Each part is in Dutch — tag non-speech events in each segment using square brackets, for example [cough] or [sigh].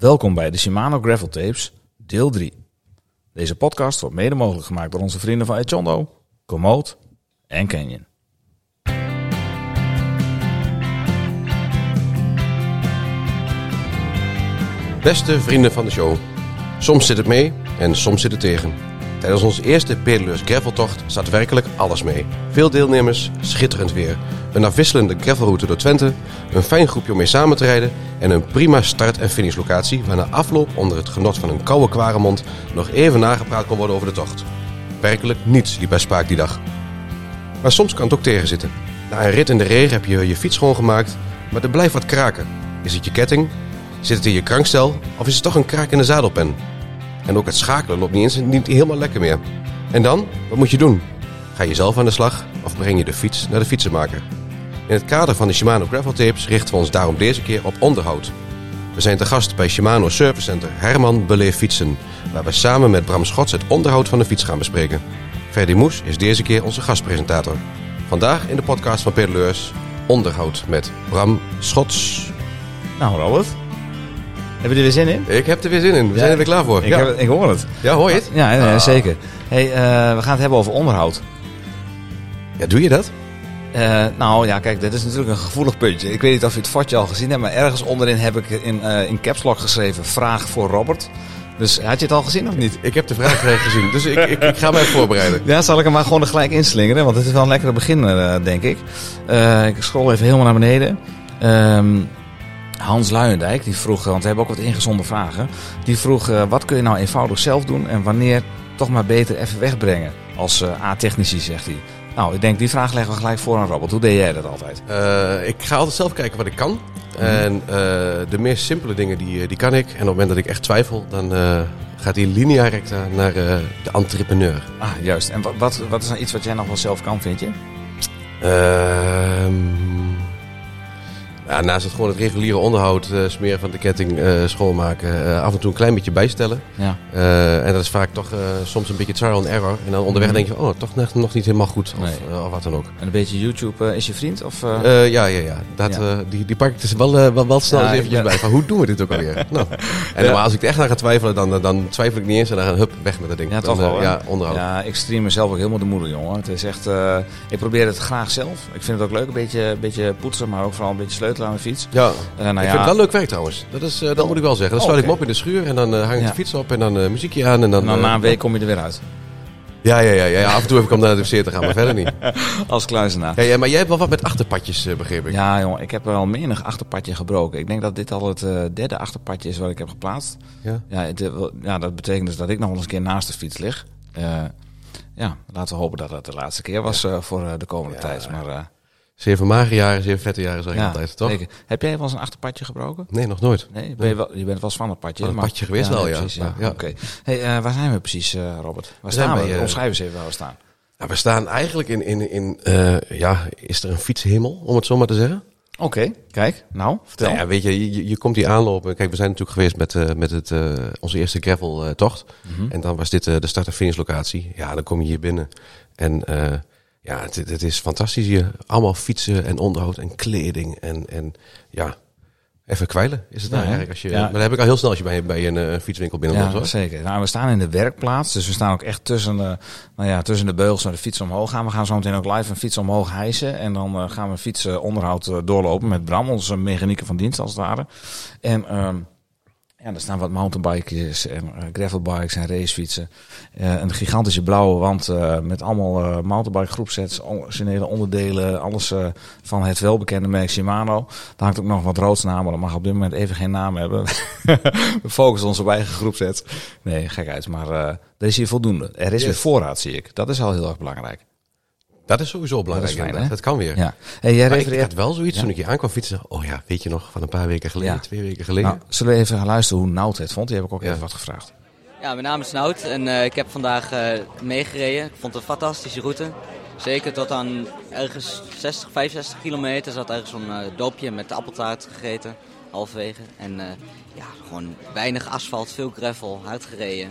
Welkom bij de Shimano Gravel Tapes, deel 3. Deze podcast wordt mede mogelijk gemaakt door onze vrienden van Echondo, Komoot en Canyon. Beste vrienden van de show. Soms zit het mee en soms zit het tegen. Tijdens onze eerste Pedeleurs graveltocht zat werkelijk alles mee. Veel deelnemers, schitterend weer. Een afwisselende gravelroute door Twente, een fijn groepje om mee samen te rijden en een prima start- en finishlocatie waar na afloop onder het genot van een koude kwaremond nog even nagepraat kon worden over de tocht. Werkelijk niets liep bij Spaak die dag. Maar soms kan het ook tegenzitten. Na een rit in de regen heb je je fiets schoongemaakt, maar er blijft wat kraken. Is het je ketting? Zit het in je krankstel? Of is het toch een kraak in de zadelpen? En ook het schakelen loopt niet eens niet helemaal lekker meer. En dan? Wat moet je doen? Ga je zelf aan de slag of breng je de fiets naar de fietsenmaker? In het kader van de Shimano Gravel Tapes richten we ons daarom deze keer op onderhoud. We zijn te gast bij Shimano Service Center Herman Beleef Fietsen, waar we samen met Bram Schots het onderhoud van de fiets gaan bespreken. Ferdy Moes is deze keer onze gastpresentator. Vandaag in de podcast van Pedeleurs onderhoud met Bram Schots. Nou, Robert, heb je er weer zin in? Ik heb er weer zin in. We Ja, zijn er weer klaar voor. Ik, ja. heb, ik hoor het. ja, hoor je het? Ja, nee, Ah. zeker. Hey, eh, we gaan het hebben over onderhoud. Ja, doe je dat? Eh, nou ja, kijk, dit is natuurlijk een gevoelig puntje. Ik weet niet of je het fotje al gezien hebt, maar ergens onderin heb ik in, eh in caps lock geschreven: vraag voor Robert. Dus had je het al gezien of niet? Ik heb de vraag gelijk gezien, dus ik, ik, ik ga mij voorbereiden. Ja, zal ik hem maar gewoon er gelijk inslingeren, want het is wel een lekkere beginner, eh, denk ik. Ik scroll even helemaal naar beneden. Ehm, Hans Luijendijk, die vroeg, want we hebben ook wat ingezonden vragen. Die vroeg, wat kun je nou eenvoudig zelf doen en wanneer toch maar beter even wegbrengen? Als A-technici, zegt hij. Nou, ik denk, die vraag leggen we gelijk voor aan Robert. Hoe deed jij dat altijd? Eh, ik ga altijd zelf kijken wat ik kan. En eh, de meest simpele dingen die, eh, die kan ik. En op het moment dat ik echt twijfel, dan gaat die linea recta naar de entrepreneur. Ah, juist. En wat, wat, wat is nou iets wat jij nog wel zelf kan, vind je? Ehm, ja, naast het gewoon het reguliere onderhoud, eh, smeren van de ketting, eh, schoonmaken, eh, af en toe een klein beetje bijstellen. Ja. En dat is vaak toch soms een beetje trial and error. En dan onderweg Mhm. denk je, oh, toch nog, nog niet helemaal goed. Of, Nee. of wat dan ook. En een beetje YouTube is je vriend? Of, ja, ja, ja. Dat, Ja. die, die pak ik dus wel, wel, wel snel Ja, eens eventjes bij. Van, hoe doen we dit ook alweer? [laughs] nou. En normaal als ik er echt aan ga twijfelen, dan, dan twijfel ik niet eens. En dan ga ik hup, weg met dat ding. Ja, toch wel? Ja, onderhoud. Ja, ik stream mezelf ook helemaal de moeder, jongen. Het is echt, ik probeer het graag zelf. Ik vind het ook leuk, een beetje, een beetje poetsen, maar ook vooral een beetje sleutelen aan de fiets. Ja. Eh, nou ik ja, vind het wel leuk werk trouwens. Dat, is, eh, dat moet ik wel zeggen. Dan Oh, sluit ik oké. me op in de schuur en dan eh, hang ik Ja. de fiets op en dan muziekje aan. En dan, en dan na een week kom je er weer uit. Ja, ja, ja, ja. Af en toe heb ik om naar de wc te gaan, maar verder niet. [laughs] Als kluizenaar. Ja, ja, maar jij hebt wel wat met achterpadjes, begreep ik. Ja, jongen, ik heb wel menig achterpadje gebroken. Ik denk dat dit al het derde achterpadje is wat ik heb geplaatst. Ja? Ja, het, ja, dat betekent dus dat ik nog wel eens een keer naast de fiets lig. Ja, laten we hopen dat dat de laatste keer was voor de komende Ja. tijd. Maar, Zeven magere jaren, zeven vette jaren, zeg ik ja, altijd, toch? zeker. Heb jij wel eens een achterpadje gebroken? Nee, nog nooit. Nee, ben je, wel, je bent wel eens van het padje. Van maar- padje geweest wel, ja. Precies, ja. Oké. Hey, eh, waar zijn we precies, eh, Robert? Waar zijn staan we? bij, eh, Omschrijf eens even waar we staan. Nou, we staan eigenlijk in, in, in ja, is er een fietshemel, om het zo maar te zeggen? Oké, kijk. Nou, vertel. Nou ja, weet je, je, je komt hier aanlopen. Kijk, we zijn natuurlijk geweest met, met het, onze eerste gravel-tocht. Mhm. En dan was dit de start- en finishlocatie. Ja, dan kom je hier binnen. En eh, ja, het, het is fantastisch hier. Allemaal fietsen en onderhoud en kleding. En, en ja, even kwijlen is het nou eigenlijk. Als je, Ja. Maar dat heb ik al heel snel als je bij, bij een eh, fietswinkel binnenloopt. Ja, hoor. zeker. Nou, we staan in de werkplaats, dus we staan ook echt tussen de, nou ja, tussen de beugels naar de fiets omhoog gaan. We gaan zo meteen ook live een fiets omhoog hijsen en dan eh, gaan we fietsenonderhoud eh, doorlopen met Bram, onze mechanieker van dienst als het ware. En ehm, ja, er staan wat mountainbikes en eh, gravelbikes en racefietsen. Eh, een gigantische blauwe wand eh, met allemaal mountainbike groepsets, originele onderdelen, alles van het welbekende merk Shimano. Daar hangt ook nog wat roods naam, maar dat mag op dit moment even geen naam hebben. [laughs] We focussen ons op eigen groepset. Nee, gek uit, maar er is hier voldoende. Er is Yes. weer voorraad, zie ik. Dat is al heel erg belangrijk. Dat is sowieso belangrijk. fijn, inderdaad. hè? dat kan weer. Ja. Hey, jij Maar ik, refereert... had wel zoiets Ja. toen ik hier aankwam fietsen. Oh ja, weet je nog, van een paar weken geleden, Ja. twee weken geleden. Nou, zullen we even gaan luisteren hoe Nout het vond? Die heb ik ook Ja. even wat gevraagd. Ja, mijn naam is Nout en eh, ik heb vandaag eh, meegereden. Ik vond het een fantastische route. Zeker tot aan ergens 60, 65 kilometer zat ergens zo'n eh, doopje met appeltaart gegeten, halverwege. En eh, ja, gewoon weinig asfalt, veel gravel, hard gereden.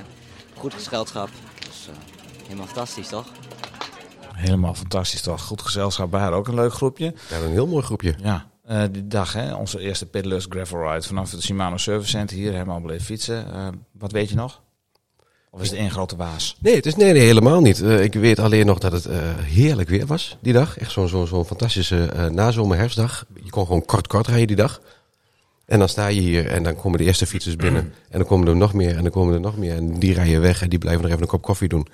Goed gezelschap. Dus eh, helemaal fantastisch, toch? Helemaal fantastisch toch? Goed gezelschap bij haar ook een leuk groepje. Ja, een heel mooi groepje. Ja. Eh, die dag, hè, onze eerste Pedalers Gravel Ride vanaf het Shimano Service Center hier helemaal bleef fietsen. Eh, wat weet je nog? Of is het één grote waas? Nee, het is, nee, nee helemaal niet. Eh, ik weet alleen nog dat het heerlijk weer was die dag. Echt zo'n zo'n zo'n fantastische eh nazomer herfstdag. Je kon gewoon kort kort rijden die dag. En dan sta je hier en dan komen de eerste fietsers binnen. En dan komen er nog meer en dan komen er nog meer. En die rijden weg en die blijven nog even een kop koffie doen.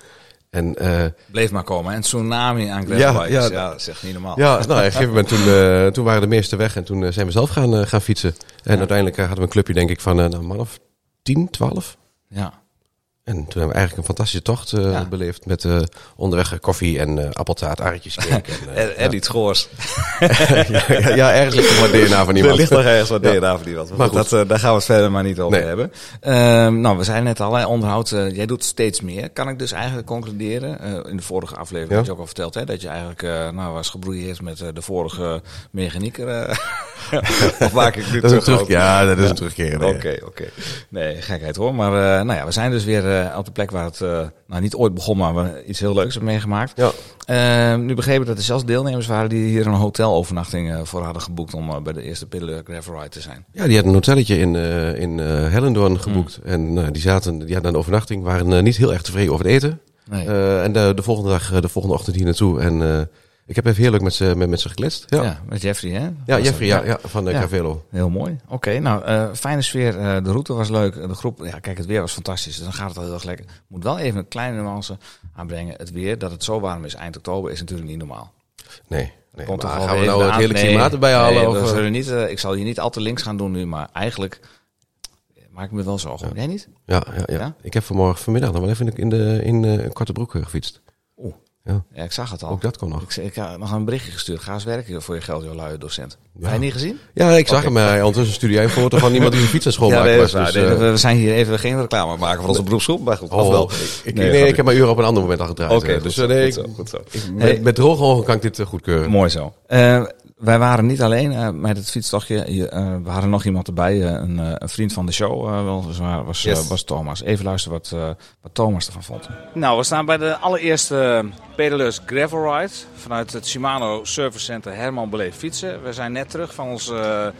En eh, Bleef maar komen. En tsunami aan gravelbikes. Ja, Ja, ja. dat is echt niet normaal. ja, nou, op een gegeven moment toen, eh, toen waren de meesten weg. En toen eh, zijn we zelf gaan, gaan fietsen. En uiteindelijk hadden we een clubje denk ik van nou, een man of 10, 12. Ja. En toen hebben we eigenlijk een fantastische tocht eh, Ja. beleefd. Met eh, onderweg koffie en eh, appeltaart, cake en, [laughs] En, en iets goors. [laughs] ja, ja, ergens ligt er wat DNA van Er iemand. ligt nog ergens wat Ja. DNA van wat. Maar goed. dat, daar gaan we het verder maar niet over Nee. hebben. Ehm, nou, we zijn net al, onderhoud. jij doet steeds meer. Kan ik dus eigenlijk concluderen. in de vorige aflevering had je ook al verteld. Hè, dat je eigenlijk nou, was gebrouilleerd met de vorige mechanieker. [laughs] of maak ik nu Dat terug? terug, ja, dat is een terugkeer. Oké, oké. Nee, gekheid hoor. Maar nou ja, we zijn dus weer eh, op de plek waar het eh, nou, niet ooit begon, maar we iets heel leuks hebben meegemaakt. Ja. Ehm, nu begrepen dat er zelfs deelnemers waren die hier een hotelovernachting eh, voor hadden geboekt om bij de eerste Pedal Gravel Ride te zijn. Ja, die hadden een hotelletje in, in Hellendoorn geboekt. En eh, die, zaten, die hadden een overnachting, waren niet heel erg tevreden over het eten. Nee. En de, de volgende dag, de volgende ochtend hier naartoe. En ik heb even heerlijk met ze, met, met ze gekletst. Ja, ja. ja. met Jeffrey hè? Was Jeffrey, ja, ja, van de Ja. Cavelo. Heel mooi. Oké, nou, eh, fijne sfeer. Eh, de route was leuk. De groep, ja, kijk, het weer was fantastisch. Dus dan gaat het al heel erg lekker. Moet wel even een kleine nuance aanbrengen. Het weer, dat het zo warm is eind oktober, is natuurlijk niet normaal. Nee, nee Komt maar gaan we nou het hele nee, klimaat erbij halen? nee, of, we eh? zullen niet, eh, ik zal je niet al te links gaan doen nu, maar eigenlijk eh, maak ik me wel zorgen. Jij niet? ja, ja, ja, Ja? Ik heb vanmorgen vanmiddag nog wel even in de, in de, in, eh, een korte broek eh, gefietst. Oeh. Ja. Ja, ik zag het al. Ook dat kon nog. Ik, ik had nog een berichtje gestuurd. Ga eens werken voor je geld, joh, luie docent. Ja. Heb je niet gezien? Ja, ik zag hem. eh, ondertussen stuurde jij een foto van iemand die zijn fiets aan Ja, nee, was. dus, Nee, eh, we zijn hier even geen reclame maken voor onze beroepsgroep. Maar goed, oh, wel. Ik, Nee, ik heb mijn uren op een ander moment al gedraaid. Oké, eh, dus eh, nee, goed zo, goed zo. ik- met, met droge ogen kan ik dit eh, goedkeuren. Mooi zo. Eh, wij waren niet alleen eh, met het fietstochtje. Je, eh, we hadden nog iemand erbij, eh, een, eh, een vriend van de show. wel, zwaar, was, Yes. was Thomas. Even luisteren wat, eh, wat Thomas ervan vond. Nou, we staan bij de allereerste Pedalers Gravel Ride. Vanuit het Shimano Service Center Herman Beleef Fietsen. We zijn net terug van onze,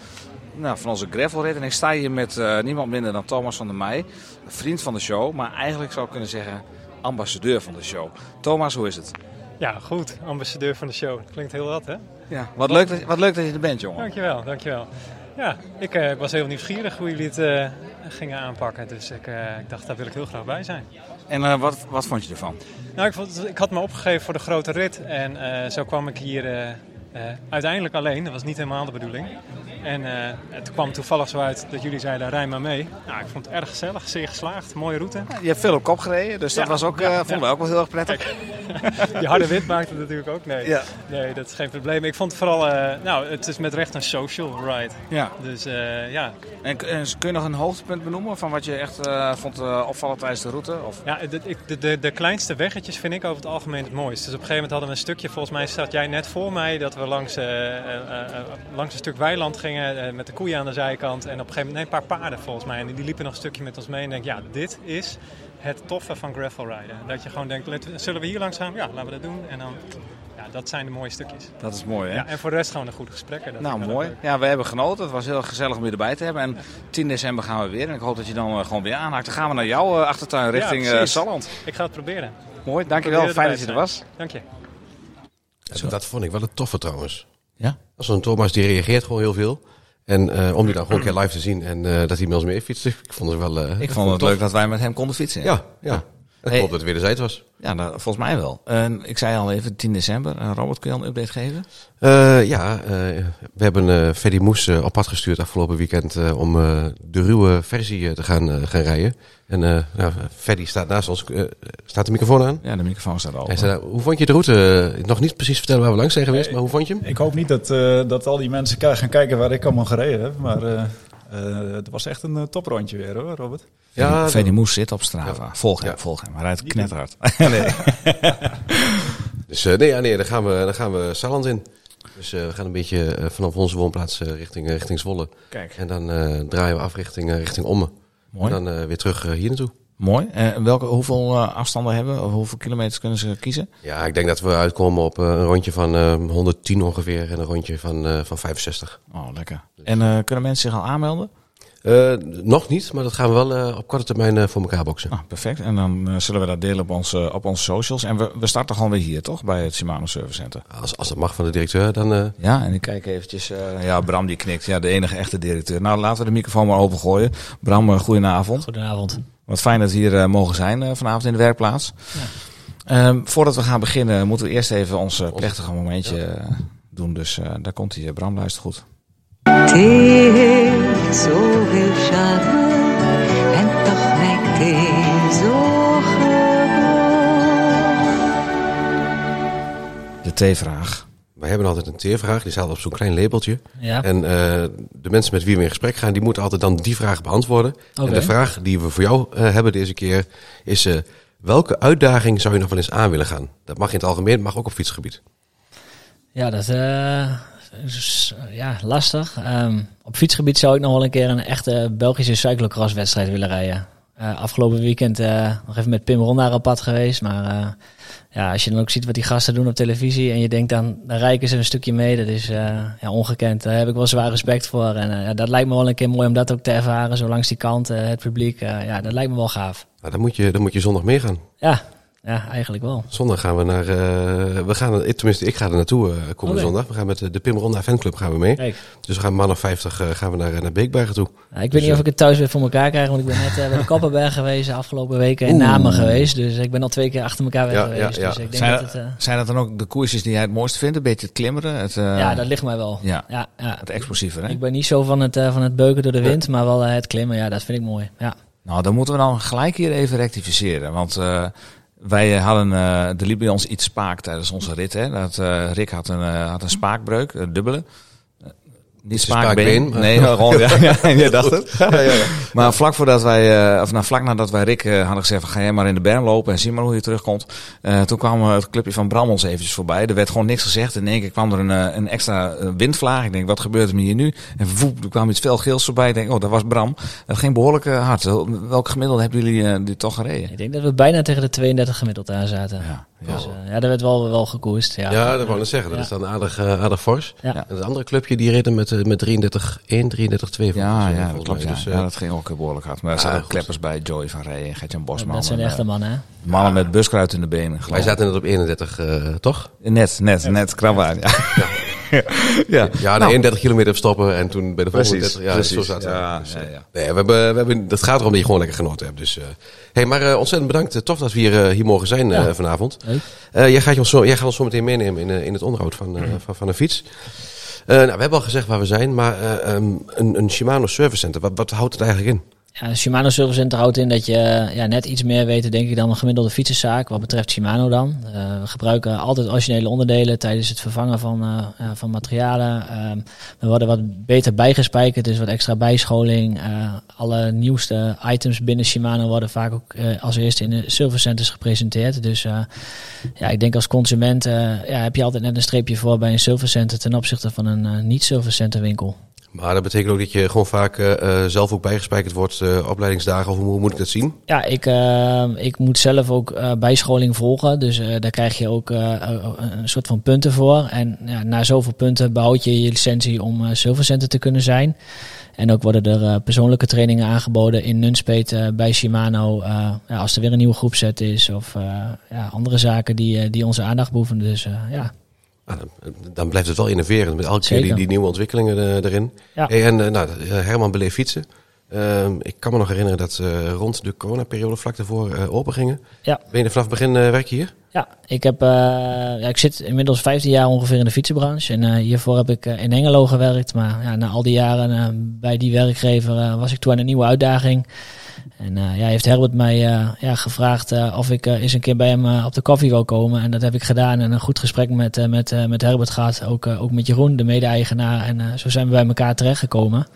nou, van onze gravelrit. En ik sta hier met niemand minder dan Thomas van der Meij. Vriend van de show, maar eigenlijk zou ik kunnen zeggen ambassadeur van de show. Thomas, hoe is het? Ja, goed. Ambassadeur van de show. Klinkt heel wat, hè? Ja, wat leuk dat, wat leuk dat je er bent, jongen. Dankjewel, dankjewel. Ja, ik, ik was heel nieuwsgierig hoe jullie het eh, gingen aanpakken. Dus ik, eh, ik dacht, daar wil ik heel graag bij zijn. En wat, wat vond je ervan? Nou, ik, vond, ik had me opgegeven voor de grote rit. En zo kwam ik hier uiteindelijk alleen. Dat was niet helemaal de bedoeling. En eh, het kwam toevallig zo uit dat jullie zeiden, rij maar mee. Nou, ik vond het erg gezellig, zeer geslaagd. Mooie route. Je hebt veel op kop gereden, dus dat Ja, was ook, ja, eh, vonden we ook wel heel erg prettig. Die [laughs] harde wind maakte het natuurlijk ook. Nee, nee, dat is geen probleem. Ik vond het vooral, eh, nou, het is met recht een social ride. Ja. Dus eh, ja, En, en kun je nog een hoogtepunt benoemen van wat je echt eh, vond eh, opvallend tijdens de route? Of? Ja, de, de, de, de kleinste weggetjes vind ik over het algemeen het mooist. Dus op een gegeven moment hadden we een stukje, volgens mij zat jij net voor mij, dat we langs, eh, eh, eh, langs een stuk weiland gingen met de koeien aan de zijkant. En op een gegeven moment, nee, een paar paarden volgens mij. En die liepen nog een stukje met ons mee. En denk, ja, dit is het toffe van gravel rijden. Dat je gewoon denkt, zullen we hier langs gaan? Ja, laten we dat doen. En dan, ja, dat zijn de mooie stukjes. Dat is mooi, hè? Ja, en voor de rest gewoon een goed gesprek. hè. Dat nou, mooi. Ja, we hebben genoten. Het was heel gezellig om je erbij te hebben. En 10 december gaan we weer. En ik hoop dat je dan gewoon weer aanhaakt. Dan gaan we naar jouw achtertuin richting precies. Salland. Ik ga het proberen. Mooi, dankjewel. Fijn dat je er was. Dank je. Dat vond ik wel een toffe trouwens. Ja? Zo'n Thomas die reageert gewoon heel veel. En eh, om die dan gewoon een keer live te zien en eh, dat hij met ons mee fietst, ik vond het wel... eh, Ik vond het leuk dat wij met hem konden fietsen. Ja, ja. Ik Hey. hoop dat het wederzijds was. Ja, nou, volgens mij wel. Ik zei al even 10 december. Robert, kun je al een update geven? Eh, ja, eh, we hebben eh Freddy Moes op pad gestuurd afgelopen weekend eh, om eh, de ruwe versie te gaan, gaan rijden. En eh nou, Freddy staat naast ons. Staat de microfoon aan? Ja, de microfoon staat al. Hoe vond je de route? Nog niet precies vertellen waar we langs zijn geweest, maar hoe vond je hem? Ik hoop niet dat, eh, dat al die mensen gaan kijken waar ik allemaal gereden heb. Maar het was echt een eh, toprondje weer hoor, Robert. Ja, Moes zit op Strava. Volg hem, Ja. volg hem. Hij rijdt knetterhard. [laughs] nee. [laughs] Dus eh, nee, ja, nee, dan gaan we, dan gaan we Salland in. Dus eh, we gaan een beetje eh, vanaf onze woonplaats eh, richting, eh, richting Zwolle. Kijk, En dan eh, draaien we af richting, eh, richting Ommen. mooi. En dan eh, weer terug eh, hier naartoe. Mooi. En welke, hoeveel eh, afstanden hebben we? Of hoeveel kilometers kunnen ze kiezen? Ja, ik denk dat we uitkomen op eh, een rondje van eh, 110 ongeveer en een rondje van, eh, van 65. Oh, lekker. En eh, kunnen mensen zich al aanmelden? Eh, nog niet, maar dat gaan we wel eh, op korte termijn eh, voor elkaar boksen. Ah, perfect. En dan eh, zullen we dat delen op onze, op onze socials. En we, we starten gewoon weer hier, toch? Bij het Shimano Service Center. Als, als dat mag van de directeur, dan... eh, Ja, en ik kijk eventjes. eh, ja, Bram die knikt. Ja, de enige echte directeur. Nou, laten we de microfoon maar opengooien. Bram, uh, goedenavond. Goedenavond. Wat fijn dat we hier eh, mogen zijn eh, vanavond in de werkplaats. Ehm, voordat we gaan beginnen, moeten we eerst even ons eh, plechtige momentje doen. Dus eh, daar komt hij. Bram, luister goed. Thee heeft zoveel charme en toch lijkt hij zo gewoon. De T-vraag. Wij hebben altijd een teervraag, die staat op zo'n klein labeltje. Ja, En eh, de mensen met wie we in gesprek gaan, die moeten altijd dan die vraag beantwoorden. En de vraag die we voor jou eh, hebben deze keer is... eh, welke uitdaging zou je nog wel eens aan willen gaan? Dat mag in het algemeen, mag ook op fietsgebied. ja dat is ja, lastig. Ehm, op fietsgebied zou ik nog wel een keer een echte Belgische cyclocross-wedstrijd willen rijden. Afgelopen weekend nog even met Pim Ronda op pad geweest. Maar ja, als je dan ook ziet wat die gasten doen op televisie en je denkt dan, dan rijken ze een stukje mee. Dat is eh, ja, ongekend. Daar heb ik wel zwaar respect voor. En eh, ja, dat lijkt me wel een keer mooi om dat ook te ervaren. Zo langs die kant, eh, het publiek. ja, dat lijkt me wel gaaf. Nou, dan, moet je, dan moet je zondag meegaan. Ja, ja eigenlijk wel. Zondag gaan we naar... eh, we gaan, eh, tenminste, ik ga er naartoe eh komende Oké. zondag. We gaan met de, de Pim Ronda Fanclub gaan we mee. Kijk. Dus we gaan man of 50 eh, gaan we naar, naar Beekbergen toe. Ja, ik weet niet of ik het thuis weer voor elkaar krijg, want ik ben net eh, bij de [laughs] Koppenberg geweest, de afgelopen weken in Namen geweest. Dus ik ben al twee keer achter elkaar weg Ja, geweest. ja, ja. Dus ik denk Zijn, dat dat, het... eh, zijn dat dan ook de koersjes die jij het mooiste vindt? Een beetje het klimmeren? Het, eh, ja, dat ligt mij wel. ja. Ja, ja. het explosiever, hè? Ik ben niet zo van het, van het beuken door de wind, maar wel het klimmen. Ja, dat vind ik mooi. Ja. Nou, dan moeten we dan gelijk hier even rectificeren. Want eh, wij hadden, eh er liep bij ons iets spaak tijdens onze rit. Hè? Dat, eh, Rick had een, eh, had een spaakbreuk, een dubbele. Niet een spaakbeen, Nee, [laughs] gewoon, ja, ja, [laughs] je dacht het. [laughs] Maar vlak voordat wij, eh, of nou, vlak nadat wij Rick eh, hadden gezegd, van, ga jij maar in de berm lopen en zie maar hoe je terugkomt. Eh, toen kwam het clubje van Bram ons eventjes voorbij. Er werd gewoon niks gezegd. In één keer kwam er een, een extra windvlaag. Ik denk, wat gebeurt er hier nu? En voep, er kwam iets fel geels voorbij. Ik denk, oh, dat was Bram. Dat ging behoorlijk eh, hard. Welk gemiddelde hebben jullie eh, dit toch gereden? Ik denk dat we bijna tegen de 32 gemiddeld aan zaten. Ja, ja. Dus, eh, ja, dat werd wel, wel gekoerst. Ja, Ja, dat wou ik zeggen. Dat Ja. is dan aardig, eh, aardig fors. En het andere clubje die reden met, eh, met 33-1, 33-2. Ja, ja, dat klopt. Dus, eh, ja, dat ging ook behoorlijk hard. Maar er Ah, zaten ook goed. kleppers bij, Joey van Rij en Gertjan Bosman. dat zijn echte mannen, hè? Mannen met buskruid in de benen. wij zaten net op 31, eh, toch? Net, net, net, krabbaar. Ja. [laughs] ja. Ja, Nou. 31 kilometer stoppen en toen bij de volgende Precies, 30. Ja, precies. zo zaten. Ja, Dus, ja, eh, ja. Nee, we hebben, we hebben, dat gaat erom dat je gewoon lekker genoten hebt. Dus, eh hey, maar eh, ontzettend bedankt. Tof dat we hier, hier mogen zijn vanavond. Jij, gaat ons zo, jij gaat ons zo meteen meenemen in, in het onderhoud van, eh, van, van een fiets. Nou, we hebben al gezegd waar we zijn, maar eh, ehm, een, een Shimano Service Center, wat, wat houdt het eigenlijk in? Ja, Shimano Center houdt in dat je ja, net iets meer weet, denk ik, dan een gemiddelde fietsenzaak. Wat betreft Shimano dan. Eh, we gebruiken altijd originele onderdelen tijdens het vervangen van, eh, van materialen. Ehm, we worden wat beter bijgespijkerd, dus wat extra bijscholing. Eh, alle nieuwste items binnen Shimano worden vaak ook als eerste in de service centers gepresenteerd. Dus ja, ik denk als consument ja, heb je altijd net een streepje voor bij een service center ten opzichte van een eh, niet-service center winkel. Maar dat betekent ook dat je gewoon vaak eh, eh, zelf ook bijgespijkerd wordt, eh, opleidingsdagen, of hoe, moet ik dat zien? Ja, ik, ik moet zelf ook bijscholing volgen. Dus daar krijg je ook een soort van punten voor. En ja, na zoveel punten behoud je je licentie om servicecenter te kunnen zijn. En ook worden er persoonlijke trainingen aangeboden in Nunspeet bij Shimano. ja, als er weer een nieuwe groepset is of ja, andere zaken die, die onze aandacht behoeven. Dus ja, Ah, dan, dan blijft het wel innoverend met elke keer die, die nieuwe ontwikkelingen eh, erin. Ja. Hey, en eh, nou, eh, Herman beleef fietsen. Ehm, ik kan me nog herinneren dat ze rond de coronaperiode vlak daarvoor eh, open gingen. Ja. Ben je er vanaf het begin werk hier? Ja, ik, heb, ja, ik zit inmiddels 15 jaar ongeveer in de fietsenbranche. En hiervoor heb ik in Engelo gewerkt. Maar ja, na al die jaren bij die werkgever was ik toe aan een nieuwe uitdaging. En eh, ja, heeft Herbert mij eh, ja, gevraagd eh, of ik eens een keer bij hem op de koffie wil komen. En dat heb ik gedaan. En een goed gesprek met, met, met Herbert gehad. Ook, ook met Jeroen, de mede-eigenaar. En zo zijn we bij elkaar terechtgekomen.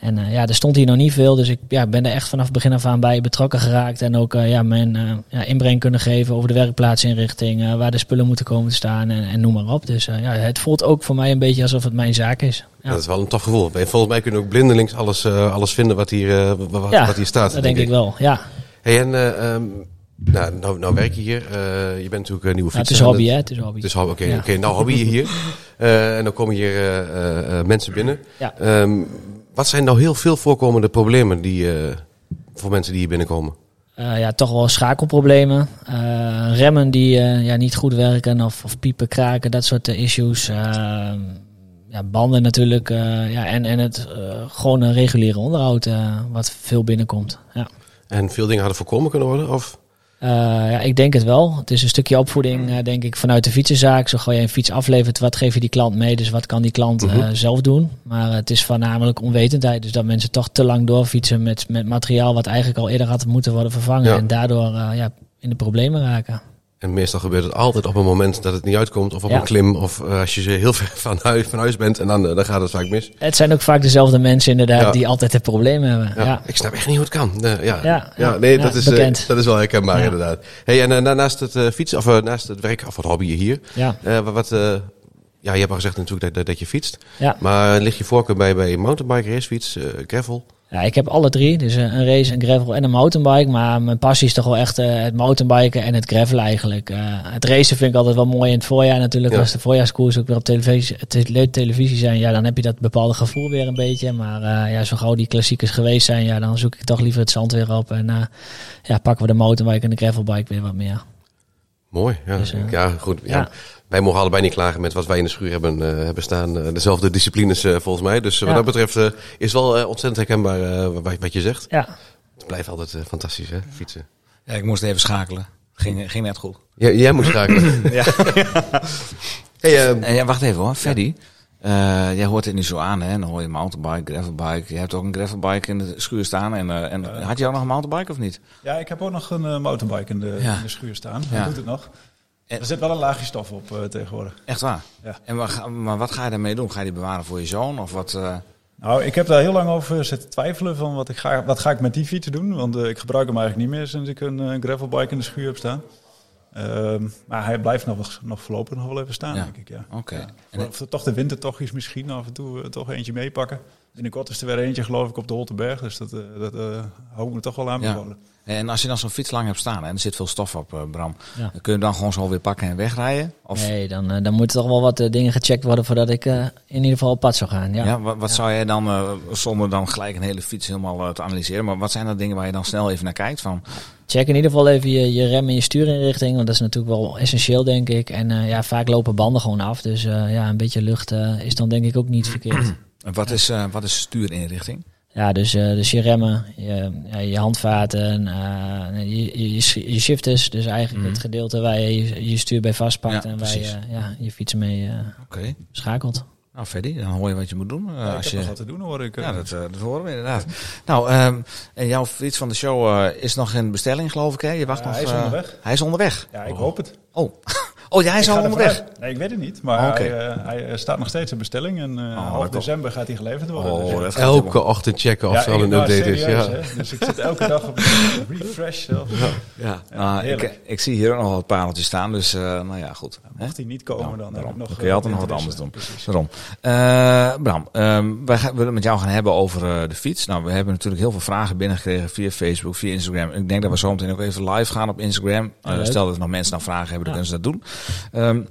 En eh, ja, er stond hier nog niet veel, dus ik ja, ben er echt vanaf het begin af aan bij betrokken geraakt. En ook eh, ja, mijn eh, ja, inbreng kunnen geven over de werkplaatsinrichting, waar de spullen moeten komen te staan en, en noem maar op. Dus ja, het voelt ook voor mij een beetje alsof het mijn zaak is. Ja, Dat is wel een tof gevoel. Volgens mij kunnen ook blindelings alles, alles vinden wat hier, wat, wat- Ja, wat hier staat. dat denk ik wel. Ja, Hey, en eh, ehm, nou, nou, nou werk je hier. je bent natuurlijk een nieuwe Ja, het fietser. is hobby, hè? Het is hobby. Het is hobby, oké. Ja. oké. Nou, hobby je hier. [laughs] En dan komen hier mensen binnen. Ja. Ehm, wat zijn nou heel veel voorkomende problemen die, eh, voor mensen die hier binnenkomen? Eh, ja, toch wel schakelproblemen. Eh, remmen die ja, niet goed werken of, of piepen, kraken, dat soort issues. Ja, banden natuurlijk. ja, en, en het gewoon een reguliere onderhoud wat veel binnenkomt. Ja. En veel dingen hadden voorkomen kunnen worden? Of? Eh, ja, ik denk het wel. Het is een stukje opvoeding, eh, denk ik, vanuit de fietsenzaak. Zo gauw je een fiets aflevert, wat geef je die klant mee? Dus wat kan die klant eh, Mhm. zelf doen? Maar het is voornamelijk onwetendheid. Dus dat mensen toch te lang doorfietsen met, met materiaal wat eigenlijk al eerder had moeten worden vervangen. Ja. En daardoor ja, in de problemen raken. En meestal gebeurt het altijd op een moment dat het niet uitkomt. Of op Ja. een klim. Of eh, als je ze heel ver [laughs] van huis, van huis bent. En dan, eh, dan gaat het vaak mis. Het zijn ook vaak dezelfde mensen inderdaad Ja. die altijd het probleem hebben. Ja. Ja. Ik snap echt niet hoe het kan. Eh, ja. Ja, nee, dat, is, dat is wel herkenbaar inderdaad. Hey, en naast het fietsen, of naast het werk, of het hobby hier. Ja. wat, wat, ja, je hebt al gezegd natuurlijk dat, dat, dat je fietst. Ja. Maar ligt je voorkeur bij, bij mountainbike, racefiets, gravel? Ja, ik heb alle drie. Dus eh, een race, een gravel en een mountainbike. Maar mijn passie is toch wel echt eh, het mountainbiken en het gravel eigenlijk. Eh, het racen vind ik altijd wel mooi in het voorjaar natuurlijk. Ja. Als de voorjaarskoers ook weer op televisie, te- televisie zijn, ja, dan heb je dat bepaalde gevoel weer een beetje. Maar ja, zo gauw die klassiekers geweest zijn, ja, dan zoek ik toch liever het zand weer op. En ja, pakken we de mountainbike en de gravelbike weer wat meer. Mooi, ja. Dus, eh, ja, goed. Ja. ja. Wij mogen allebei niet klagen met wat wij in de schuur hebben, eh, hebben staan. Eh, dezelfde disciplines volgens mij. Dus wat Ja. dat betreft is wel ontzettend herkenbaar eh, wat, wat je zegt. Ja, Het blijft altijd fantastisch, hè, fietsen. Ja, ik moest even schakelen. Ging, ging net goed. Ja, jij moet schakelen. [laughs] Ja. hey, En ja, wacht even hoor, Freddy. Eh, jij hoort het nu zo aan, hè? Dan hoor je mountainbike, gravelbike. Je hebt ook een gravelbike in de schuur staan. En, eh, en had je ook nog een mountainbike of niet? Ja, ik heb ook nog een eh, mountainbike in de, Ja. in de schuur staan. Ja. Dat doet het nog. En- Er zit wel een laagje stof op eh, tegenwoordig. Echt waar? Ja. En maar, wat ga je daarmee doen? Ga je die bewaren voor je zoon? Of wat? eh? Nou, ik heb daar heel lang over zitten twijfelen van wat, ik ga, wat ga ik met die fiets doen. Want eh, ik gebruik hem eigenlijk niet meer sinds ik een eh, gravelbike in de schuur heb staan. Ehm, maar hij blijft nog, nog voorlopig nog wel even staan, Ja. denk ik. Ja. Oké. Ja. En- Of toch de wintertochtjes misschien af en toe eh, toch eentje meepakken. Binnenkort is er weer eentje geloof ik op de Holtenberg. Dus dat, eh, dat eh, hou ik me toch wel aan Ja. En als je dan zo'n fiets lang hebt staan en er zit veel stof op, eh, Bram. Ja. Dan kun je hem dan gewoon zo weer pakken en wegrijden? Of nee, dan, dan moeten toch wel wat dingen gecheckt worden voordat ik eh, in ieder geval op pad zou gaan. Ja. ja. wat, wat zou jij dan, eh, zonder dan gelijk een hele fiets helemaal te analyseren, maar wat zijn dan dingen waar je dan snel even naar kijkt? Van, Check in ieder geval even je, je rem en je stuurinrichting, want dat is natuurlijk wel essentieel, denk ik. En eh, ja, vaak lopen banden gewoon af, dus eh, ja, een beetje lucht is dan denk ik ook niet verkeerd. En wat, is, eh, wat is stuurinrichting? Ja, dus, eh, dus je remmen, je, ja, je handvaten, eh, je, je, je, je shifters, dus eigenlijk Mhm. het gedeelte waar je je, je stuur bij vastpakt Ja, en waar je ja, je fietsen mee eh, schakelt. Nou, Freddy, dan hoor je wat je moet doen. eh, Ja, ik als heb je... nog wat te doen hoor ik. eh. Ja, dat, eh, dat horen we inderdaad. Nou, ehm, en jouw fiets van de show eh, is nog in bestelling, geloof ik, hè? Je wacht Ja, nog. hij is eh, onderweg. Hij is onderweg. ja, ik hoop het. Oh, [laughs] oh ja, hij is Ik al onderweg. Nee, ik weet het niet. Maar Oké. hij, eh, hij staat nog steeds in bestelling. En eh, half december gaat hij geleverd worden. Oh, Dus, elke helemaal- ochtend checken of ja, er al een update is. Ja. hè. Dus ik zit elke dag op een [laughs] refresh zelf. Ja, Ja, nou, ik, zie hier ook nog wat pareltjes staan, dus eh, nou ja, goed. Mocht hij niet komen, Ja, dan heb daarom. ik nog... Dan kun je altijd nog wat anders doen. Precies. Daarom. Eh, Bram, ehm, wij gaan, willen het met jou gaan hebben over eh, de fiets. Nou, we hebben natuurlijk heel veel vragen binnengekregen via Facebook, via Instagram. Ik denk dat we zo meteen ook even live gaan op Instagram. Stel dat er nog mensen nog vragen hebben, dan Ja. kunnen ze dat doen. Ehm,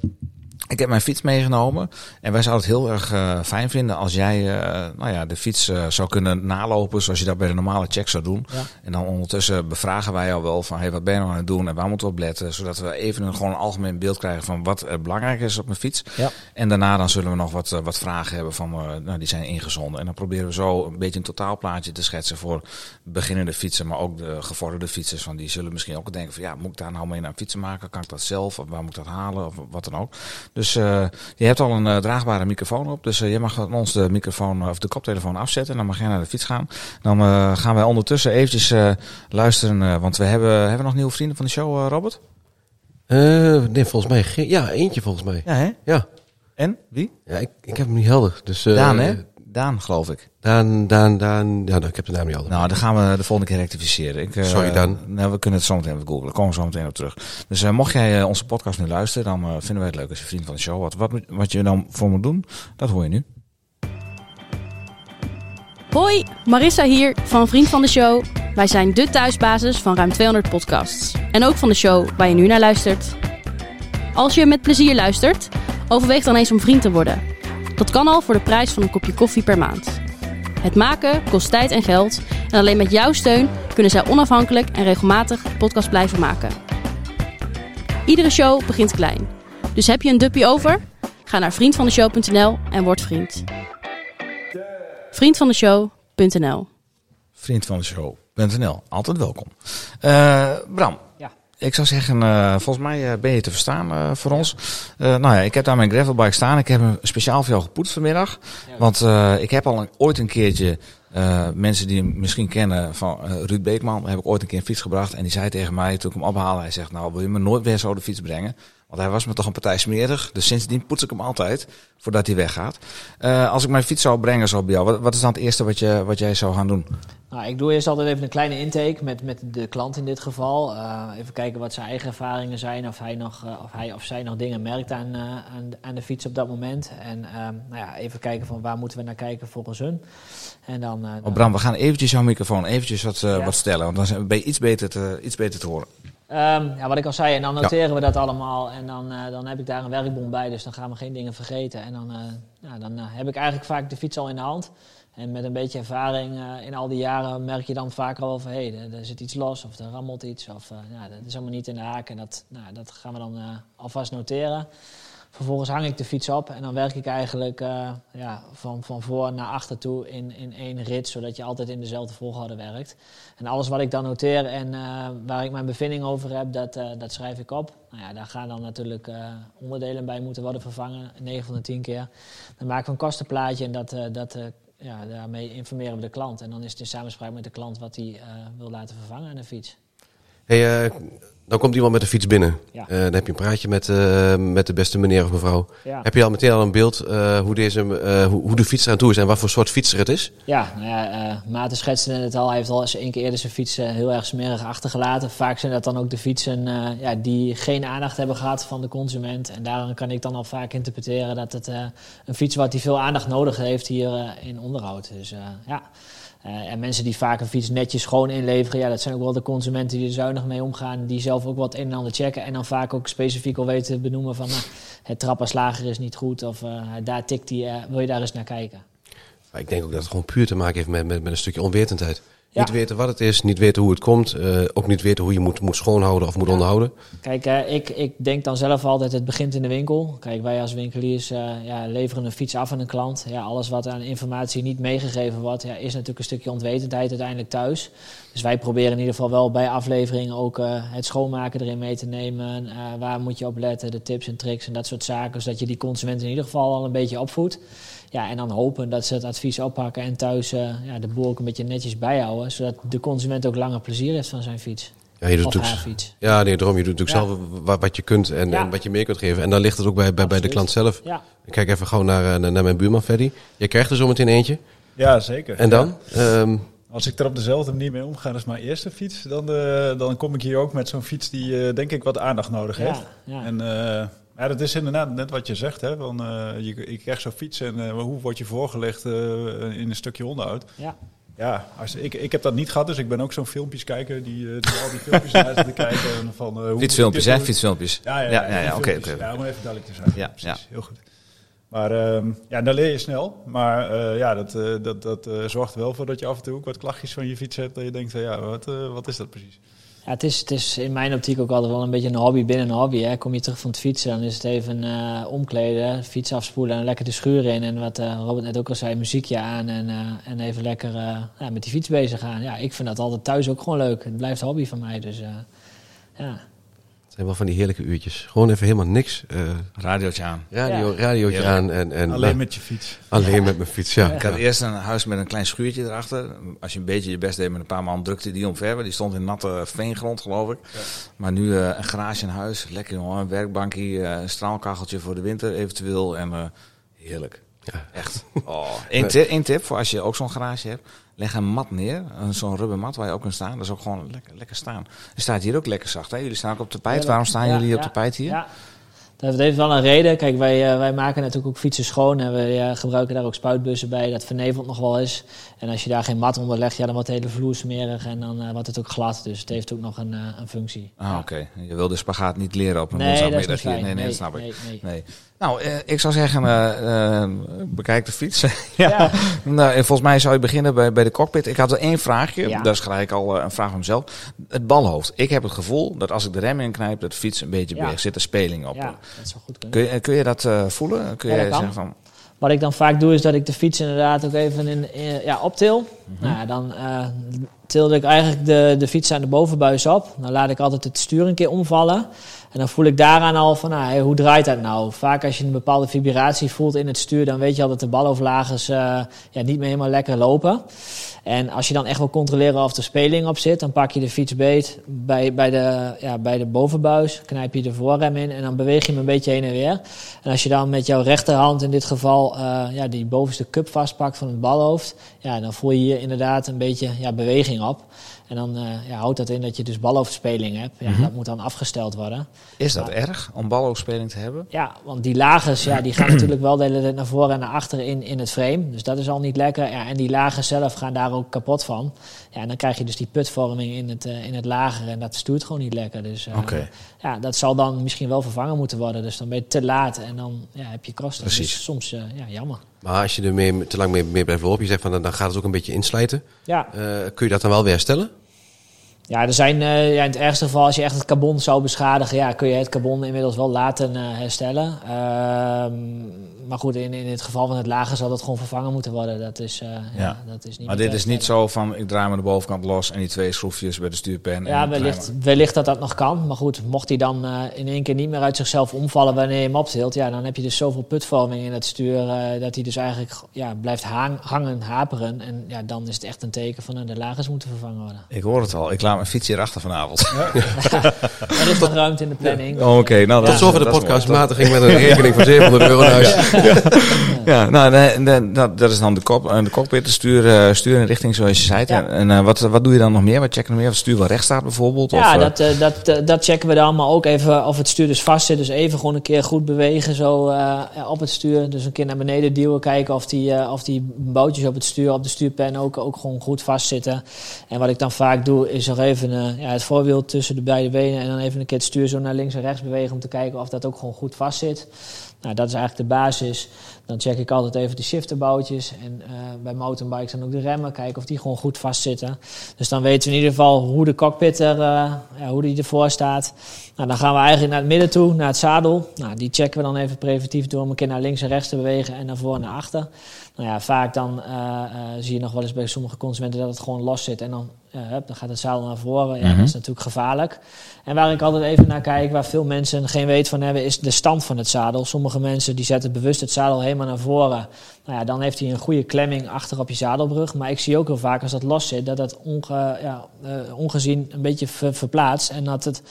ik heb mijn fiets meegenomen en wij zouden het heel erg eh, fijn vinden als jij eh, nou ja, de fiets eh, zou kunnen nalopen zoals je dat bij de normale check zou doen. Ja. En dan ondertussen bevragen wij jou wel van hey, wat ben je nou aan het doen en waar moeten we op letten, zodat we even een, gewoon een algemeen beeld krijgen van wat belangrijk is op mijn fiets. Ja. En daarna dan zullen we nog wat, wat vragen hebben van, nou, die zijn ingezonden. En dan proberen we zo een beetje een totaalplaatje te schetsen voor beginnende fietsen, maar ook de gevorderde fietsers. Van die zullen misschien ook denken van ja, moet ik daar nou mee naar fietsen maken? Kan ik dat zelf? Of waar moet ik dat halen? Of wat dan ook. Dus eh, je hebt al een eh, draagbare microfoon op. Dus eh, je mag van ons de microfoon of de koptelefoon afzetten. En dan mag jij naar de fiets gaan. Dan gaan wij ondertussen eventjes luisteren. want we hebben, hebben we nog nieuwe vrienden van de show, Robert? Eh, nee, volgens mij geen. Ja, eentje volgens mij. Ja, hè? Ja, En? Wie? ja ik, ik heb hem niet helder. Dus, Daan, hè? Daan, geloof ik. Daan, Daan, Daan. Ja, nou, ik heb de naam niet helder. Nou, dan gaan we de volgende keer rectificeren. Ik, eh, Sorry, Dan. Nou, we kunnen het zo meteen even googlen. Komen we zo meteen op terug. Dus eh, mocht jij eh, onze podcast nu luisteren, dan vinden wij het leuk als je vriend van de show wordt. Wat, moet- wat je dan voor moet doen, dat hoor je nu. Hoi, Marissa hier van Vriend van de Show. Wij zijn de thuisbasis van ruim 200 podcasts. En ook van de show waar je nu naar luistert. Als je met plezier luistert, overweeg dan eens om vriend te worden. Dat kan al voor de prijs van een kopje koffie per maand. Het maken kost tijd en geld. En alleen met jouw steun kunnen zij onafhankelijk en regelmatig podcast blijven maken. Iedere show begint klein. Dus heb je een duppie over? Ga naar vriendvandeshow.nl en word vriend. Vriendvandeshow.nl Vriend van de show.nl. Altijd welkom. Eh, Bram. Ik zou zeggen, eh, volgens mij eh, ben je te verstaan eh, voor ons. Nou ja, ik heb daar mijn gravelbike staan. Ik heb hem speciaal voor jou gepoetst vanmiddag. Want ik heb al een- ooit een keertje, mensen die hem misschien kennen van Ruud Beekman, heb ik ooit een keer een fiets gebracht. En die zei tegen mij, toen ik hem ophaalde, hij zegt, nou wil je me nooit weer zo de fiets brengen? Want hij was me toch een partij smerig. Dus sindsdien poets ik hem altijd, voordat hij weggaat. Eh, als ik mijn fiets zou brengen zo bij jou, wat, wat is dan het eerste wat, je, wat jij zou gaan doen? Nou, ik doe eerst altijd even een kleine intake met, met de klant in dit geval. Eh, even kijken wat zijn eigen ervaringen zijn. Of hij, nog, eh, of hij of zij nog dingen merkt aan, aan, aan de fiets op dat moment. En nou ja, even kijken van waar moeten we naar kijken volgens hun. En dan, Oh, Bram, we gaan eventjes jouw microfoon eventjes wat, Ja. wat stellen. Want dan zijn- ben je iets beter te, iets beter te horen. Ehm, ja, wat ik al zei, en dan noteren we dat allemaal. En dan, eh, dan heb ik daar een werkbon bij, dus dan gaan we geen dingen vergeten. En dan, eh, ja, dan eh, heb ik eigenlijk vaak de fiets al in de hand. En met een beetje ervaring in al die jaren merk je dan vaker al van... hé, hey, er, er zit iets los of er rammelt iets. Of ja, dat is allemaal niet in de haak. En dat, nou, dat gaan we dan alvast noteren. Vervolgens hang ik de fiets op en dan werk ik eigenlijk eh, ja, van, van voor naar achter toe in, in één rit, zodat je altijd in dezelfde volgorde werkt. En alles wat ik dan noteer en eh, waar ik mijn bevinding over heb, dat, eh, dat schrijf ik op. Nou ja, daar gaan dan natuurlijk onderdelen bij moeten worden vervangen, 9 van de 10 keer. Dan maken we een kostenplaatje en dat, dat, ja, daarmee informeren we de klant. En dan is het in samenspraak met de klant wat hij wil laten vervangen aan de fiets. Hey, dan komt iemand met de fiets binnen. Ja. Eh, dan heb je een praatje met, eh, met de beste meneer of mevrouw. Ja. Heb je al meteen al een beeld eh, hoe, deze, hoe, hoe de fiets eraan toe is en wat voor soort fietser het is? Ja, nou ja, Maarten schetste het al. Hij heeft al eens één keer eerder zijn fiets eh, heel erg smerig achtergelaten. Vaak zijn dat dan ook de fietsen ja, die geen aandacht hebben gehad van de consument. En daarom kan ik dan al vaak interpreteren dat het een fiets wat die veel aandacht nodig heeft hier in onderhoud. Dus ja. Eh, en mensen die vaak een fiets netjes schoon inleveren, ja, dat zijn ook wel de consumenten die er zuinig mee omgaan, die zelf ook wat een en ander checken en dan vaak ook specifiek al weten te benoemen van nou, het trappenslager is niet goed of eh, daar tikt hij, eh, wil je daar eens naar kijken. Maar ik denk ook dat het gewoon puur te maken heeft met, met, met een stukje onwetendheid. Ja. Niet weten wat het is, niet weten hoe het komt. eh, ook niet weten hoe je moet, moet schoonhouden of moet Ja. onderhouden. Kijk, eh, ik, ik denk dan zelf altijd, het begint in de winkel. Kijk, wij als winkeliers eh, ja, leveren een fiets af aan een klant. Ja, alles wat aan informatie niet meegegeven wordt, ja, is natuurlijk een stukje onwetendheid uiteindelijk thuis. Dus wij proberen in ieder geval wel bij afleveringen ook het schoonmaken erin mee te nemen. Waar moet je op letten, de tips en tricks en dat soort zaken. Zodat je die consument in ieder geval al een beetje opvoedt. Ja, en dan hopen dat ze het advies oppakken en thuis eh, ja, de boel ook een beetje netjes bijhouden. Zodat de consument ook langer plezier heeft van zijn fiets. Ja, je doet fiets. Ja, nee, daarom. Je doet natuurlijk Ja. zelf wat, wat je kunt en, Ja. en wat je meer kunt geven. En dan ligt het ook bij, bij, bij de klant zelf. Ja. Ik kijk even gauw naar, eh, naar, naar mijn buurman Freddy. Je krijgt er zo meteen eentje. Ja, zeker. En dan? Ehm, Als ik er op dezelfde manier mee omga als mijn eerste fiets, dan, eh, dan kom ik hier ook met zo'n fiets die eh, denk ik wat aandacht nodig Ja, heeft. ja. En eh, ja, dat is inderdaad net wat je zegt. Hè, van, eh, je, je krijgt zo'n fiets en eh, hoe wordt je voorgelegd eh, in een stukje onderhoud. Ja. Ja, als, ik, ik heb dat niet gehad, dus ik ben ook zo'n filmpjes kijker die, eh, die al die filmpjes naar te kijken. En van, eh, hoe Fietsfilmpjes, hè? Fietsfilmpjes. Ja, ja, ja, ja, oké. Ja, om even duidelijk te zijn. Ja, precies. ja. Heel goed. Maar ehm, ja, dan leer je snel. Maar eh, ja, dat, eh, dat, dat eh, zorgt er wel voor dat je af en toe ook wat klachtjes van je fiets hebt. Dat je denkt, van, ja, wat, eh, wat is dat precies? Het, is, het is in mijn optiek ook altijd wel een beetje een hobby binnen een hobby. Hè. Kom je terug van het fietsen, dan is het even eh, omkleden, fiets afspoelen en lekker de schuur in. En wat eh, Robert net ook al zei, muziekje aan en, eh, en even lekker ja, met die fiets bezig gaan. Ja, ik vind dat altijd thuis ook gewoon leuk. Het blijft hobby van mij, dus ja. Zijn wel van die heerlijke uurtjes. Gewoon even helemaal niks. eh Radiootje aan. radio, Ja. radiootje Heerlijk. aan en, en Alleen met je fiets. [laughs] alleen met mijn fiets. Ja. Ik had eerst een huis met een klein schuurtje erachter. Als je een beetje je best deed met een paar man, drukte die omver. Die stond in natte veengrond, geloof ik. Maar nu eh, een garage in huis. Lekker jongen. Een werkbankje, eh, een straalkacheltje voor de winter eventueel. En eh, heerlijk. Ja. Echt. [laughs] Oh. Eén tip, één tip voor als je ook zo'n garage hebt. Leg een mat neer. Zo'n rubbermat waar je ook kan staan. Dat is ook gewoon lekker, lekker staan. Er staat hier ook lekker zacht. Hè? Jullie staan ook op tapijt. Ja, Waarom staan ja, jullie op ja, tapijt hier? Ja. Dat heeft wel een reden. Kijk, wij, eh, wij maken natuurlijk ook fietsen schoon en we eh, gebruiken daar ook spuitbussen bij. Dat vernevelt nog wel eens. En als je daar geen mat onder legt, ja, dan wordt de hele vloer smerig en dan eh, wordt het ook glad. Dus het heeft ook nog een, een functie. Ah, oké. Je wil de spagaat niet leren op een Nee, woensdagmiddag. fijn. Nee, nee, Nee, dat snap ik. nee, nee. Nou, eh, ik zou zeggen, eh, eh, bekijk de fiets. [laughs] ja. Ja. Nou, en volgens mij zou je beginnen bij, bij de cockpit. Ik had er één vraagje. Ja. Dat is gelijk al een vraag van mezelf. Het balhoofd. Ik heb het gevoel dat als ik de rem inknijp, dat de fiets een beetje beweegt. Zit er speling op. Ja, dat zou goed kunnen. Kun, je, kun je dat voelen? Kun je zeggen van... Wat ik dan vaak doe, is dat ik de fiets inderdaad ook even in, in- ja, optil. Mhm. Nou, dan tilde ik eigenlijk de, de fiets aan de bovenbuis op. Dan laat ik altijd het stuur een keer omvallen. En dan voel ik daaraan al van, nou, hey, hoe draait dat nou? Vaak als je een bepaalde vibratie voelt in het stuur, dan weet je al dat de balhoofdlagers eh, ja, niet meer helemaal lekker lopen. En als je dan echt wil controleren of er speling op zit, dan pak je de fiets beet bij, bij, de, ja, bij de bovenbuis, knijp je de voorrem in en dan beweeg je hem een beetje heen en weer. En als je dan met jouw rechterhand in dit geval eh, ja, die bovenste cup vastpakt van het balhoofd, ja, dan voel je hier inderdaad een beetje ja, beweging op. En dan eh, ja, houdt dat in dat je dus balhoofdspeling hebt. Ja, Dat moet dan afgesteld worden. Is dat erg om balhoofdspeling te hebben? Ja, want die lagers ja, die gaan [clears throat] natuurlijk wel de hele tijd naar voren en naar achteren in, in het frame. Dus dat is al niet lekker. Ja, en die lagers zelf gaan daar ook kapot van. Ja, en dan krijg je dus die putvorming in het, eh, in het lager en dat stuurt gewoon niet lekker. Dus eh, ja, dat zal dan misschien wel vervangen moeten worden. Dus dan ben je te laat en dan ja, heb je kosten. Precies. Dus soms eh, ja, jammer. Maar als je er mee, te lang mee, mee blijft lopen, je zegt van dan, dan gaat het ook een beetje inslijten. Ja, kun je dat dan wel weer herstellen? Ja, er zijn eh, ja, in het ergste geval, als je echt het carbon zou beschadigen, ja, kun je het carbon inmiddels wel laten eh, herstellen. Ehm, maar goed, in, in het geval van het lager zal dat gewoon vervangen moeten worden. Dat is, eh, ja. Ja. dat is niet Maar dit is niet zo van, ik draai me de bovenkant los en die twee schroefjes bij de stuurpen. en Ja, wellicht, wellicht dat dat nog kan. Maar goed, mocht hij dan in één keer niet meer uit zichzelf omvallen wanneer je hem optilt, ja, dan heb je dus zoveel putvorming in het stuur dat hij dus eigenlijk ja, blijft hang- hangen, haperen. En ja, dan is het echt een teken van de lagers moeten vervangen worden. Ik hoor het al. Ik laat mijn fiets hier achter vanavond. [laughs] Er is nog ruimte in de planning. Oh, Oké, nou, dat Tot zover de dat is podcast. mooi. Matiging met een rekening van 700 euro naar huis. Ja, nou, nee, dat, dat is dan de, kop, eh, de cockpit, de stuur, eh, stuurinrichting zoals je zei. Ja. En, eh, wat, wat doe je dan nog meer? Wat checken we nog meer? Of het stuur wel recht staat bijvoorbeeld? Ja, of, dat, dat, dat checken we dan, maar ook even of het stuur dus vast zit. Dus even gewoon een keer goed bewegen zo eh, ja, op het stuur. Dus een keer naar beneden duwen, kijken of die, eh, of die boutjes op het stuur, op de stuurpen ook, ook gewoon goed vastzitten. En wat ik dan vaak doe, is nog even eh, ja, het voorwiel tussen de beide benen en dan even een keer het stuur zo naar links en rechts bewegen om te kijken of dat ook gewoon goed vast zit. Nou, dat is eigenlijk de basis. Dan check ik altijd even de shifterboutjes. En eh, bij mountainbikes dan ook de remmen. Kijken of die gewoon goed vastzitten. Dus dan weten we in ieder geval hoe de cockpit er, eh, ja, hoe die ervoor staat. Nou, dan gaan we eigenlijk naar het midden toe, naar het zadel. Nou, die checken we dan even preventief door om een keer naar links en rechts te bewegen. En naar voren en naar achter. Nou ja, vaak dan zie je nog wel eens bij sommige consumenten dat het gewoon los zit. En dan, hup, dan gaat het zadel naar voren. Ja, Mhm. dat is natuurlijk gevaarlijk. En waar ik altijd even naar kijk, waar veel mensen geen weet van hebben, is de stand van het zadel. Sommige mensen die zetten bewust het zadel helemaal naar voren. Nou ja, dan heeft hij een goede klemming achter op je zadelbrug. Maar ik zie ook heel vaak als dat los zit, dat dat onge, ja, eh, ongezien een beetje ver- verplaatst. En dat het,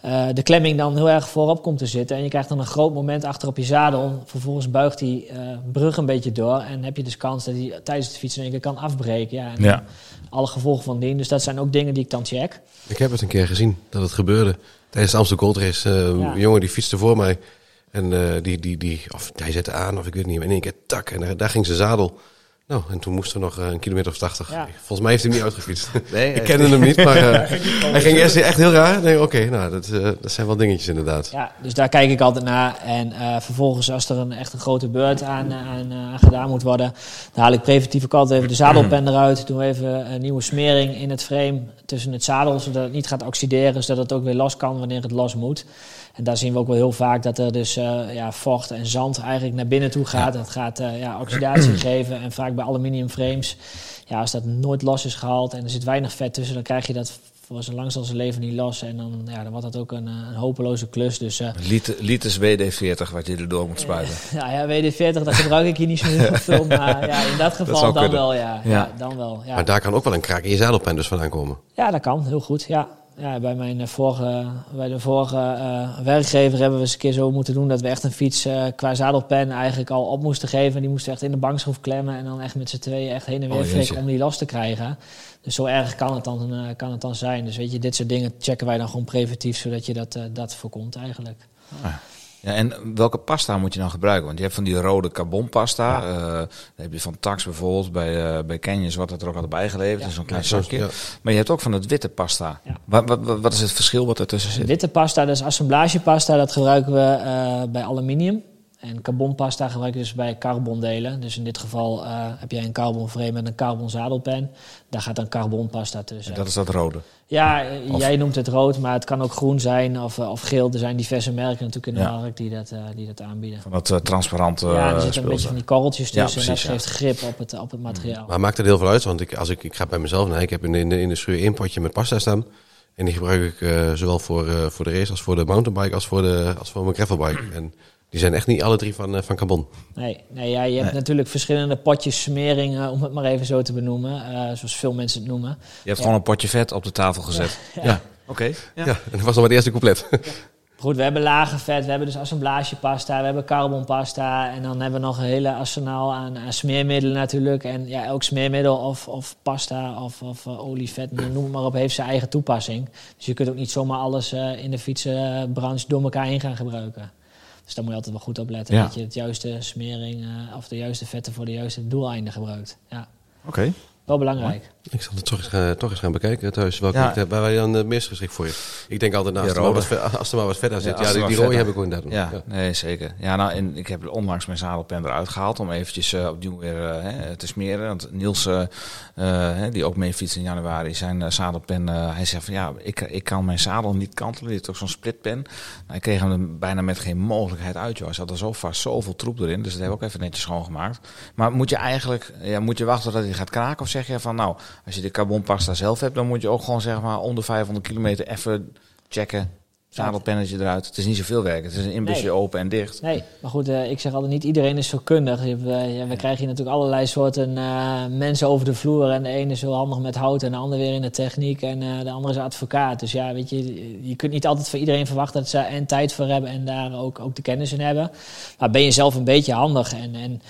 eh, de klemming dan heel erg voorop komt te zitten. En je krijgt dan een groot moment achter op je zadel. Vervolgens buigt die eh, brug een beetje door. En heb je dus kans dat hij tijdens het fietsen in één keer kan afbreken. Ja, en Ja. alle gevolgen van dien. Dus dat zijn ook dingen die ik dan check. Ik heb het een keer gezien dat het gebeurde. Tijdens de Amsterdam Gold Race. eh, Ja. Een jongen die fietste voor mij. En eh, die, die, die, of hij zette aan, of ik weet niet, maar in één keer tak. En daar, daar ging zijn zadel. Nou, en toen moest er nog eh, een kilometer of tachtig. Ja. Volgens mij heeft hij hem niet uitgefietst. Nee, [laughs] ik kende hem niet, maar eh, hij ging eerst echt heel raar. Ik denk, oké, nou, dat, eh, dat zijn wel dingetjes inderdaad. Ja, dus daar kijk ik altijd naar. En eh, vervolgens, als er een echt een grote beurt aan, aan, eh, aan gedaan moet worden, dan haal ik preventief ook altijd even de zadelpen eruit. Doen we even een nieuwe smering in het frame tussen het zadel, zodat het niet gaat oxideren, zodat het ook weer los kan wanneer het los moet. En daar zien we ook wel heel vaak dat er dus eh, ja, vocht en zand eigenlijk naar binnen toe gaat. Dat gaat eh, ja, oxidatie [clears throat] geven. En vaak bij aluminium frames, ja, als dat nooit los is gehaald en er zit weinig vet tussen, dan krijg je dat voor zo lang als zijn leven niet los. En dan, ja, dan wordt dat ook een, eh, een hopeloze klus. Dus eh, Liter, liters WD-40 wat je erdoor moet spuiten. [laughs] ja, ja, WD-40, dat gebruik ik hier niet zo heel [laughs] veel. Maar ja, in dat geval dan kunnen. wel, ja. ja. Ja. dan wel, ja. Maar daar kan ook wel een kraak in je zadelpen dus vandaan komen. Ja, dat kan. Heel goed, ja. Ja, bij mijn eh, vorige, bij de vorige eh, werkgever hebben we eens een keer zo moeten doen dat we echt een fiets eh, qua zadelpen eigenlijk al op moesten geven. Die moesten echt in de bankschroef klemmen en dan echt met z'n tweeën echt heen en weer Oh, flikken om die los te krijgen. Dus zo erg kan het, dan, kan het dan zijn. Dus weet je, dit soort dingen checken wij dan gewoon preventief zodat je dat, dat voorkomt eigenlijk. Ja, en welke pasta moet je dan gebruiken? Want je hebt van die rode carbonpasta. eh dan heb je van Tax bijvoorbeeld. Bij, eh bij Canyons wordt dat er ook altijd bijgeleverd. Ja. in zo'n klein Ja, zakje. ja. Maar je hebt ook van het witte pasta. Ja. Wat, wat, wat is het verschil wat ertussen zit? Witte pasta, dat is assemblagepasta, dat gebruiken we eh, bij aluminium. En carbonpasta gebruiken we dus bij carbondelen. Dus in dit geval eh, heb jij een carbonframe met een carbon zadelpen. Daar gaat dan carbonpasta tussen. Dat is dat rode. Ja, Of- jij noemt het rood, maar het kan ook groen zijn of, eh, of geel. Er zijn diverse merken natuurlijk in de Ja. markt die dat, eh, die dat aanbieden. Van dat eh, transparante ja, er uh, zitten een beetje van die korreltjes Ja, tussen en dat precies, geeft grip op het, op het materiaal. Maar maakt het heel veel uit, want ik, als ik, ik ga bij mezelf naar, ik heb in de, in de, in de schuur één potje met pasta staan. En die gebruik ik eh, zowel voor, eh, voor de race als voor de mountainbike als voor, de, als voor mijn gravelbike. En die zijn echt niet alle drie van, eh, van carbon. Nee, nee ja, je hebt Nee. natuurlijk verschillende potjes smering, eh, om het maar even zo te benoemen. eh, zoals veel mensen het noemen. Je hebt gewoon een potje vet op de tafel gezet. [laughs] Ja, oké. Ja. Ja. en dat was nog maar het eerste couplet. Goed, we hebben lage vet, we hebben dus assemblagepasta, we hebben carbonpasta. En dan hebben we nog een hele arsenaal aan, aan smeermiddelen natuurlijk. En ja, elk smeermiddel of, of pasta of, of eh, olie, vet, noem het maar op, heeft zijn eigen toepassing. Dus je kunt ook niet zomaar alles eh, in de fietsenbranche door elkaar heen gaan gebruiken. Dus daar moet je altijd wel goed op letten. Ja. Dat je het juiste smering eh, of de juiste vetten voor de juiste doeleinden gebruikt. Ja, Oké. wel belangrijk. Ik zal het toch eens, gaan- toch eens gaan bekijken thuis. Welke Ja. ja. waar wij dan het meest geschikt voor is. Ik denk altijd, nou, als, Ja, er wat, als er maar wat vet aan zit. Ja, die, rode aan- heb ik ook inderdaad. Ja, nee, zeker. Ja, nou, en ik heb onlangs mijn zadelpen eruit gehaald om eventjes eh, opnieuw weer eh, te smeren. Want Niels, eh, eh, hè, die ook mee fietst in januari, zijn eh, zadelpen, eh, hij zegt van ja, ik, ik kan mijn zadel niet kantelen. Die heeft ook zo'n splitpen. Nou, ik kreeg hem er bijna met geen mogelijkheid uit, joh. Hij zat er zo vast zoveel troep erin, dus dat heb ik ook even netjes schoongemaakt. Maar moet je eigenlijk, ja, moet je wachten tot hij gaat kraken? Of zeg je van nou, als je de carbonpasta zelf hebt, dan moet je ook gewoon zeg maar om de 500 kilometer even checken. Zadelpennetje eruit. Het is niet zoveel werk. Het is een inbusje Nee. open en dicht. Nee, maar goed, eh, ik zeg altijd, niet iedereen is zo kundig. Je eh, ja, we krijgen hier natuurlijk allerlei soorten eh, mensen over de vloer. En de ene is heel handig met hout en de ander weer in de techniek. En de andere is advocaat. Dus ja, weet je, je kunt niet altijd van iedereen verwachten dat ze en tijd voor hebben en daar ook, ook de kennis in hebben. Maar ben je zelf een beetje handig en, en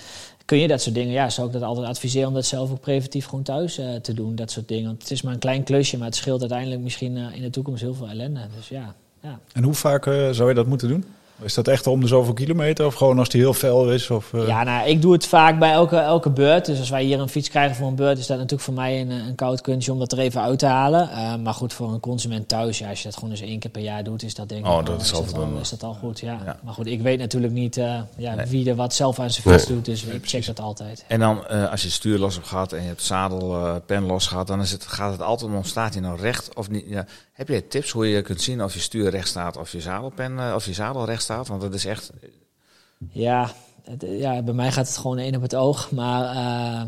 kun je dat soort dingen, ja, zou ik dat altijd adviseren om dat zelf ook preventief gewoon thuis eh, te doen. Dat soort dingen. Want het is maar een klein klusje, maar het scheelt uiteindelijk misschien eh, in de toekomst heel veel ellende. Dus ja, ja. En hoe vaak eh, zou je dat moeten doen? Is dat echt om de zoveel kilometer of gewoon als die heel fel is? Of, eh, Ja, nou, ik doe het vaak bij elke, elke beurt. Dus als wij hier een fiets krijgen voor een beurt, is dat natuurlijk voor mij een, een koud kunstje om dat er even uit te halen. Eh, maar goed, voor een consument thuis, ja, als je dat gewoon eens één keer per jaar doet, is dat denk ik Oh, dat is altijd al, wel- is dat al goed. Ja. Ja. Maar goed, ik weet natuurlijk niet eh, ja, Nee. wie er wat zelf aan zijn fiets Nee. doet, dus ik check dat altijd. En dan, eh, als je het stuur los hebt gehad en je hebt het zadelpen los gehad, dan is het, gaat het altijd om, staat hij nou recht of niet? Ja. Heb je tips hoe je kunt zien of je stuur recht staat of je zadelpen, eh, of je zadel recht staat? Want dat is echt, Ja, het, ja, bij mij gaat het gewoon één op het oog. Maar eh,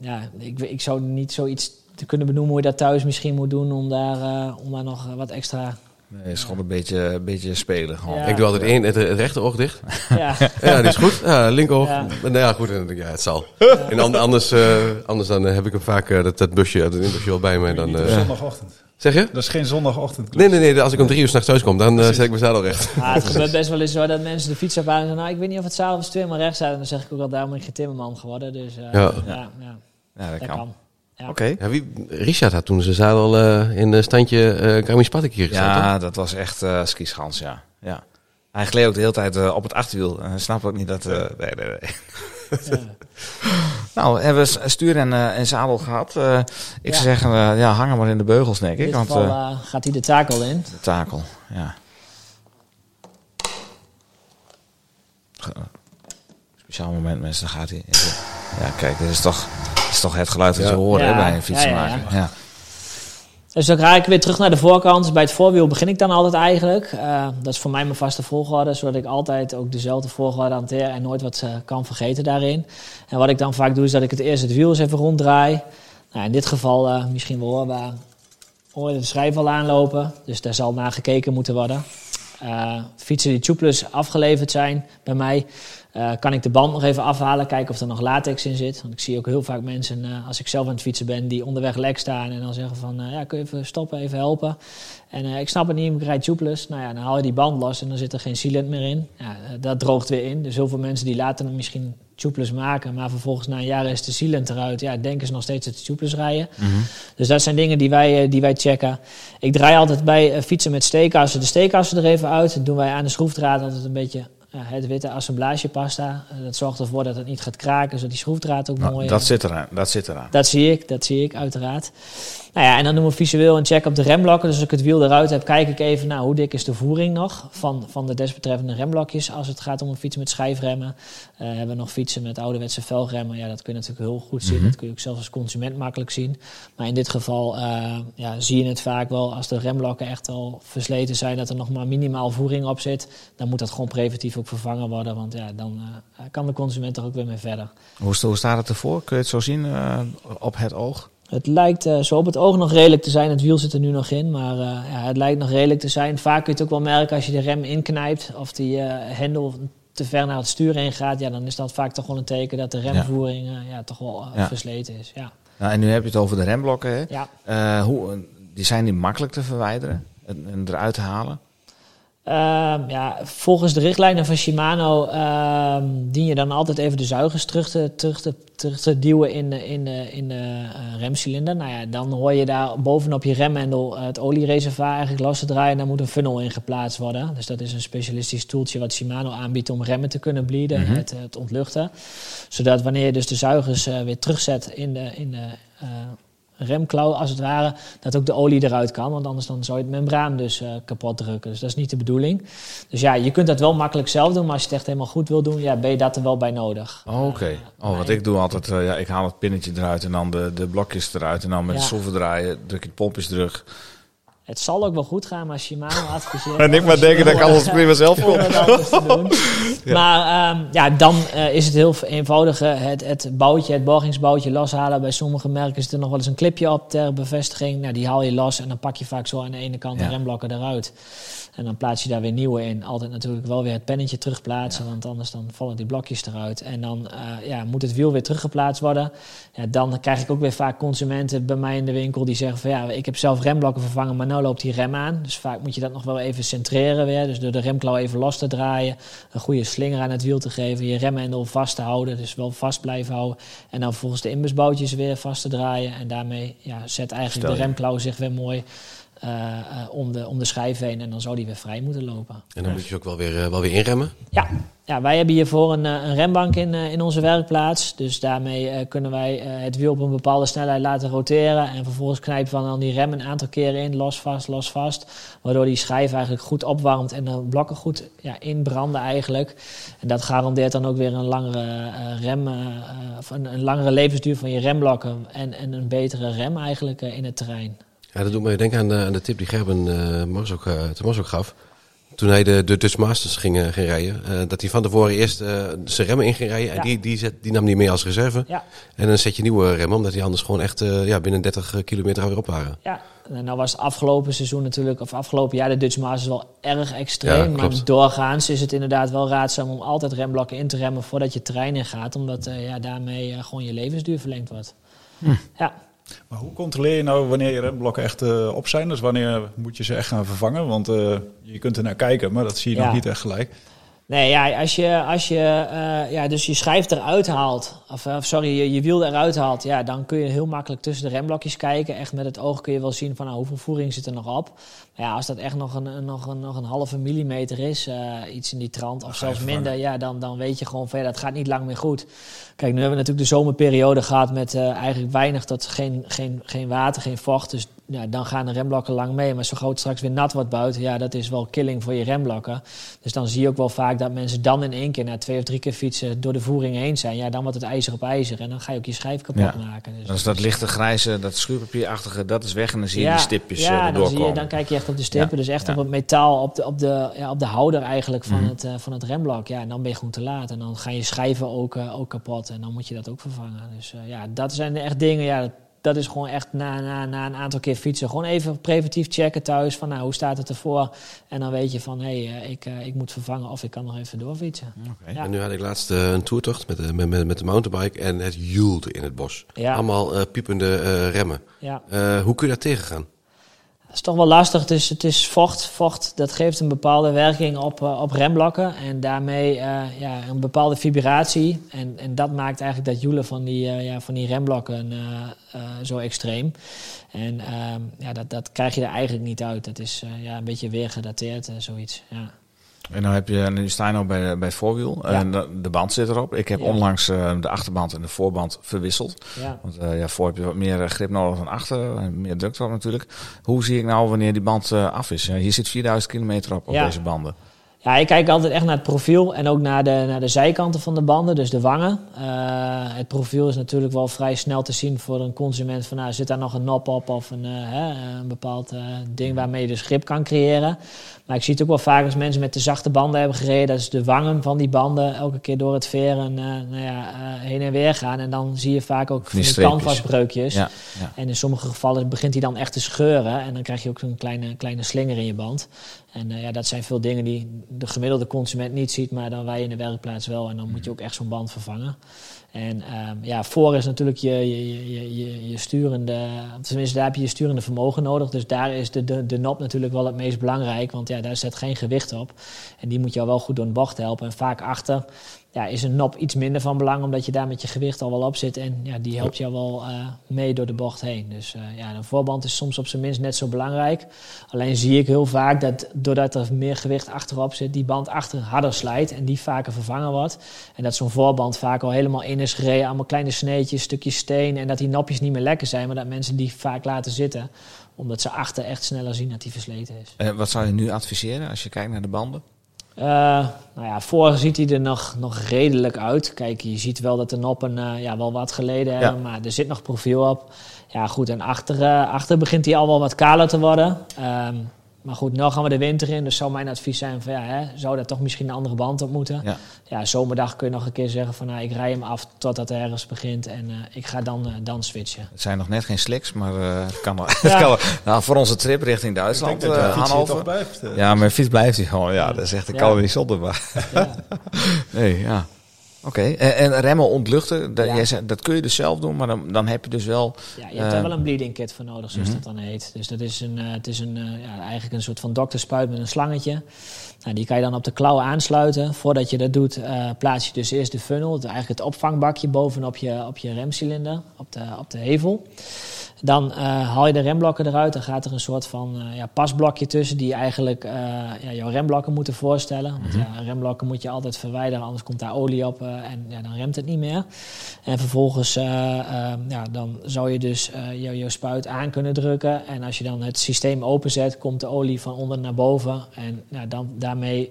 ja, ik, ik zou niet zoiets te kunnen benoemen hoe je dat thuis misschien moet doen om daar, eh, om daar nog wat extra... nee, is gewoon een beetje, een beetje spelen. Gewoon. Ja. Ik doe altijd één, het, het rechter oog dicht. Ja, [laughs] Ja, die is goed. Ja, linkeroog. Ja. Nou ja, goed. Ja, het zal. En an- anders, eh, anders dan heb ik hem vaak dat, dat busje, dat inbusje wel bij me. Dan, eh, zondagochtend. Zeg je? Dat is geen zondagochtend. Nee, nee, nee. Als ik om drie uur s'nachts thuis kom, dan eh, zet ik mijn zadel recht. Ja, het [laughs] gebeurt best wel eens zo dat mensen de fiets ophalen en zeggen, nou, ik weet niet of het zadel het stuur maar recht staat. En dan zeg ik ook al, daarom ben ik geen timmerman geworden. Dus eh, Ja. ja, ja, Ja, dat dat kan. kan. Ja. Oké. Ja, wie, Richard had toen zijn zadel eh, in een standje eh Grammy Spartak hier gezet. Ja, dat was echt eh skischans, ja. ja. Hij gleed ook de hele tijd op het achterwiel. En hij snapt ook niet dat... eh, nee, nee, nee. [laughs] Nou, hebben we stuur en, eh, en zadel gehad. Eh, ik Ja. zou zeggen, eh, ja, hang hem maar in de beugels, denk In ik. dit Want geval gaat hij de takel in. de takel, ja. Speciaal moment, mensen, dan gaat hij. Ja, kijk, dit is toch, dit is toch het geluid dat Ja. je hoort Ja, bij een fietsenmaker. ja, Ja, ja. Dus dan ga ik weer terug naar de voorkant. Bij het voorwiel begin ik dan altijd eigenlijk. Eh, dat is voor mij mijn vaste volgorde, zodat ik altijd ook dezelfde volgorde hanteer en nooit wat eh, kan vergeten daarin. En wat ik dan vaak doe, is dat ik het eerst het wiel eens even ronddraai. Nou, in dit geval eh, misschien wel hoorbaar. Hoor de schijf al aanlopen, dus daar zal naar gekeken moeten worden. Fietsen die tubeless afgeleverd zijn bij mij, eh, kan ik de band nog even afhalen, kijken of er nog latex in zit. Want ik zie ook heel vaak mensen, eh, als ik zelf aan het fietsen ben, die onderweg lek staan en dan zeggen van, eh, ja, kun je even stoppen, even helpen. En ik snap het niet, ik rijd tubeless. Nou ja, dan haal je die band los en dan zit er geen sealant meer in. Ja, dat droogt weer in. Dus heel veel mensen die laten hem misschien tubeless maken, maar vervolgens na een jaar is de sealant eruit. Ja, denken ze nog steeds dat ze tubeless rijden. Dus dat zijn dingen die wij, die wij checken. Ik draai altijd bij fietsen met steekassen de steekassen er even uit. Dat doen wij aan de schroefdraad altijd een beetje het witte assemblagepasta. Eh, dat zorgt ervoor dat het niet gaat kraken, zodat die schroefdraad ook Nou, mooi... dat zit eraan. Dat zit eraan. Dat zie ik, dat zie ik uiteraard. Nou ja, en dan doen we visueel een check op de remblokken. Dus als ik het wiel eruit heb, kijk ik even naar hoe dik is de voering nog van, van de desbetreffende remblokjes. Als het gaat om een fiets met schijfremmen. Eh hebben we nog fietsen met ouderwetse velgremmen. Ja, dat kun je natuurlijk heel goed zien. Mhm. Dat kun je ook zelfs als consument makkelijk zien. Maar in dit geval eh, ja, zie je het vaak wel als de remblokken echt wel versleten zijn. Dat er nog maar minimaal voering op zit. Dan moet dat gewoon preventief ook vervangen worden. Want ja, dan eh, kan de consument er ook weer mee verder. Hoe, hoe staat het ervoor? Kun je het zo zien op het oog? Het lijkt eh, zo op het oog nog redelijk te zijn. Het wiel zit er nu nog in, maar eh, ja, het lijkt nog redelijk te zijn. Vaak kun je het ook wel merken als je de rem inknijpt of die eh, hendel te ver naar het stuur heen gaat. Ja, dan is dat vaak toch wel een teken dat de remvoering ja, toch wel versleten is. Ja. Nou, en nu heb je het over de remblokken. Hè? Ja. Hoe, die zijn die makkelijk te verwijderen en, en eruit te halen? Ehm, ja, volgens de richtlijnen van Shimano ehm, dien je dan altijd even de zuigers terug te, terug te, terug te duwen in de, in in de eh, remcilinder. Nou ja, dan hoor je daar bovenop je remhendel eh, het oliereservoir eigenlijk los te draaien. En daar moet een funnel in geplaatst worden. Dus dat is een specialistisch toeltje wat Shimano aanbiedt om remmen te kunnen bleeden, Mhm. het, het ontluchten. Zodat wanneer je dus de zuigers eh, weer terugzet in de, in de remklauw als het ware, dat ook de olie eruit kan. Want anders dan zou je het membraan dus eh, kapot drukken. Dus dat is niet de bedoeling. Dus ja, je kunt dat wel makkelijk zelf doen, maar als je het echt helemaal goed wil doen, ja, ben je dat er wel bij nodig. Oh, Oké. Oh, wat ik doe altijd, eh, ja, ik haal het pinnetje eruit en dan de, de blokjes eruit. En dan met Ja. de schroeven draaien, druk je de pompjes terug. Het zal ook wel goed gaan, maar Shimano adviseert... En ik maar denken dat ik alles prima zelf [laughs] om kon. het anders te doen. [laughs] Maar ehm, ja, dan eh, is het heel eenvoudig. Het, het boutje, het borgingsboutje loshalen. Bij sommige merken zit er nog wel eens een clipje op ter bevestiging. Nou, die haal je los en dan pak je vaak zo aan de ene kant Ja. de remblokken eruit. En dan plaats je daar weer nieuwe in. Altijd natuurlijk wel weer het pennetje terugplaatsen, want anders dan vallen die blokjes eruit. En dan eh, ja, moet het wiel weer teruggeplaatst worden. Ja, dan krijg ik ook weer vaak consumenten bij mij in de winkel die zeggen van ja, ik heb zelf remblokken vervangen, maar nou loopt die rem aan. Dus vaak moet je dat nog wel even centreren weer. Dus door de remklauw even los te draaien, een goede slinger aan het wiel te geven, je remhendel vast te houden, dus wel vast blijven houden. En dan volgens de inbusboutjes weer vast te draaien. En daarmee ja, zet eigenlijk Stel de remklauw zich weer mooi om, de, om de schijf heen. En dan zou die weer vrij moeten lopen. En dan moet je ook wel weer, eh, wel weer inremmen. Ja, ja wij hebben hiervoor een, eh, een rembank in, eh, in onze werkplaats. Dus daarmee eh, kunnen wij eh, het wiel op een bepaalde snelheid laten roteren. En vervolgens knijpen we dan die rem een aantal keren in, los vast, los vast. Waardoor die schijf eigenlijk goed opwarmt en de blokken goed ja, inbranden eigenlijk. En dat garandeert dan ook weer een langere eh, rem, eh, eh, of een, een langere levensduur van je remblokken. En, en een betere rem eigenlijk eh, in het terrein. Ja, dat doet me denken aan de, aan de tip die Gerben eh Mars ook, eh, ook gaf. Toen hij de, de Dutch Masters ging, eh, ging rijden. eh, dat hij van tevoren eerst eh, zijn remmen in ging rijden. En die, die, zet, die nam hij mee als reserve. Ja. En dan zet je nieuwe remmen. Omdat die anders gewoon echt eh, ja, binnen 30 kilometer weer op waren. Ja, en nou was het afgelopen seizoen natuurlijk, of afgelopen jaar, de Dutch Masters wel erg Ja, extreem. maar doorgaans is het inderdaad wel raadzaam om altijd remblokken in te remmen voordat je terrein in gaat. Omdat eh, ja, daarmee gewoon je levensduur verlengd wordt. Ja, Maar hoe controleer je nou wanneer je remblokken echt eh, op zijn? Dus wanneer moet je ze echt gaan vervangen? Want eh, je kunt er naar kijken, maar dat zie je Ja. nog niet echt gelijk. Nee, ja, als je, als je eh, ja, dus je schijf eruit haalt, of, eh, of sorry, je, je wiel eruit haalt, ja, dan kun je heel makkelijk tussen de remblokjes kijken. Echt met het oog kun je wel zien van nou, hoeveel voering zit er nog op. Maar ja, als dat echt nog een, nog een, nog een halve millimeter is, eh, iets in die trant, of zelfs minder, ja, dan, dan weet je gewoon ja, dat gaat niet lang meer goed. Kijk, nu hebben we natuurlijk de zomerperiode gehad met eigenlijk weinig tot geen, geen, geen water, geen vocht. Dus ja, dan gaan de remblokken lang mee. Maar zo het straks weer nat wordt buiten, ja, dat is wel killing voor je remblokken. Dus dan zie je ook wel vaak dat mensen dan in één keer na twee of drie keer fietsen door de voering heen zijn. Ja, dan wordt het ijzer op ijzer en dan ga je ook je schijf kapot Ja. maken. Dus Dan is dat lichte grijze, dat schuurpapierachtige, dat is weg en dan zie je die stipjes ja, eh, dan, zie doorkomen. je, dan kijk je echt op de stippen. Ja, Dus echt ja. op het metaal, op de, op de, ja, op de houder eigenlijk van, Mhm. het, eh, van het remblok. Ja, en dan ben je gewoon te laat. En dan gaan je schijven ook, eh, ook kapot. En dan moet je dat ook vervangen. Dus eh, ja, dat zijn echt dingen. Ja, dat, is gewoon echt na, na, na een aantal keer fietsen. Gewoon even preventief checken thuis. Van nou, hoe staat het ervoor? En dan weet je van, hé, hey, eh, ik, eh, ik moet vervangen of ik kan nog even doorfietsen. Ja. En nu had ik laatst eh, een toertocht met, de- met, met, met de mountainbike. En het joelde in het bos. Ja. Allemaal eh, piepende eh, remmen. Ja. Eh, hoe kun je daar tegengaan? Dat is toch wel lastig. Het is, het is vocht. Vocht dat geeft een bepaalde werking op, eh, op remblokken. En daarmee eh, ja, een bepaalde vibratie. En, en dat maakt eigenlijk dat joelen van die, eh, ja, van die remblokken eh, zo extreem. En ehm, ja, dat, dat krijg je er eigenlijk niet uit. Dat is ja, een beetje weer gedateerd en zoiets. Ja. En dan heb je, nu sta je nou bij, bij het voorwiel. Ja. En de, de band zit erop. Ik heb Ja. onlangs eh, de achterband en de voorband verwisseld. Ja. Want eh, ja, voor heb je wat meer eh, grip nodig dan achter. En meer druk erop natuurlijk. Hoe zie ik nou wanneer die band af is? Hier zit 4000 kilometer op, op deze banden. Ja, ik kijk altijd echt naar het profiel en ook naar de, naar de zijkanten van de banden, dus de wangen. Eh, het profiel is natuurlijk wel vrij snel te zien voor een consument van nou, zit daar nog een nop op of een, eh, hè, een bepaald eh, ding waarmee je dus grip kan creëren. Maar ik zie het ook wel vaak als mensen met de zachte banden hebben gereden, dat is de wangen van die banden elke keer door het veren nou ja, heen en weer gaan. En dan zie je vaak ook die canvasbreukjes. Ja, ja. En in sommige gevallen begint hij dan echt te scheuren. En dan krijg je ook zo'n kleine, kleine slinger in je band. En ja, dat zijn veel dingen die de gemiddelde consument niet ziet, maar dan wij in de werkplaats wel. En dan moet je ook echt zo'n band vervangen. En ehm, ja, voor is natuurlijk je, je, je, je, je sturende, tenminste daar heb je je sturende vermogen nodig. Dus daar is de, de, de nop natuurlijk wel het meest belangrijk, want ja, daar zit geen gewicht op. En die moet jou wel goed door de bocht helpen. En vaak achter ja, is een nop iets minder van belang, omdat je daar met je gewicht al wel op zit. En ja, die helpt jou wel eh, mee door de bocht heen. Dus eh, ja, een voorband is soms op zijn minst net zo belangrijk. Alleen zie ik heel vaak dat doordat er meer gewicht achterop zit, die band achter harder slijt en die vaker vervangen wordt. En dat zo'n voorband vaak al helemaal in is gereden, allemaal kleine sneetjes, stukjes steen. En dat die nopjes niet meer lekker zijn, maar dat mensen die vaak laten zitten. Omdat ze achter echt sneller zien dat die versleten is. En wat zou je nu adviseren als je kijkt naar de banden? Eh, nou ja, voor ziet hij er nog, nog redelijk uit. Kijk, je ziet wel dat de noppen eh, ja, wel wat geleden hebben, maar er zit nog profiel op. Ja, goed, en achter, eh, achter begint hij al wel wat kaler te worden. Ehm, maar goed, nu gaan we de winter in, dus zou mijn advies zijn van ja, hè, zou daar toch misschien een andere band op moeten. Ja. Ja, zomerdag kun je nog een keer zeggen van nou, ik rij hem af totdat er ergens begint en eh, ik ga dan, eh, dan switchen. Het zijn nog net geen slicks, maar eh, het kan wel. [laughs] Ja. het kan wel. Nou, voor onze trip richting Duitsland, dat eh Hannover. blijft. Ja, mijn fiets blijft hij gewoon. Ja, dat is echt, ik kan er niet zonder. Maar. Ja. [laughs] Nee, ja. Oké, en, en remmen ontluchten, dat, Ja. jij zei, dat kun je dus zelf doen, maar dan, dan heb je dus wel... Ja, je hebt Eh, daar wel een bleeding kit voor nodig, zoals mhm. dat dan heet. Dus dat is, een, eh, het is een, eh, ja, eigenlijk een soort van dokterspuit met een slangetje. Nou, die kan je dan op de klauw aansluiten. Voordat je dat doet, plaats je dus eerst de funnel, eigenlijk het opvangbakje bovenop je, op je remcilinder, op de, op de hevel. Dan eh, haal je de remblokken eruit. Dan gaat er een soort van eh, ja, pasblokje tussen die eigenlijk eh, ja, jouw remblokken moeten voorstellen. Want Mhm. ja, remblokken moet je altijd verwijderen, anders komt daar olie op en ja, dan remt het niet meer. En vervolgens ja, dan zou je dus jouw jouw spuit aan kunnen drukken. En als je dan het systeem openzet, komt de olie van onder naar boven. En ja, dan, daarmee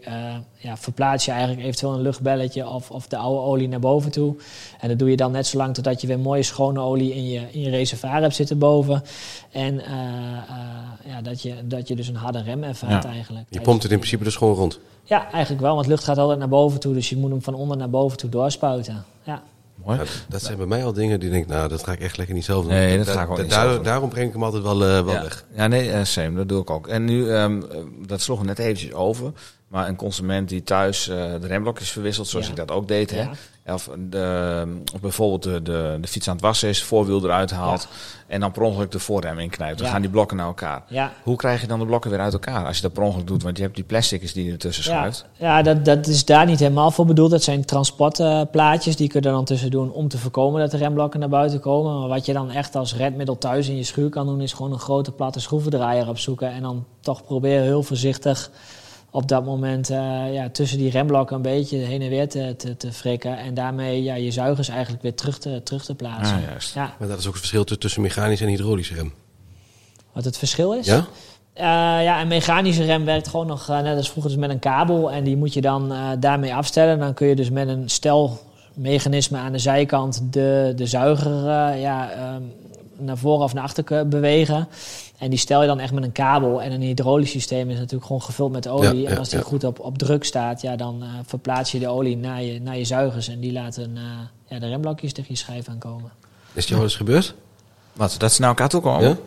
ja, verplaats je eigenlijk eventueel een luchtbelletje of, of de oude olie naar boven toe. En dat doe je dan net zo lang totdat je weer mooie schone olie in je, in je reservoir hebt zitten boven. En eh, eh, ja, dat, je, dat je dus een harde rem ervaart Ja. eigenlijk. Je pompt het in principe dus gewoon rond. Ja, eigenlijk wel, want lucht gaat altijd naar boven toe. Dus je moet hem van onder naar boven toe doorspuiten. Ja. Dat zijn bij mij al dingen die ik denk, nou, dat ga ik echt lekker niet zelf doen. Nee, dat Da- ga ik ook da- niet daar- zelf doen. Daarom breng ik hem altijd wel, eh, wel ja. weg. Ja, nee, eh, same, dat doe ik ook. En nu, ehm, eh, dat sloeg net eventjes over, maar een consument die thuis eh, de remblokjes verwisselt, zoals Ja. ik dat ook deed, hè? Of, de, bijvoorbeeld de, de, de fiets aan het wassen is, voorwiel eruit haalt en dan per ongeluk de voorrem inknijpt. Dan Ja. gaan die blokken naar elkaar. Ja, Hoe krijg je dan de blokken weer uit elkaar als je dat per ongeluk doet? Want je hebt die plasticjes die je ertussen schuift. ja dat, dat is daar niet helemaal voor bedoeld. Dat zijn transportplaatjes, die kun je er dan tussen doen om te voorkomen dat de remblokken naar buiten komen. Maar wat je dan echt als redmiddel thuis in je schuur kan doen, is gewoon een grote platte schroevendraaier opzoeken. En dan toch proberen heel voorzichtig op dat moment eh, ja, tussen die remblokken een beetje heen en weer te, te, te frikken. En daarmee ja, je zuigers eigenlijk weer terug te, terug te plaatsen. Ah, juist. Ja, Maar dat is ook het verschil tu- tussen mechanisch en hydraulische rem. wat het verschil is. Ja? Eh, ja, een mechanische rem werkt gewoon nog eh, net als vroeger dus met een kabel. En die moet je dan eh, daarmee afstellen. Dan kun je dus met een stelmechanisme aan de zijkant de, de zuiger eh, ja, ehm, naar voren of naar achter bewegen. En die stel je dan echt met een kabel. En een hydraulisch systeem is natuurlijk gewoon gevuld met olie. Ja, en als die ja. goed op, op druk staat, ja, dan eh, verplaats je de olie naar je, naar je zuigers. En die laten eh, ja, de remblokjes tegen je schijf aankomen. Is het jou eens gebeurd? Wat, dat ze naar elkaar toe komen? Ja?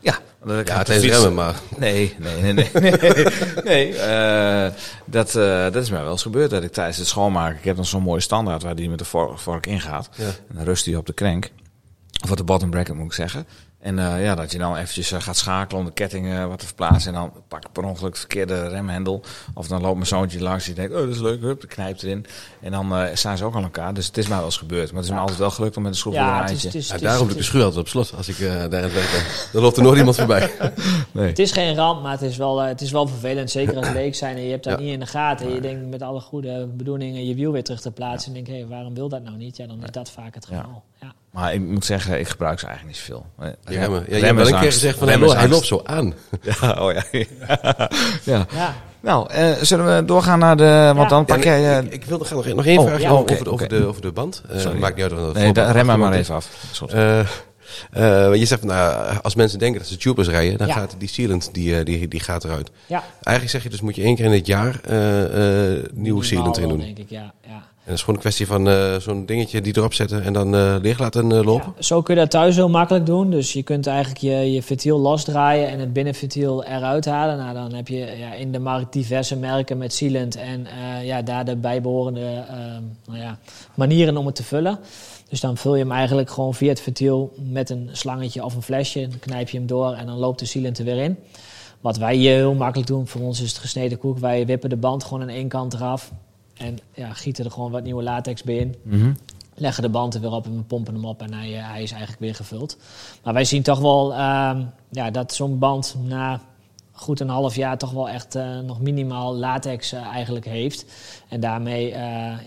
Ja. dat ik Ja, tijdens fiets- remmen, maar... Nee, nee, nee, nee. nee, [laughs] nee eh, dat, eh, dat is mij wel eens gebeurd. Dat ik tijdens het schoonmaken... Ik heb dan zo'n mooie standaard waar die met de vork, vork ingaat. Ja. En dan rust hij op de crank. Of op de bottom bracket moet ik zeggen. En eh, ja, dat je dan eventjes eh, gaat schakelen om de ketting eh, wat te verplaatsen. En dan pak ik per ongeluk de verkeerde remhendel. Of dan loopt mijn zoontje langs die denkt, oh dat is leuk, hup, knijpt erin. En dan eh, staan ze ook aan elkaar. Dus het is mij wel eens gebeurd. Maar het is me altijd wel gelukt om met een schroef Ja, een Ja, daarom doe ik de schuur altijd op slot als ik eh, daar het werk ben. Dan loopt er nooit iemand voorbij. [laughs] Nee. het is geen ramp, maar het is, wel, eh, het is wel vervelend. Zeker als [clears throat] leek zijn en je hebt dat Ja. niet in de gaten. En je denkt met alle goede bedoelingen je wiel weer terug te plaatsen. En denk, hé, waarom wil dat nou niet? Ja, dan is dat vaak het Ja. geval. Ja. Maar ik moet zeggen, ik gebruik ze eigenlijk niet zoveel. Die remmen. Ja, je hebt wel een keer gezegd van hij loopt, zo aan. [laughs] Ja, oh ja. [laughs] ja. Ja. Nou, eh, zullen we doorgaan naar de... Want Ja. dan pak Ja, nee, jij... eh, ik, ik wilde graag nog, nog één Oh, vraagje ja, over, de, over, de, over de band. Eh, Sorry. maakt niet uit of dat nee, rem maar maar even af. Eh, eh, je zegt, van, nou, als mensen denken dat ze tubeless rijden, dan Ja. gaat die sealant die, die, die gaat eruit. Ja. Eigenlijk zeg je dus moet je één keer in het jaar eh, eh, nieuwe sealant erin doen. denk ik, ja. ja. En dat is gewoon een kwestie van eh, zo'n dingetje die erop zetten en dan eh leeg laten eh, lopen. Ja, zo kun je dat thuis heel makkelijk doen. Dus je kunt eigenlijk je, je ventiel losdraaien en het binnenventiel eruit halen. Nou, dan heb je ja, in de markt diverse merken met sealant en ja, daar de bijbehorende ehm, nou ja, manieren om het te vullen. Dus dan vul je hem eigenlijk gewoon via het ventiel met een slangetje of een flesje. Dan knijp je hem door en dan loopt de sealant er weer in. Wat wij hier heel makkelijk doen, voor ons is het gesneden koek. Wij wippen de band gewoon aan één kant eraf. En ja, gieten er gewoon wat nieuwe latex bij in Mhm. leggen de band er weer op en we pompen hem op en hij, eh, hij is eigenlijk weer gevuld. Maar wij zien toch wel ehm, ja, dat zo'n band na goed een half jaar toch wel echt eh, nog minimaal latex eh, eigenlijk heeft. En daarmee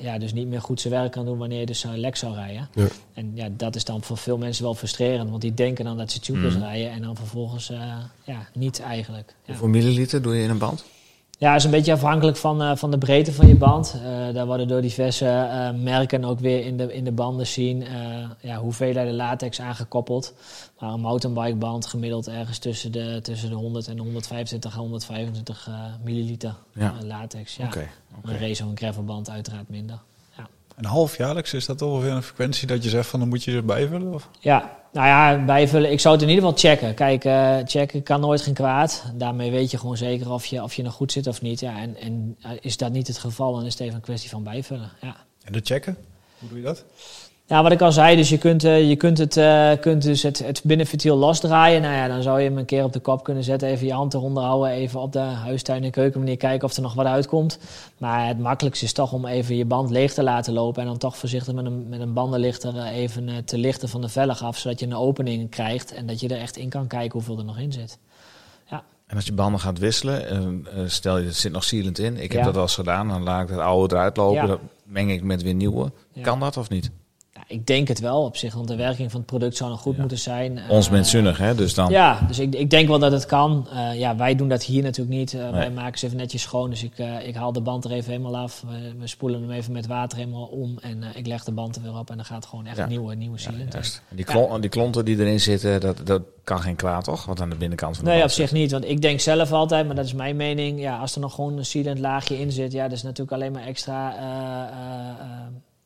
ja, dus niet meer goed zijn werk kan doen wanneer je dus uh, lek zou rijden. Ja. En ja, dat is dan voor veel mensen wel frustrerend, want die denken dan dat ze tubeless Mhm. rijden en dan vervolgens ja, niet eigenlijk. Ja. Hoeveel milliliter doe je in een band? Ja, is een beetje afhankelijk van, eh, van de breedte van je band. Eh, daar worden door diverse eh, merken ook weer in de, in de banden zien ja, hoeveelheden latex aangekoppeld. Maar een mountainbikeband gemiddeld ergens tussen de, tussen de 100 en de 125 à 125 eh, milliliter Ja. latex. Ja. Een race of een gravelband uiteraard minder. Een halfjaarlijks, is dat ongeveer een frequentie dat je zegt van dan moet je erbij vullen? Of? Ja, nou ja, bijvullen. Ik zou het in ieder geval checken. Kijk, eh, checken kan nooit geen kwaad. Daarmee weet je gewoon zeker of je, of je nog goed zit of niet. Ja, en, en eh, is dat niet het geval, dan is het even een kwestie van bijvullen. Ja. En de checken? Hoe doe je dat? Ja, wat ik al zei, dus je kunt, eh, je kunt, het, eh, kunt dus het, het binnenventiel losdraaien. Nou ja, dan zou je hem een keer op de kop kunnen zetten, even je hand eronder houden, even op de huistuin- en keukenmanier kijken of er nog wat uitkomt. Maar het makkelijkste is toch om even je band leeg te laten lopen en dan toch voorzichtig met een, met een bandenlichter eh, even te lichten van de velg af, zodat je een opening krijgt en dat je er echt in kan kijken hoeveel er nog in zit. En als je banden gaat wisselen, stel je er zit nog sealant in. Ik heb Ja. dat wel eens gedaan. Dan laat ik het oude eruit lopen. Ja. Dat meng ik met weer nieuwe. Ja. Kan dat of niet? Ja, ik denk het wel op zich, want de werking van het product zou nog goed Ja. moeten zijn. Ons Eh, bent zinnig, hè? Dus dan... Ja, dus ik, ik denk wel dat het kan. Eh, ja, wij doen dat hier natuurlijk niet. Eh, Wij maken ze even netjes schoon. Dus ik, eh, ik haal de band er even helemaal af. We, we spoelen hem even met water helemaal om. En eh, ik leg de band er weer op. En dan gaat gewoon echt Ja. nieuwe, nieuwe Ja, juist. En die, klon- die klonten die erin zitten, dat, dat kan geen kwaad, toch? Wat aan de binnenkant van de Nee, op zich niet. Want ik denk zelf altijd, maar dat is mijn mening. Ja, als er nog gewoon een sealant laagje in zit. Ja, dat is natuurlijk alleen maar extra...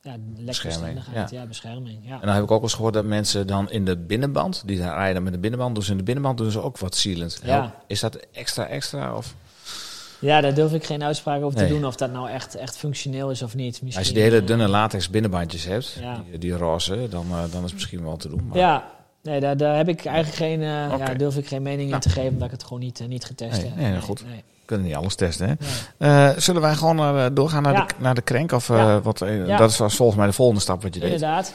eh, eh, ja. Ja. bescherming. Ja. En dan heb ik ook wel eens gehoord dat mensen dan in de binnenband, die rijden met de binnenband, dus in de binnenband doen ze ook wat sealant. Ja. Help- Is dat extra extra? Of ja, daar durf ik geen uitspraak over Nee. te doen. Of dat nou echt, echt functioneel is of niet. Misschien, als je die hele eh, dunne latex binnenbandjes hebt, Ja. die, die roze, dan, eh, dan is het misschien wel te doen. Maar Ja, nee, daar, daar heb ik eigenlijk geen, eh, ja, durf ik geen mening in Nou. te geven, omdat ik het gewoon niet, niet getest Nee, heb. nee, goed. nee. We kunnen niet alles testen, hè? Nee. Eh, zullen wij gewoon de- doorgaan naar, de, naar de krenk? Of, eh, wat, eh. Dat is volgens mij de volgende stap wat je deed. Inderdaad.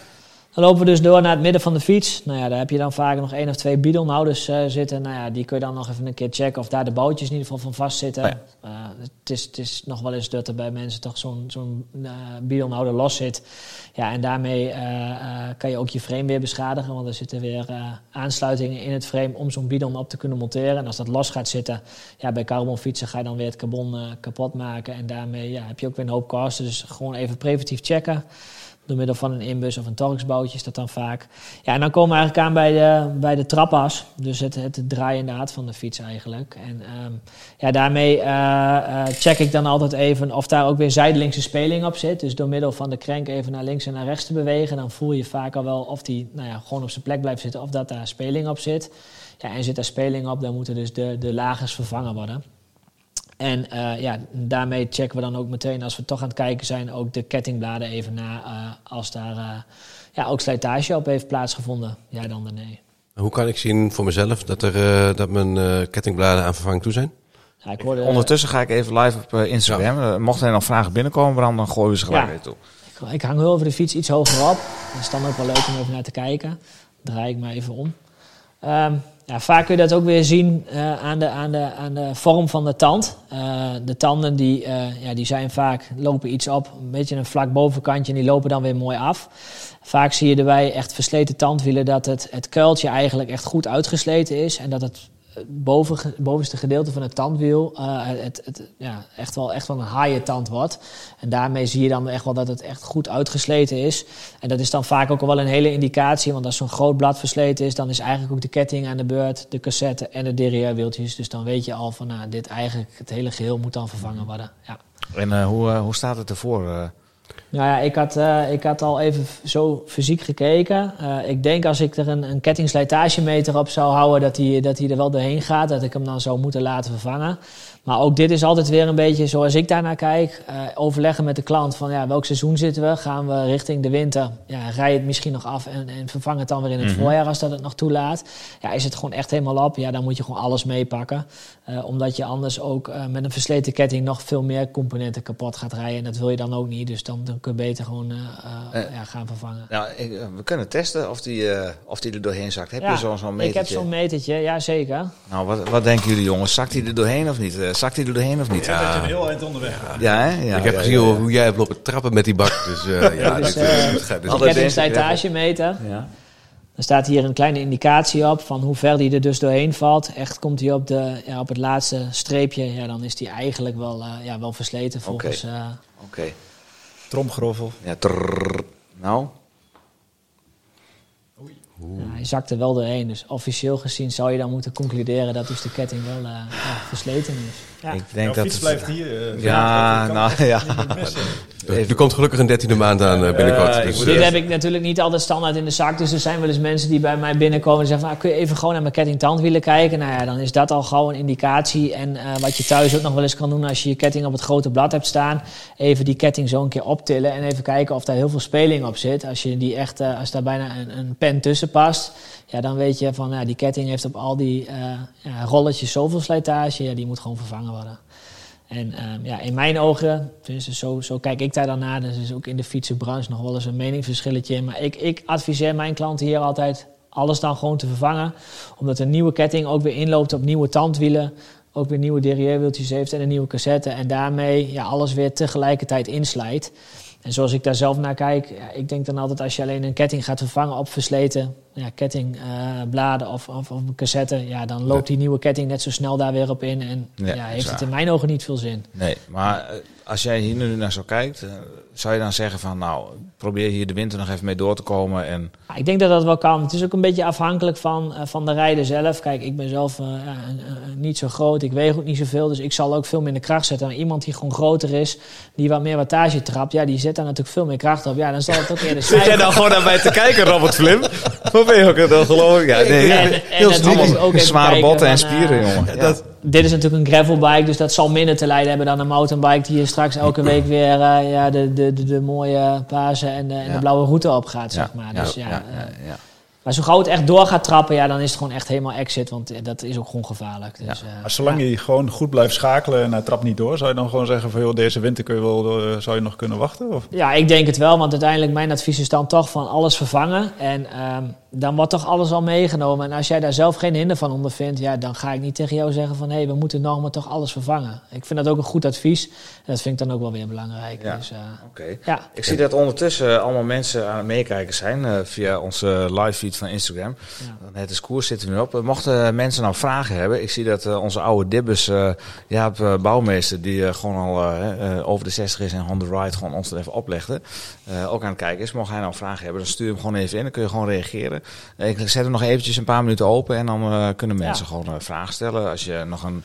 Dan lopen we dus door naar het midden van de fiets. Nou ja, daar heb je dan vaak nog één of twee bidonhouders eh, zitten. Nou ja, die kun je dan nog even een keer checken of daar de boutjes in ieder geval van vastzitten. Oh ja. Eh, het, is, het is nog wel eens dat er bij mensen toch zo'n zo'n eh, bidonhouder los zit. Ja, en daarmee kan je ook je frame weer beschadigen. Want er zitten weer aansluitingen in het frame om zo'n bidon op te kunnen monteren. En als dat los gaat zitten, ja, bij carbonfietsen ga je dan weer het carbon kapot maken. En daarmee ja, heb je ook weer een hoop kosten. Dus gewoon even preventief checken. Door middel van een inbus of een torxboutje is dat dan vaak. Ja, en dan komen we eigenlijk aan bij de, bij de trappas. Dus het, het draaiende haat van de fiets eigenlijk. En ehm, ja, daarmee eh, eh, check ik dan altijd even of daar ook weer zijdelingse speling op zit. Dus door middel van de crank even naar links en naar rechts te bewegen. Dan voel je vaak al wel of die nou ja, gewoon op zijn plek blijft zitten of dat daar speling op zit. Ja, en zit daar speling op, dan moeten dus de, de lagers vervangen worden. En eh, ja, daarmee checken we dan ook meteen, als we toch aan het kijken zijn, ook de kettingbladen even na. eh, als daar eh, ja, ook slijtage op heeft plaatsgevonden. Ja, dan de nee. Hoe kan ik zien voor mezelf dat, er, eh, dat mijn eh, kettingbladen aan vervanging toe zijn? Ja, ik hoorde, Ondertussen ga ik even live op Instagram. Eh, mochten er nog vragen binnenkomen, Bram, dan gooien we ze gelijk Ja. weer toe. ik, ik hang heel over de fiets iets hoger op. Dat is dan ook wel leuk om even naar te kijken. Draai ik me even om. Ehm, ja, vaak kun je dat ook weer zien eh, aan, de, aan, de, aan de vorm van de tand. Eh, de tanden die, eh, ja, die zijn vaak, lopen iets op, een beetje een vlak bovenkantje en die lopen dan weer mooi af. Vaak zie je erbij echt versleten tandwielen dat het, het kuiltje eigenlijk echt goed uitgesleten is. En dat het boven, bovenste gedeelte van het tandwiel eh, het, het, ja, echt, wel, echt wel een haaien tand wordt. En daarmee zie je dan echt wel dat het echt goed uitgesleten is. En dat is dan vaak ook wel een hele indicatie. Want als zo'n groot blad versleten is, dan is eigenlijk ook de ketting aan de beurt, de cassette en de derrièrewieltjes. Dus dan weet je al van nou, dit eigenlijk, het hele geheel moet dan vervangen worden. Ja. En eh, hoe, eh, hoe staat het ervoor? Nou ja, ik had, eh, ik had al even zo fysiek gekeken. Eh, ik denk als ik er een, een kettingslijtagemeter op zou houden, dat hij dat hij er wel doorheen gaat. Dat ik hem dan zou moeten laten vervangen. Maar ook dit is altijd weer een beetje zoals ik daarnaar kijk. eh, overleggen met de klant van ja, welk seizoen zitten we? Gaan we richting de winter? Ja, rij het misschien nog af en, en vervang het dan weer in het Mhm. voorjaar als dat het nog toelaat. Ja, is het gewoon echt helemaal op? Ja, dan moet je gewoon alles meepakken. Eh, omdat je anders ook eh, met een versleten ketting nog veel meer componenten kapot gaat rijden. En dat wil je dan ook niet. Dus dan, dan kun je beter gewoon eh, ja, gaan vervangen. Nou, ik, we kunnen testen of die, eh, of die er doorheen zakt. Heb Ja, je zo'n zo'n ik metertje? heb zo'n metertje, ja zeker. Nou, wat, wat denken jullie jongens? Zakt hij er doorheen of niet? Eh, zakt hij er doorheen of niet? Ik denk dat je een heel eind onderweg bent. Ja, hè? Ja, ik heb ja, gezien ja, ja. hoe jij hebt lopen trappen met die bak. Dus eh, [laughs] ja, Dit is, dit, dit gaat- dit is- Dan staat hier een kleine indicatie op van hoe ver die er dus doorheen valt. Echt komt hij op, de, ja, op het laatste streepje, ja, dan is die eigenlijk wel, eh, ja, wel versleten volgens... eh, Oké. Tromgroffel. Ja, trrrr. Nou, ja, hij zakt er wel doorheen. Dus officieel gezien zou je dan moeten concluderen dat dus de ketting wel eh, ja, versleten is. Ja. ik denk Jouw dat het... blijft hier. eh, Ja, nou, ja. er komt gelukkig een dertiende maand aan eh, binnenkort. Ja, ik dus, eh, Dit heb ik natuurlijk niet altijd standaard in de zak. Dus er zijn wel eens mensen die bij mij binnenkomen en zeggen van... ah, kun je even gewoon naar mijn ketting-tandwielen kijken? Nou ja, dan is dat al gauw een indicatie. En eh, wat je thuis ook nog wel eens kan doen als je je ketting op het grote blad hebt staan... even die ketting zo een keer optillen en even kijken of daar heel veel speling op zit. Als, je die echt, eh, als daar bijna een, een pen tussen past... Ja, dan weet je van ja, die ketting heeft op al die eh, ja, rolletjes zoveel slijtage. Ja, die moet gewoon vervangen worden. En ehm, ja, in mijn ogen, tenminste zo, zo kijk ik daar dan naar. Dus is ook in de fietsenbranche nog wel eens een meningsverschilletje in. Maar ik, ik adviseer mijn klanten hier altijd alles dan gewoon te vervangen. Omdat een nieuwe ketting ook weer inloopt op nieuwe tandwielen. Ook weer nieuwe derrièrewieltjes heeft en een nieuwe cassette. En daarmee ja, alles weer tegelijkertijd inslijt. En zoals ik daar zelf naar kijk, ja, ik denk dan altijd als je alleen een ketting gaat vervangen op versleten ja, kettingbladen of, of, of een cassette, ja, dan loopt die nieuwe ketting net zo snel daar weer op in. En Ja, ja, is heeft het in mijn ogen niet veel zin. Nee, maar eh, als jij hier nu naar zo kijkt, eh, zou je dan zeggen van nou, probeer hier de winter nog even mee door te komen en Ja, ik denk dat dat wel kan. Het is ook een beetje afhankelijk van, eh, van de rijder zelf. Kijk, ik ben zelf eh, niet zo groot. Ik weeg ook niet zoveel. Dus ik zal ook veel minder kracht zetten. Maar iemand die gewoon groter is, die wat meer wattage trapt, ja, die zet daar natuurlijk veel meer kracht op. Ja, dan zal het ook eerder [laughs] Zit jij nou gewoon naar mij te kijken, Robert Flim? Hoe ben je ook dan geloof ik? Ja, nee, En- heel en ook zware botten en spieren, jongen. Ja. Dit is natuurlijk een gravelbike, dus dat zal minder te lijden hebben dan een mountainbike die hier straks elke week weer eh, ja, de, de, de, de mooie paarse en, de, en de blauwe route op gaat, zeg maar. Dus, ja, eh, ja, ja. Maar zo gauw het echt door gaat trappen, ja, dan is het gewoon echt helemaal exit. Want eh, dat is ook gewoon gevaarlijk. Dus, eh, Maar zolang ja. je gewoon goed blijft schakelen en hij trapt niet door, zou je dan gewoon zeggen van joh, deze winter kun je wel, eh, zou je nog kunnen wachten? Of? Ja, ik denk het wel. Want uiteindelijk, mijn advies is dan toch van alles vervangen. En ehm, dan wordt toch alles al meegenomen. En als jij daar zelf geen hinder van ondervindt, ja, dan ga ik niet tegen jou zeggen van... hé, hey, we moeten nog maar toch alles vervangen. Ik vind dat ook een goed advies. En dat vind ik dan ook wel weer belangrijk. Ja. Dus, eh, Oké. ja. Ik zie dat ondertussen allemaal mensen aan het meekijken zijn eh, via onze live van Instagram. Ja. Het is koers zitten we nu op. Eh, Mochten mensen nou vragen hebben, ik zie dat eh, onze oude dibbes, eh Jaap Bouwmeester, die gewoon al over de 60 is en on the ride, gewoon ons er even oplegde. ook aan het kijken is. Mocht hij nou vragen hebben, dan stuur hem gewoon even in. Dan kun je gewoon reageren. Ik zet hem nog eventjes een paar minuten open en dan kunnen mensen Ja. gewoon vragen stellen. Als je nog een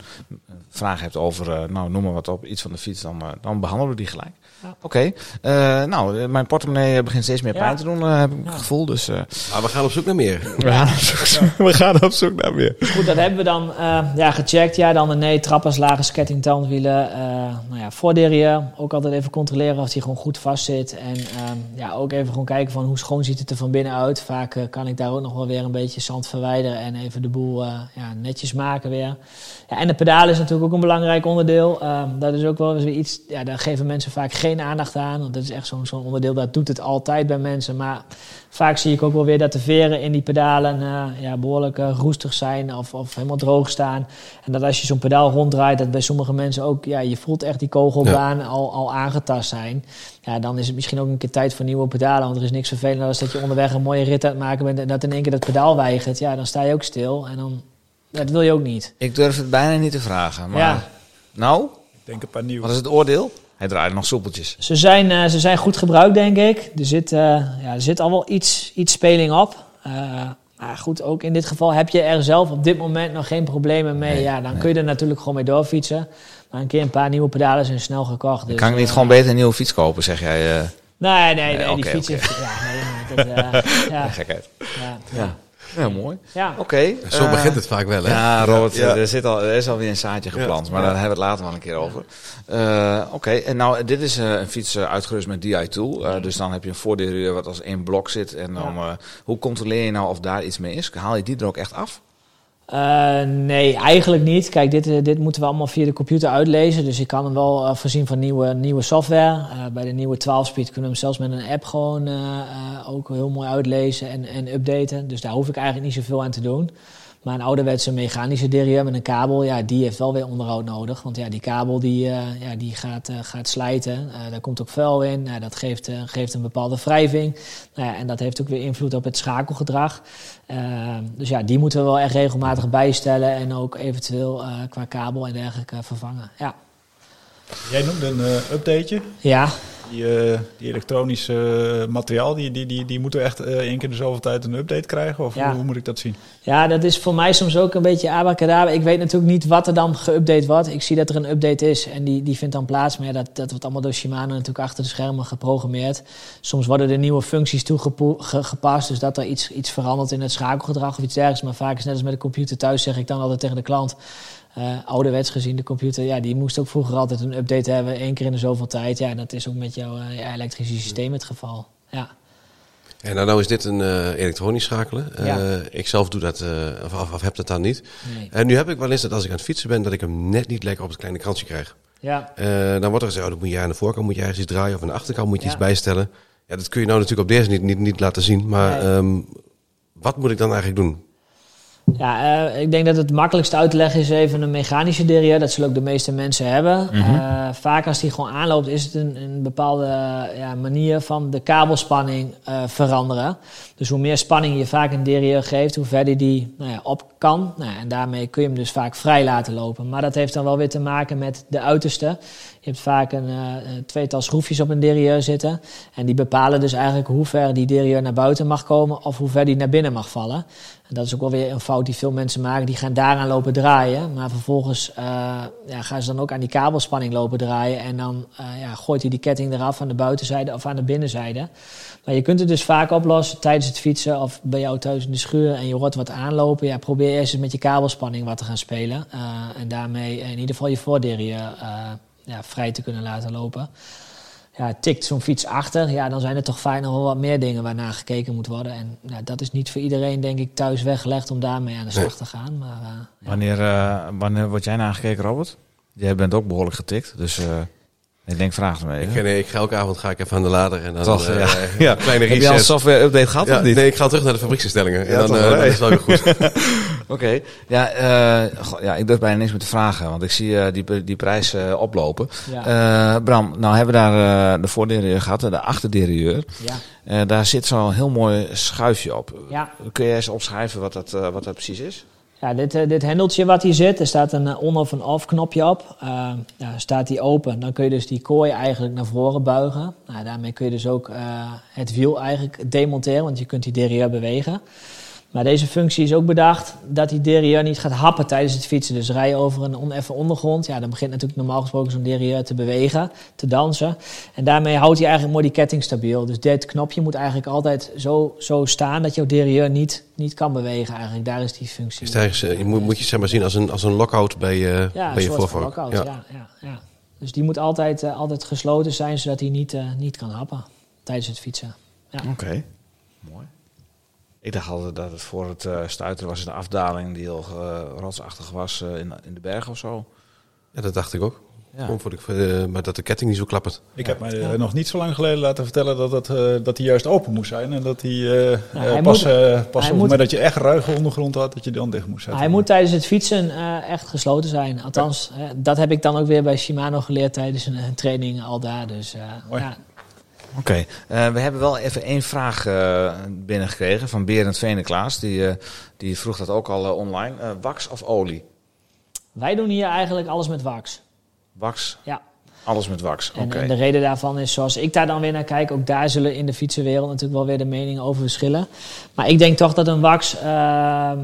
vraag hebt over, nou noem maar wat op, iets van de fiets, dan, dan behandelen we die gelijk. Ja. Oké, Eh, nou, mijn portemonnee begint steeds meer Ja. pijn te doen, eh, heb ik Ja. het gevoel. Dus eh, Maar we gaan op zoek naar meer. [laughs] We gaan op zoek, we gaan op zoek naar meer. Goed, dat hebben we dan eh, ja, gecheckt. Ja, dan de nee, trappers, lage sketting, tandwielen. eh nou ja, voorderieur. Ook altijd even controleren of die gewoon goed vast zit. En ehm, ja, ook even gewoon kijken van hoe schoon ziet het er van binnen uit. Vaak kan ik daar ook nog wel weer een beetje zand verwijderen en even de boel eh, ja, netjes maken weer. Ja, en de pedalen is natuurlijk ook een belangrijk onderdeel. Ehm, dat is ook wel eens weer iets, ja, daar geven mensen vaak geen aandacht aan. Want dat is echt zo'n zo'n onderdeel, dat doet het altijd bij mensen. Maar vaak zie ik ook wel weer dat de veren in die pedalen eh, ja, behoorlijk eh, roestig zijn of, of helemaal droog staan. En dat als je zo'n pedaal ronddraait, dat bij sommige mensen ook, ja, je voelt echt die kogelbaan al, al aangetast zijn. Ja, dan is het misschien ook een keer tijd voor nieuwe pedalen. Want er is niks vervelender als dat je onderweg een mooie rit aan het maken bent en dat in één keer dat pedaal weigert. Ja, dan sta je ook stil en dan, dat wil je ook niet. Ik durf het bijna niet te vragen. Maar Ja. nou, Ik denk een paar nieuwe. wat is het oordeel? Hij draait nog soepeltjes. Ze zijn, eh, ze zijn goed gebruikt, denk ik. Er zit, eh, ja, er zit al wel iets, iets speling op. Eh, maar goed, ook in dit geval heb je er zelf op dit moment nog geen problemen mee. Nee, ja, dan nee. kun je er natuurlijk gewoon mee doorfietsen. Maar een keer een paar nieuwe pedalen zijn snel gekocht. Dus, kan ik niet gewoon beter een nieuwe fiets kopen, zeg jij? eh Nee, nee, nee, Nee, die fiets heeft... Ja, nee, nee, dat, eh, [laughs] ja, gekheid. ja, Ja. Ja, mooi. ja. Oké. Zo eh, begint het vaak wel, hè? Ja, Robert, Ja. Er, zit al, er is alweer een zaadje geplant, Ja. maar Ja. daar hebben we het later wel een keer over. Eh, Oké, en nou, dit is eh, een fiets uitgerust met DI-tool. eh, dus dan heb je een voordeur wat als één blok zit. En dan, eh, hoe controleer je nou of daar iets mee is? Haal je die er ook echt af? Eh, nee, eigenlijk niet. Kijk, dit, eh, dit moeten we allemaal via de computer uitlezen. Dus ik kan hem wel eh, voorzien van nieuwe, nieuwe software. Bij de nieuwe 12-speed kunnen we hem zelfs met een app gewoon ook heel mooi uitlezen en, en updaten. Dus daar hoef ik eigenlijk niet zoveel aan te doen. Maar een ouderwetse mechanische derieur met een kabel, ja, die heeft wel weer onderhoud nodig. Want ja, die kabel die, eh, ja, die gaat, eh, gaat slijten. Eh, daar komt ook vuil in. Nou, dat geeft, geeft een bepaalde wrijving. Nou en dat heeft ook weer invloed op het schakelgedrag. Dus ja, die moeten we wel echt regelmatig bijstellen. En ook eventueel qua kabel en dergelijke vervangen. Ja, Jij noemde een updateje. ja Die, eh, die elektronische eh, materiaal, die, die, die, die moeten echt eh één keer de zoveel tijd een update krijgen? Of Ja. hoe, hoe moet ik dat zien? Ja, dat is voor mij soms ook een beetje abacadabra. Ik weet natuurlijk niet wat er dan geüpdate wordt. Ik zie dat er een update is en die, die vindt dan plaats. Maar ja, dat, dat wordt allemaal door Shimano natuurlijk achter de schermen geprogrammeerd. Soms worden er nieuwe functies toegepast. Dus dat er iets, iets verandert in het schakelgedrag of iets dergelijks. Maar vaak is net als met de computer thuis zeg ik dan altijd tegen de klant... eh, ouderwets gezien, de computer, ja, die moest ook vroeger altijd een update hebben. één keer in de zoveel tijd. Ja, en dat is ook met jouw eh, elektrische systeem het geval. Ja. En nou, nou is dit een eh, elektronisch schakelen. Ja. ik zelf doe dat, of, of, heb dat dan niet. Nee. En nu heb ik wel eens dat als ik aan het fietsen ben, dat ik hem net niet lekker op het kleine krantje krijg. Ja. Dan wordt er gezegd, oh, dan moet je aan de voorkant moet je ergens iets draaien of aan de achterkant moet je Ja. iets bijstellen. Ja, dat kun je nou natuurlijk op deze niet, niet, niet laten zien. Maar Nee. ehm, wat moet ik dan eigenlijk doen? Ja, eh, ik denk dat het makkelijkste uit te leggen is even een mechanische derieur. Dat zullen ook de meeste mensen hebben. Eh, vaak als die gewoon aanloopt, is het een, een bepaalde ja, manier van de kabelspanning eh, veranderen. Dus hoe meer spanning je vaak een derieur geeft, hoe verder die nou ja, op kan. Nou, en daarmee kun je hem dus vaak vrij laten lopen. Maar dat heeft dan wel weer te maken met de uiterste. Je hebt vaak een tweetal schroefjes op een derieur zitten. En die bepalen dus eigenlijk hoe ver die derieur naar buiten mag komen of hoe ver die naar binnen mag vallen. Dat is ook wel weer een fout die veel mensen maken. Die gaan daaraan lopen draaien. Maar vervolgens eh, ja, gaan ze dan ook aan die kabelspanning lopen draaien. En dan eh, ja, gooit hij die ketting eraf aan de buitenzijde of aan de binnenzijde. Maar je kunt het dus vaak oplossen tijdens het fietsen of bij jou thuis in de schuur. En je hoort wat aanlopen. Ja, probeer eerst eens met je kabelspanning wat te gaan spelen. Eh, en daarmee in ieder geval je voorderieur eh ja, vrij te kunnen laten lopen. Ja, tikt zo'n fiets achter, ja, dan zijn er toch fijn nog wel wat meer dingen waarnaar gekeken moet worden. En ja, dat is niet voor iedereen, denk ik, thuis weggelegd om daarmee aan de slag Nee. te gaan. Maar eh, ja. Wanneer, eh, wanneer word jij nagekeken, Robert? Jij bent ook behoorlijk getikt, dus eh, ik denk, vraag het me Ik, nee, ik ga elke avond ga ik even aan de lader en dan Toch, eh, ja. kleine Heb je al een reset. software-update gehad Ja, of niet? nee, ik ga terug naar de fabrieksinstellingen. Ja, en dan, toch eh, is het wel weer goed. [laughs] Oké, ja, eh, goh, ja, ik durf bijna niks meer te vragen, want ik zie eh, die, die prijs eh, oplopen. Ja. Bram, nou hebben we daar de voorderieur gehad, de achterderieur. ja. Daar zit zo'n heel mooi schuifje op. Ja. Kun je eens opschrijven wat dat, wat dat precies is? Ja, dit, dit hendeltje wat hier zit, er staat een on- of een off knopje op. Ja, staat die open, dan kun je dus die kooi eigenlijk naar voren buigen. Nou, daarmee kun je dus ook het wiel eigenlijk demonteren, want je kunt die derieur bewegen. Maar deze functie is ook bedacht dat die derailleur niet gaat happen tijdens het fietsen. Dus rij je over een oneffen ondergrond. Ja, dan begint natuurlijk normaal gesproken zo'n derailleur te bewegen, te dansen. En daarmee houdt hij eigenlijk mooi die ketting stabiel. Dus dit knopje moet eigenlijk altijd zo, zo staan dat jouw derailleur niet, niet kan bewegen eigenlijk. Daar is die functie. Is eigenlijk, eh, je moet, moet je zeg maar zien als een, als een lockout bij, je ja, bij een je voorvork. lockout, ja. Ja, ja, Dus die moet altijd, eh, altijd gesloten zijn, zodat hij niet, eh, niet kan happen tijdens het fietsen. Ja. Oké, mooi. Ik dacht altijd dat het voor het eh, stuiteren was in de afdaling die heel eh, rotsachtig was eh, in, in de berg of zo. Ja, dat dacht ik ook. Ja. Gewoon voor de, maar dat de ketting niet zo klappert. Ik heb mij nog niet zo lang geleden laten vertellen dat, eh, dat hij juist open moest zijn. En dat hij, hij pas, moet- pas hij op het moet- moment dat je echt ruige ondergrond had, dat je dan dicht moest zetten. Hij moet tijdens het fietsen eh, echt gesloten zijn. Althans, dat heb ik dan ook weer bij Shimano geleerd tijdens een, een training al daar. Dus ja, Oké, eh, we hebben wel even één vraag eh, binnengekregen van Berend Veneklaas. Die, eh, die vroeg dat ook al online. Wax of olie? wij doen hier eigenlijk alles met wax. Wax? Ja. Alles met wax, En, oké. en de reden daarvan is, zoals ik daar dan weer naar kijk, ook daar zullen in de fietsenwereld natuurlijk wel weer de meningen over verschillen. Maar ik denk toch dat een wax ehm,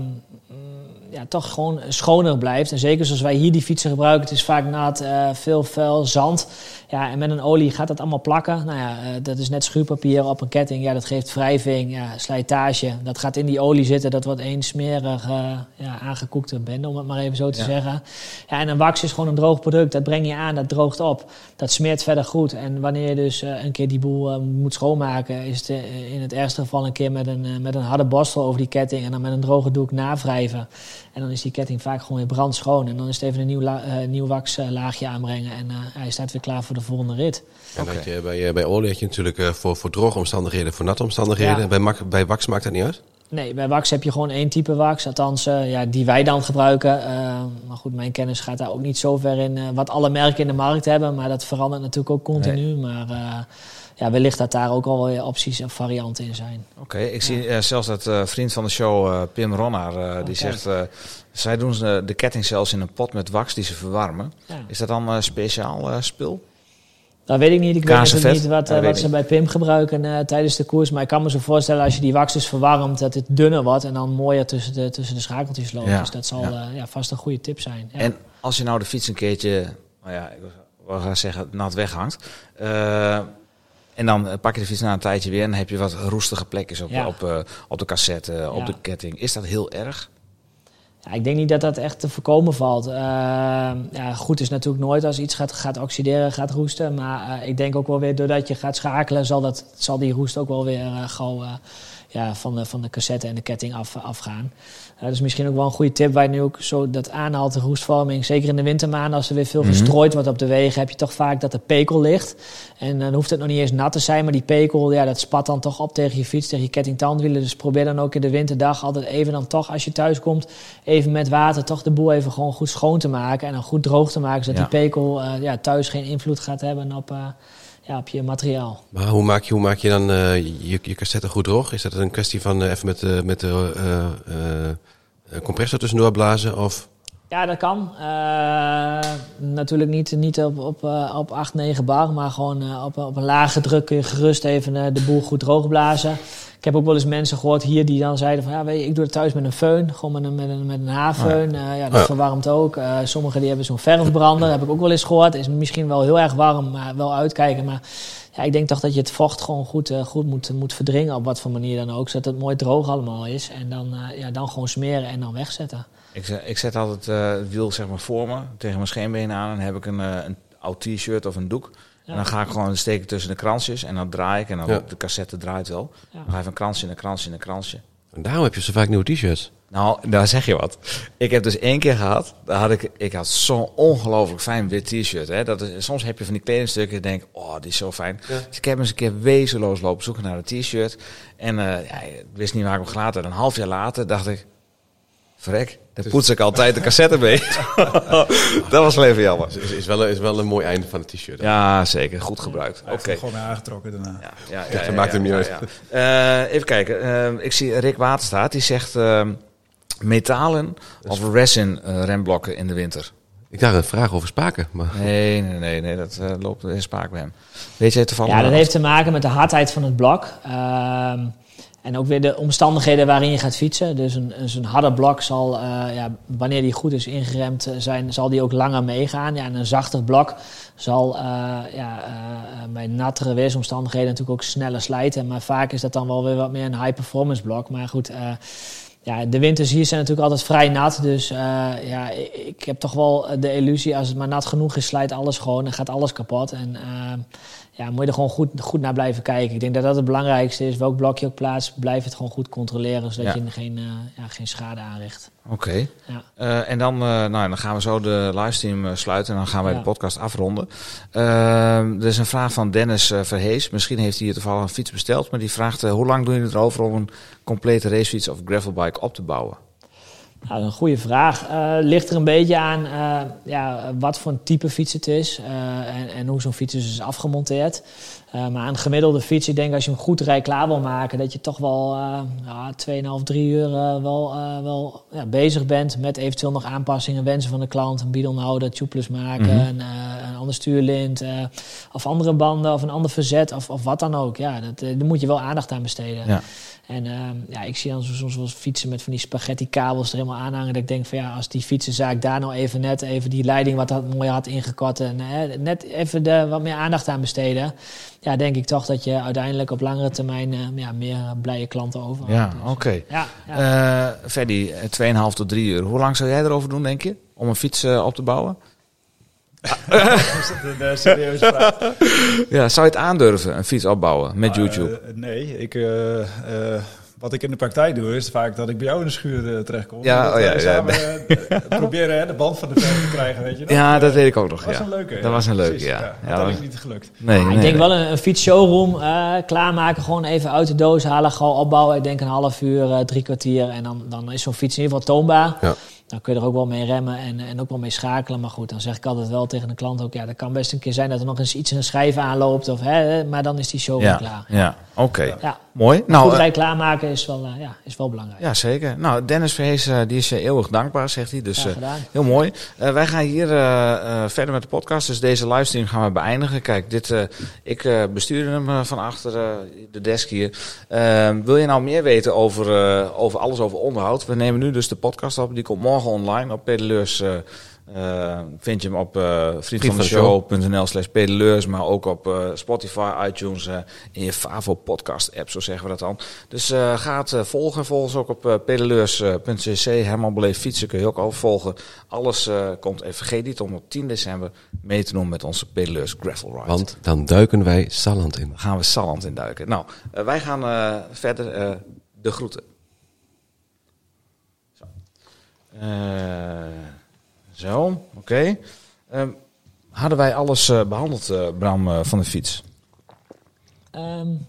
ja, toch gewoon schoner blijft. En zeker zoals wij hier die fietsen gebruiken, het is vaak nat, eh, veel vuil, zand. Ja, en met een olie gaat dat allemaal plakken. Nou ja, eh, dat is net schuurpapier op een ketting. Ja, dat geeft wrijving, ja, slijtage. Dat gaat in die olie zitten. Dat wordt één smerig eh, ja, aangekoekte bende, om het maar even zo te Ja. zeggen. Ja, en een wax is gewoon een droog product. Dat breng je aan, dat droogt op. Dat smeert verder goed. En wanneer je dus een keer die boel moet schoonmaken, is het in het ergste geval een keer met een, met een harde borstel over die ketting en dan met een droge doek navrijven. En dan is die ketting vaak gewoon weer brandschoon. En dan is het even een nieuw, la- eh, nieuw waxlaagje aanbrengen en eh, hij staat weer klaar voor de volgende rit. En dat je, bij, eh, bij olie heb je natuurlijk eh, voor, voor droge omstandigheden, voor natte omstandigheden. Ja. Bij, mak- bij wax maakt dat niet uit? Nee, bij wax heb je gewoon één type wax. Althans, eh, ja, die wij dan gebruiken. Eh, maar goed, mijn kennis gaat daar ook niet zo ver in. eh, wat alle merken in de markt hebben. Maar dat verandert natuurlijk ook continu. Maar eh, ja, wellicht dat daar ook al weer opties en varianten in zijn. Oké, ik zie eh, zelfs dat eh, vriend van de show, eh, Pim Ronnaar, eh, die zegt... eh, zij doen ze de ketting zelfs in een pot met wax die ze verwarmen. Ja. Is dat dan eh, speciaal eh, spul? Dat weet ik niet. Ik weet Kaas niet wat, eh, wat ze bij Pim gebruiken eh, tijdens de koers. Maar ik kan me zo voorstellen als je die wax dus verwarmt, dat het dunner wordt. En dan mooier tussen de, tussen de schakeltjes loopt. Ja, Dus dat zal ja. vast een goede tip zijn. Ja. En als je nou de fiets een keertje, nou ja, ik wil gaan zeggen, nat weghangt. En dan eh, pak je de fiets na een tijdje weer en dan heb je wat roestige plekjes op, Ja. op, eh, op de cassette, op de ketting. Is dat heel erg? Ja, ik denk niet dat dat echt te voorkomen valt. Eh, ja, goed is natuurlijk nooit als iets gaat, gaat oxideren, gaat roesten. Maar ik denk ook wel weer, doordat je gaat schakelen, zal, dat, zal die roest ook wel weer gauw ja, van, de, van de cassette en de ketting af, afgaan. Eh, dat is misschien ook wel een goede tip, waar je nu ook zo dat aanhaalt, de roestvorming. Zeker in de wintermaanden, als er weer veel Mhm. verstrooid wordt op de wegen, heb je toch vaak dat de pekel ligt. En dan hoeft het nog niet eens nat te zijn, maar die pekel, ja, dat spat dan toch op tegen je fiets, tegen je kettingtandwielen. Dus probeer dan ook in de winterdag altijd even dan toch, als je thuis komt, even met water toch de boel even gewoon goed schoon te maken. En dan goed droog te maken, zodat Ja. die pekel eh, ja, thuis geen invloed gaat hebben op, eh, ja, op je materiaal. Maar hoe maak je, hoe maak je dan eh, je, je cassette goed droog? Is dat een kwestie van eh, even met, de met de eh, eh, eh, compressor tussendoor blazen? Of Ja, dat kan. Eh, natuurlijk niet, niet op, op, eh, op 8, 9 bar, maar gewoon eh, op, op een lage druk kun je gerust even de boel goed droog blazen. Ik heb ook wel eens mensen gehoord hier die dan zeiden van ja, weet je, ik doe het thuis met een föhn, gewoon met een, met een, met een haarfeun. Ja, dat verwarmt ook. Sommigen die hebben zo'n verfbrander, heb ik ook wel eens gehoord. Is misschien wel heel erg warm, maar wel uitkijken. Maar ja, ik denk toch dat je het vocht gewoon goed, goed moet, moet verdringen op wat voor manier dan ook. Zodat het mooi droog allemaal is. En dan, ja, dan gewoon smeren en dan wegzetten. Ik, zet- ik zet altijd eh, het wiel zeg maar voor me, tegen mijn scheenbenen aan. En dan heb ik een, eh, een oud t-shirt of een doek. En dan ga ik gewoon steken tussen de kransjes en dan draai ik. En dan Ja. de cassette draait wel. Ja. Dan ga je van kransje naar kransje naar kransje. en daarom heb je zo vaak nieuwe t-shirts. Nou, daar zeg je wat. Ik heb dus één keer gehad, daar had ik, ik had zo'n ongelooflijk fijn wit t-shirt. Hè. Dat is, soms heb je van die kledingstukken en denk, oh, die is zo fijn. Dus ik heb eens een keer wezenloos lopen zoeken naar een t-shirt. En eh, ja, ik wist niet waar ik hem gelaten had. Een half jaar later dacht ik, verrek, daar poets ik altijd de cassette mee. [laughs] dat was wel even jammer. Is, is, wel, een- is wel een mooi einde van het t-shirt. Ja, zeker. Goed gebruikt. Oké. gewoon weer aangetrokken daarna. Ja, ja, Ja, [laughs] dat maakt hem niet uit. ja. Eh, even kijken. Eh, ik zie Rick Waterstaat. Die zegt eh, metalen of resin eh, remblokken in de winter. Ik dacht een vraag over spaken. Maar Nee, nee, nee. nee dat eh, loopt in spaak bij hem. Weet jij toevallig? Ja, dat heeft te maken met de hardheid van het blok. Ehm, En ook weer de omstandigheden waarin je gaat fietsen. Dus een, een harde blok zal, eh, ja, wanneer die goed is ingeremd eh, zijn, zal die ook langer meegaan. Ja, en een zachter blok zal eh, ja, bij nattere weersomstandigheden natuurlijk ook sneller slijten. Maar vaak is dat dan wel weer wat meer een high-performance blok. Maar goed, ja, de winters hier zijn natuurlijk altijd vrij nat. Dus ja, ik, ik, heb toch wel de illusie, als het maar nat genoeg is, slijt alles gewoon en gaat alles kapot. En ja, moet je er gewoon goed, goed naar blijven kijken. Ik denk dat dat het belangrijkste is. Welk blokje ook plaats, blijf het gewoon goed controleren, zodat je geen, uh, ja, geen schade aanricht. Oké. Ja. Uh, en dan, uh, nou, dan gaan we zo de livestream sluiten en dan gaan wij de podcast afronden. er is een vraag van Dennis Verhees. Misschien heeft hij hier toevallig een fiets besteld, maar die vraagt: hoe lang doe je het erover om een complete racefiets of gravelbike op te bouwen? Nou, een goede vraag. Uh, ligt er een beetje aan uh, ja, wat voor een type fiets het is uh, en, en, hoe zo'n fiets is afgemonteerd. maar een gemiddelde fiets, ik denk als je hem goed klaar wil maken, dat je toch wel ja, 2,5, 3 uur wel, wel ja, bezig bent met eventueel nog aanpassingen, wensen van de klant, een bidonhouder, tubeless maken, mm -hmm. een, een ander stuurlint of andere banden of een ander verzet of, of wat dan ook. Ja, dat, daar moet je wel aandacht aan besteden. Ja. En uh, ja, ik zie dan soms wel fietsen met van die spaghetti kabels er helemaal aanhangen. Dat ik denk van ja, als die fietsenzaak daar nou even net even die leiding wat dat mooi had ingekort. En uh, net even de, wat meer aandacht aan besteden. Ja, denk ik toch dat je uiteindelijk op langere termijn uh, ja, meer blije klanten over Ja, dus, oké. Okay. Ja, ja. Freddy, 2,5 tot 3 uur. Hoe lang zou jij erover doen, denk je? Om een fiets op te bouwen? Is dat een serieuze vraag? [laughs] Ja, zou je het aandurven, een fiets opbouwen met YouTube? Uh, nee, ik, uh, uh, wat ik in de praktijk doe, is vaak dat ik bij jou in de schuur terechtkom. Ja, dat, oh ja, ja. Samen, proberen hè, de band van de verf te krijgen, weet je nog? Ja, dat weet ik ook nog. Dat was een leuke. Dat was een leuke, ja. ja. ja dat is niet gelukt. Nee, ik denk nee. wel een, een fietsshowroom klaarmaken, gewoon even uit de doos halen, gewoon opbouwen. Ik denk een half uur, drie kwartier en dan, dan is zo'n fiets in ieder geval toonbaar. Dan kun je er ook wel mee remmen en, en ook wel mee schakelen. Maar goed, dan zeg ik altijd wel tegen de klant ook... ja, dat kan best een keer zijn dat er nog eens iets in een schijf aanloopt. Of, hè, maar dan is die show ja, weer klaar. Ja, oké. Okay. Ja. Mooi. Nou, goed uh, rij klaarmaken is wel, uh, ja, is wel belangrijk. Ja, zeker. Nou, Dennis Verhees, uh, die is je eeuwig dankbaar, zegt hij. Dus heel mooi. wij gaan hier verder met de podcast. Dus deze livestream gaan we beëindigen. Kijk, dit, ik bestuurde hem van achter de desk hier. Ehm, wil je nou meer weten over, over alles over onderhoud? We nemen nu dus de podcast op. Die komt morgen online op pedeleurs. Uh, uh, vind je hem op uh, vriendvandeshow.nl slash pedeleurs, maar ook op uh, Spotify, iTunes, in je Favo podcast app, zo zeggen we dat dan. Dus ga het volgen. Volg ons ook op pedeleurs.cc. Herman Beleef fietsen kun je ook al volgen. Alles komt. En vergeet niet om op 10 december mee te doen met onze pedeleurs gravel ride. Want dan duiken wij Salland in. Dan gaan we Salland in duiken. Nou, wij gaan verder de groeten. Uh, zo, oké. Okay. Um, hadden wij alles uh, behandeld, uh, Bram, uh, van de fiets? Um,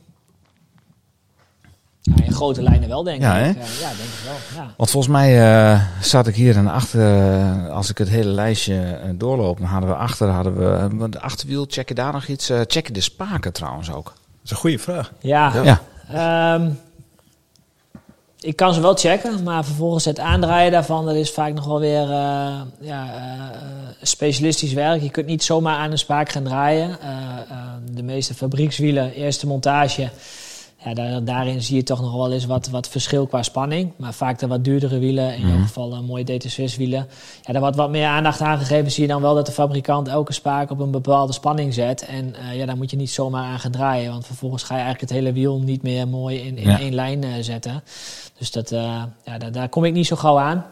ja, in grote lijnen wel, denk ja, ik. ja, denk ik wel. Ja. Want volgens mij zat ik hier en achter, als ik het hele lijstje doorloop, dan hadden we achter, hadden we de achterwiel, checken daar nog iets? checken de spaken trouwens ook. Dat is een goede vraag. Ja. ja. ja. Um, ik kan ze wel checken, maar vervolgens het aandraaien daarvan, dat is vaak nog wel weer uh, ja, uh, specialistisch werk. Je kunt niet zomaar aan een spaak gaan draaien. Uh, de meeste fabriekswielen, eerste montage, ja, daar, daarin zie je toch nog wel eens wat, wat verschil qua spanning. Maar vaak de wat duurdere wielen, in mm. ieder geval mooie DT6 wielen. Ja, daar wordt wat meer aandacht aan gegeven. Zie je dan wel dat de fabrikant elke spaak op een bepaalde spanning zet. En ja, daar moet je niet zomaar aan gaan draaien. Want vervolgens ga je eigenlijk het hele wiel niet meer mooi in, in ja. één lijn zetten. Dus dat, uh, ja, daar, daar, kom ik niet zo gauw aan.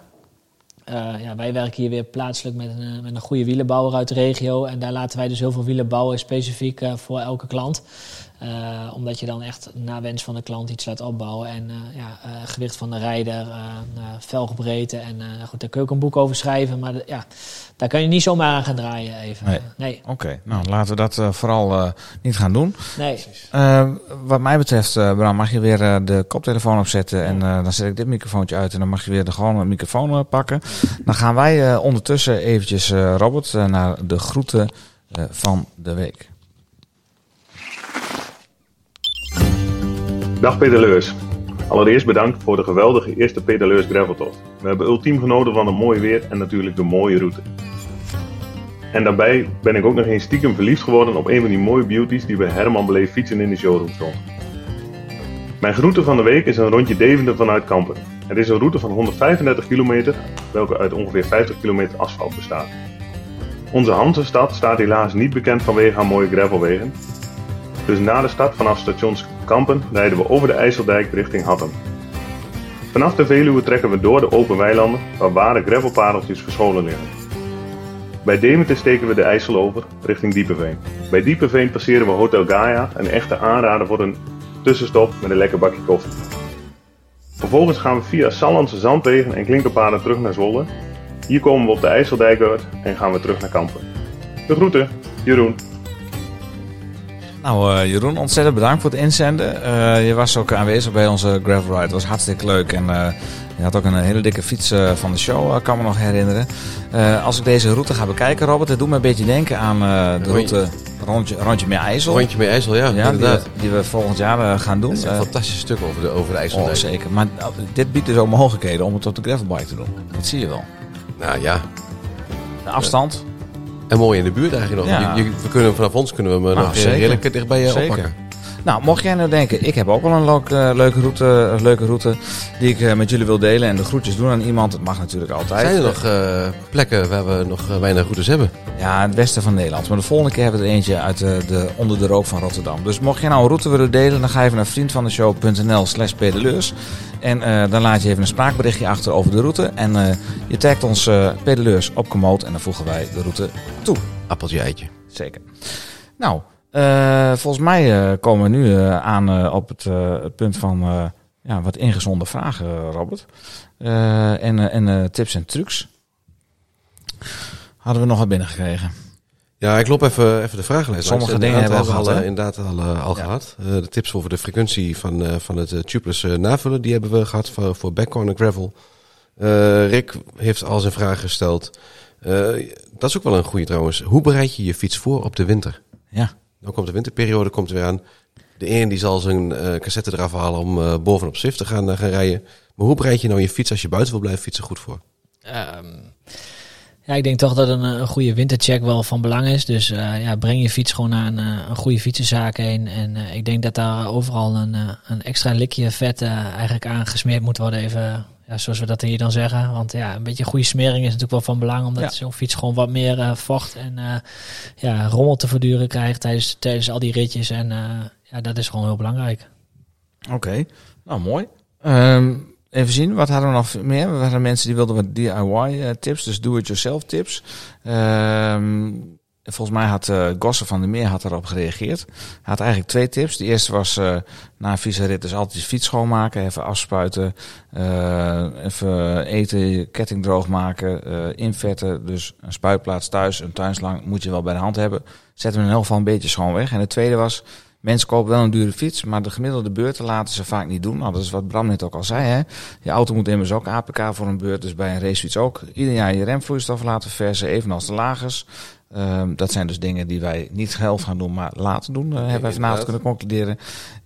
Uh, ja, wij werken hier weer plaatselijk met een, met een goede wielenbouwer uit de regio. En daar laten wij dus heel veel wielen bouwen, specifiek uh, voor elke klant. Uh, omdat je dan echt na wens van de klant iets laat opbouwen. En ja, gewicht van de rijder, velgebreedte. En goed, daar kun je ook een boek over schrijven. Maar ja, daar kan je niet zomaar aan gaan draaien even. Nee. nee. Oké, okay. nou laten we dat vooral niet gaan doen. Nee. wat mij betreft, Bram, mag je weer de koptelefoon opzetten. En dan zet ik dit microfoontje uit. En dan mag je weer de gewone microfoon pakken. Dan gaan wij ondertussen eventjes, Robert, naar de groeten van de week. Dag pedaleurs. Allereerst bedankt voor de geweldige eerste pedaleurs graveltocht. We hebben ultiem genoten van het mooie weer en natuurlijk de mooie route. En daarbij ben ik ook nog eens stiekem verliefd geworden op een van die mooie beauties die bij Herman Beleef fietsen in de showroom. Mijn route van de week is een rondje Deventer vanuit Kampen. Het is een route van 135 kilometer, welke uit ongeveer 50 kilometer asfalt bestaat. Onze Hansenstad staat helaas niet bekend vanwege haar mooie gravelwegen. Dus na de stad vanaf stations Kampen rijden we over de IJsseldijk richting Hattem. Vanaf de Veluwe trekken we door de open weilanden waar ware gravelpareltjes verscholen liggen. Bij Deventer steken we de IJssel over richting Diepeveen. Bij Diepeveen passeren we Hotel Gaia, een echte aanrader voor een tussenstop met een lekker bakje koffie. Vervolgens gaan we via Sallandse zandwegen en klinkerpaden terug naar Zwolle. Hier komen we op de IJsseldijk uit en gaan we terug naar Kampen. De groeten, Jeroen. Nou, eh, Jeroen, ontzettend bedankt voor het inzenden. Eh, je was ook aanwezig bij onze gravel ride. Het was hartstikke leuk. En eh, je had ook een hele dikke fiets van de show, kan me nog herinneren. Als ik deze route ga bekijken, Robert, het doet me een beetje denken aan de route rondje, rondje meer IJssel. Rondje met IJssel, ja, ja, die, inderdaad. we- die we volgend jaar gaan doen. Dat is een fantastisch stuk over de, over de oh, zeker. Maar dit biedt dus ook mogelijkheden om het op de gravelbike te doen. Dat zie je wel. Nou ja, De afstand. En mooi in de buurt eigenlijk nog. Ja. Je, je- we kunnen, vanaf ons kunnen we hem eh, Nou, nog zeker. redelijk dichtbij eh, Zeker. oppakken. Nou, mocht jij nou denken, ik heb ook wel een leuk, eh, leuke, route, een leuke route die ik eh, met jullie wil delen en de groetjes doen aan iemand, het mag natuurlijk altijd. Zijn er nog eh, plekken waar we nog weinig routes hebben? Ja, het westen van Nederland. Maar de volgende keer hebben we er eentje uit eh, de, onder de rook van Rotterdam. Dus mocht je nou een route willen delen, dan ga even naar vriendvandeshow.nl slash pedeleurs. En dan laat je even een spraakberichtje achter over de route. En je tagt ons pedeleurs op Komoot en dan voegen wij de route toe. Appeltje eitje. Zeker. Nou, eh, volgens mij eh, komen we nu eh, aan op het, het punt van ja, wat ingezonde vragen, Robert. En en tips en trucs. Hadden we nog wat binnengekregen? Ja, ik loop even, even de vragenlijst. Sommige dingen hebben we al hebben gehad, al, inderdaad al, eh, al Ja. gehad. Eh, de tips over de frequentie van, van het tubeless navullen, die hebben we gehad voor, voor backcorner gravel. Rick heeft al zijn vraag gesteld. Dat is ook wel een goede trouwens. Hoe bereid je je fiets voor op de winter? Ja. Dan komt de winterperiode komt er weer aan. De een die zal zijn eh, cassette eraf halen om eh, bovenop Zwift te gaan, eh, gaan rijden. Maar hoe bereid je nou je fiets als je buiten wil blijven fietsen goed voor? Ehm, ja, ik denk toch dat een, goede wintercheck wel van belang is. Dus ja, breng je fiets gewoon naar een, een goede fietsenzaak heen. En ik denk dat daar overal een, een extra likje vet eigenlijk aangesmeerd moet worden. Even, ja, zoals we dat hier dan zeggen. Want ja, een beetje goede smering is natuurlijk wel van belang. Omdat Ja. zo'n fiets gewoon wat meer eh, vocht en eh, ja, rommel te verduren krijgt tijdens, tijdens al die ritjes. En eh, ja, dat is gewoon heel belangrijk. Oké, nou mooi. Ehm, even zien, wat hadden we nog meer? We hadden mensen die wilden wat DIY-tips, dus do-it-yourself tips. Ehm, volgens mij had eh Gosse van der Meer had erop gereageerd. Hij had eigenlijk twee tips. De eerste was eh, na een vieze dus altijd je fiets schoonmaken, even afspuiten, eh, even eten, je ketting droog maken, invetten. Dus een spuitplaats thuis, een tuinslang moet je wel bij de hand hebben. Zet hem in elk geval een beetje schoon weg. En de tweede was, Mensen kopen wel een dure fiets, maar de gemiddelde beurten laten ze vaak niet doen. Nou, dat is wat Bram net ook al zei. Hè? Je auto moet immers ook APK voor een beurt, dus bij een racefiets ook. Ieder jaar je remvloeistof laten versen, evenals de lagers. Ehm, dat zijn dus dingen die wij niet zelf gaan doen, maar laten doen. eh, hebben wij vanavond kunnen concluderen.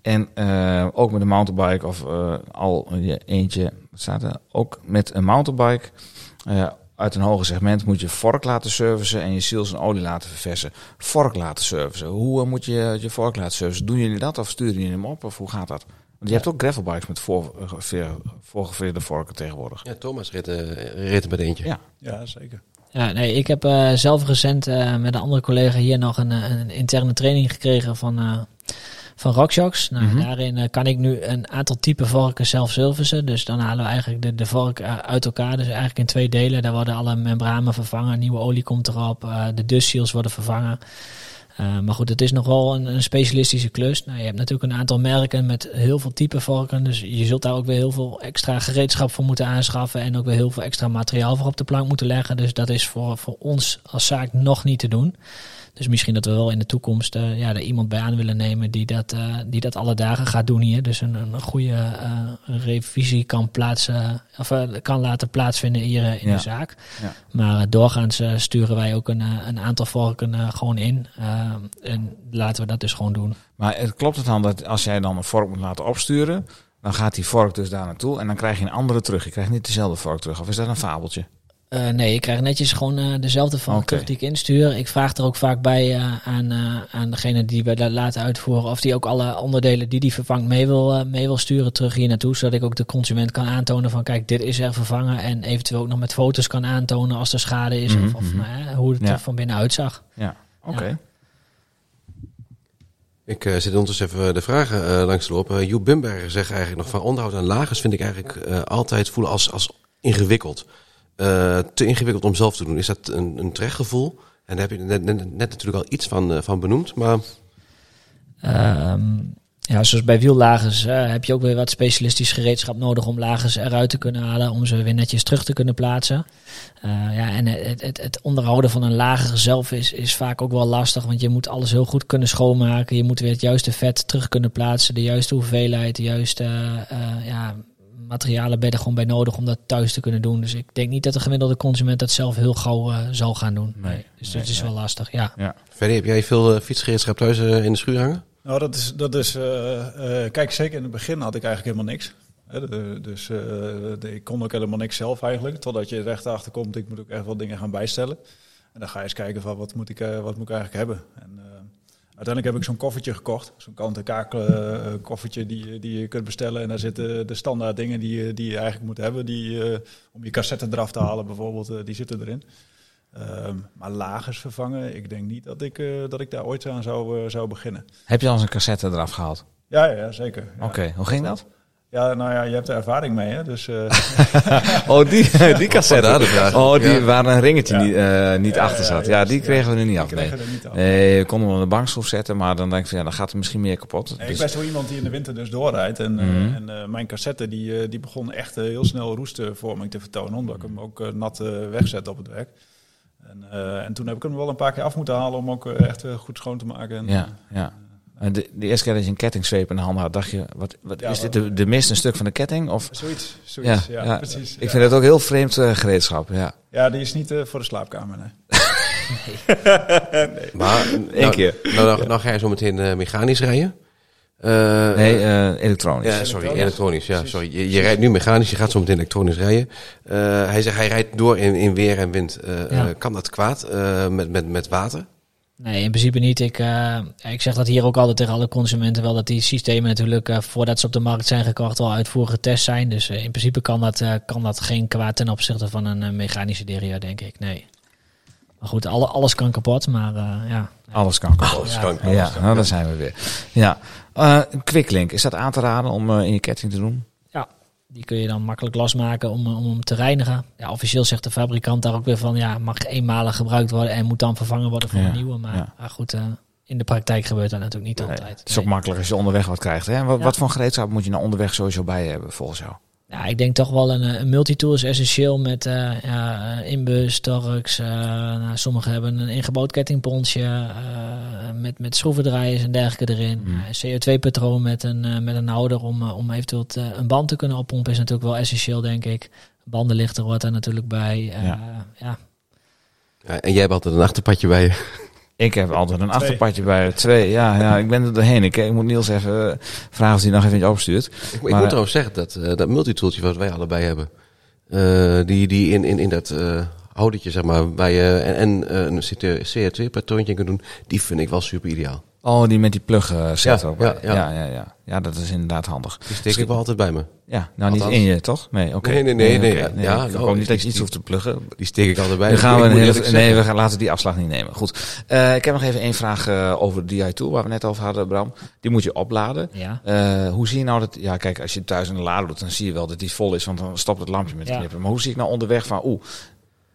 En eh, ook met een mountainbike of eh, al je eentje, wat staat er? Ook met een mountainbike. eh, uit een hoger segment moet je vork laten servicen en je ziels en olie laten verversen. Vork laten servicen. Hoe moet je je vork laten servicen? Doen jullie dat of sturen jullie hem op of hoe gaat dat? Want je hebt ook gravelbikes met voor, veer- voorgeveerde vorken tegenwoordig. Ja, Thomas reed, eh, reed er met eentje. Ja. Ja, zeker. Ja, nee, ik heb eh, zelf recent eh, met een andere collega hier nog een, eh, een interne training gekregen van, eh van Rockshocks. Nou, Mhm. Daarin kan ik nu een aantal type vorken zelf servicen. Dus dan halen we eigenlijk de, de vork uit elkaar. Dus eigenlijk in twee delen. Daar worden alle membranen vervangen. Nieuwe olie komt erop. de dust seals worden vervangen. Eh, maar goed, het is nog wel een, een specialistische klus. Nou, je hebt natuurlijk een aantal merken met heel veel type vorken. Dus je zult daar ook weer heel veel extra gereedschap voor moeten aanschaffen. En ook weer heel veel extra materiaal voor op de plank moeten leggen. Dus dat is voor, voor ons als zaak nog niet te doen. Dus misschien dat we wel in de toekomst eh, ja, er iemand bij aan willen nemen die dat, eh, die dat alle dagen gaat doen hier. Dus een, een goede eh, revisie kan, plaatsen, of, kan laten plaatsvinden hier in Ja. de zaak. Ja. Maar doorgaans sturen wij ook een, een aantal vorken gewoon in. En laten we dat dus gewoon doen. Maar het klopt het dan dat als jij dan een vork moet laten opsturen, dan gaat die vork dus daar naartoe en dan krijg je een andere terug. Je krijgt niet dezelfde vork terug. Of is dat een fabeltje? Eh, nee, ik krijg netjes gewoon eh, dezelfde van Oké. terug die ik instuur. Ik vraag er ook vaak bij eh, aan, eh, aan degene die we dat laten uitvoeren... of die ook alle onderdelen die die vervangt mee wil, mee wil sturen terug hier naartoe. Zodat ik ook de consument kan aantonen van kijk, dit is er vervangen. En eventueel ook nog met foto's kan aantonen als er schade is. Mhm, of of mhm. nou, hè, hoe het Ja. er van binnen uitzag. Ja, oké. Ja. Ik eh, zit ondertussen even de vragen eh, langs te lopen. Uh, Joep Bimberger zegt eigenlijk nog van onderhoud aan lagers vind ik eigenlijk eh, altijd voelen als, als ingewikkeld. Eh, te ingewikkeld om zelf te doen. Is dat een, een? En daar heb je net, net, natuurlijk al iets van, eh, van benoemd. Maar Ehm, ja, zoals bij wiellagers eh, heb je ook weer wat specialistisch gereedschap nodig om lagers eruit te kunnen halen, om ze weer netjes terug te kunnen plaatsen. Ja, en het, het, het onderhouden van een lager zelf is, is vaak ook wel lastig, want je moet alles heel goed kunnen schoonmaken. Je moet weer het juiste vet terug kunnen plaatsen, de juiste hoeveelheid, de juiste ja, materialen ben je er gewoon bij nodig om dat thuis te kunnen doen. Dus ik denk niet dat de gemiddelde consument dat zelf heel gauw eh, zal gaan doen. Nee, dus nee, dat is nee. wel lastig, ja. verder heb jij veel eh, fietsgereedschap thuis eh, in de schuur hangen? Nou, dat is, dat is eh, eh, kijk, zeker in het begin had ik eigenlijk helemaal niks. Dus eh, de- ik kon ook helemaal niks zelf eigenlijk. Totdat je er echt achter komt, ik moet ook echt wel dingen gaan bijstellen. En dan ga je eens kijken van wat moet ik, eh, wat moet ik eigenlijk hebben. En, uiteindelijk heb ik zo'n koffertje gekocht. Zo'n kant-en-kaak eh, koffertje die, die je kunt bestellen. En daar zitten de standaard dingen die, je- die je eigenlijk moet hebben. Die, eh, om je cassette eraf te halen bijvoorbeeld, eh, die zitten erin. Ehm, maar lagers vervangen, ik denk niet dat ik, eh, dat ik daar ooit aan zou, eh, zou beginnen. Heb je al eens een cassette eraf gehaald? Ja, ja, zeker. Ja. Oké, hoe ging dat? Ja, nou ja, je hebt er ervaring mee, hè? Dus eh, [laughs] Oh, die, die cassette. Oh, die Ja. waar een ringetje Ja. niet, eh, niet Ja, achter ja, zat. Ja, die ja. kregen we er niet af. Nee. kregen er niet af. Nee, we konden hem op de bankschroef zetten, maar dan denk ik van ja, dan gaat er misschien meer kapot. Nee, Dus- Ik ben zo iemand die in de winter dus doorrijdt. En, eh, Mhm. en eh, mijn cassette die, eh, die begon echt eh, heel snel roestvorming te vertonen. Omdat ik hem ook eh, nat eh, wegzette op het werk. En, eh, en toen heb ik hem wel een paar keer af moeten halen om ook eh, echt eh, goed schoon te maken. En, Ja, ja. En de, de eerste keer dat je een kettingzweep in de hand had, dacht je, wat, wat Ja, is dit? De, de mist een stuk van de ketting? Of? Zoiets, zoiets. Ja, ja. precies. Ik vind het ook heel vreemd eh, gereedschap. Ja. ja, die is niet eh, voor de slaapkamer, nee. [laughs] Maar Eén nou, keer. Nou, nou, nou ga je zo meteen eh, mechanisch rijden. Eh, Nee, eh, elektronisch. Ja, sorry, Elektronisch. Ja, sorry. Je, je rijdt nu mechanisch, je gaat zo meteen elektronisch rijden. Eh, hij zegt, hij rijdt door in, in weer en wind. Ja. kan dat kwaad eh, met, met, met water? Nee, in principe niet. Ik, eh, ik zeg dat hier ook altijd tegen alle consumenten wel dat die systemen natuurlijk eh, voordat ze op de markt zijn gekocht wel uitvoerig getest zijn. Dus eh, in principe kan dat, eh, kan dat geen kwaad ten opzichte van een mechanische derailleur, denk ik. Nee. Maar goed, alle, alles kan kapot, maar eh, ja. Alles kan kapot. Alles Ja. kan. Ja, nou, daar zijn we weer. Ja. Eh, een quicklink, is dat aan te raden om eh, in je ketting te doen? Die kun je dan makkelijk losmaken om, om hem te reinigen. Ja, officieel zegt de fabrikant daar ook weer van, ja, mag eenmalig gebruikt worden en moet dan vervangen worden voor Ja, een nieuwe. Maar, ja. maar goed, eh, in de praktijk gebeurt dat natuurlijk niet Nee, altijd. Het is ook Nee. makkelijk als je onderweg wat krijgt. Hè? Wat, wat voor gereedschap moet je nou onderweg sowieso bij hebben volgens jou? Ja, ik denk toch wel een, eh, een multitool is essentieel met eh ja, eh, inbus, torx. eh, nou, sommigen hebben een ingebouwd kettingponsje eh, met, met schroevendraaiers en dergelijke erin. Mm. Eh, CO2-patroon met een, met een houder om, om eventueel te- een band te kunnen oppompen is natuurlijk wel essentieel, denk ik. Bandenlichter hoort daar natuurlijk bij. Eh, Ja. ja. Ja, en jij hebt altijd een achterpadje bij je. Ik heb altijd een achterpadje bij twee. Ja, ja, ik ben er doorheen. Ik, ik moet Niels even eh, vragen of hij nog even iets opstuurt. Ik, moet eh, trouwens zeggen dat eh, dat multitooltje wat wij allebei hebben, eh, die, die in, in, in dat eh houdertje, zeg maar, waar je en, en eh, een CO2-patroontje kunt doen, die vind ik wel super ideaal. Oh, die met die plug eh, set Ja, ja, ja, ja. ja, ja. Ja, dat is inderdaad handig. Die steek ik wel altijd bij me. Ja, nou niet in je, toch? Nee, oké. Nee, nee, nee, nee, ja, ja, ik nou, hoop niet dat je iets hoeft te pluggen. Die steek ik altijd bij Dan me. gaan we een hele, nee, we gaan laten die afslag niet nemen. Goed. Eh, ik heb nog even één vraag eh, over de DI-tool waar we net over hadden, Bram. Die moet je opladen. ja. Eh, hoe zie je nou dat... Ja, kijk, als je thuis een lader doet, dan zie je wel dat die vol is. Want dan stopt het lampje met Ja. knippen. Maar hoe zie ik nou onderweg van... Oeh,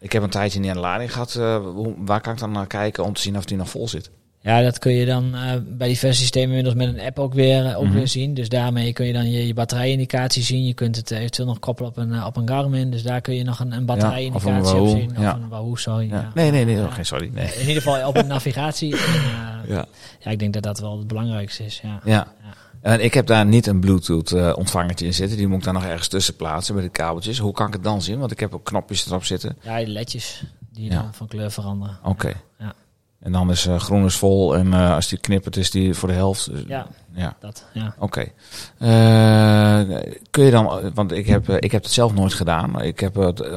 ik heb een tijdje niet aan de lading gehad. eh, waar kan ik dan naar kijken om te zien of die nog vol zit? Ja, dat kun je dan eh, bij diverse systemen inmiddels met een app ook weer, ook weer zien. Dus daarmee kun je dan je, je batterijindicatie zien. Je kunt het eventueel nog koppelen op een, eh, op een Garmin. Dus daar kun je nog een, een batterijindicatie op zien. ja. Of een Wahoo, sorry. Ja. Ja. Nee, nee, nee. Ja. oké, sorry. Nee. In ieder geval op een [laughs] navigatie. En, Ja. ja, ik denk dat dat wel het belangrijkste is. Ja. Ja. Ja. En ik heb daar niet een Bluetooth eh, ontvangertje in zitten. Die moet ik daar nog ergens tussen plaatsen met de kabeltjes. Hoe kan ik het dan zien? Want ik heb ook knopjes erop zitten. Ja, die ledjes die Ja. dan van kleur veranderen. Oké. Ja. En dan is eh, groen is vol en eh, als die knippert is die voor de helft. Dus- Ja, ja. dat. Ja. Oké. Eh, kun je dan, want ik heb, ik heb het zelf nooit gedaan. Ik heb,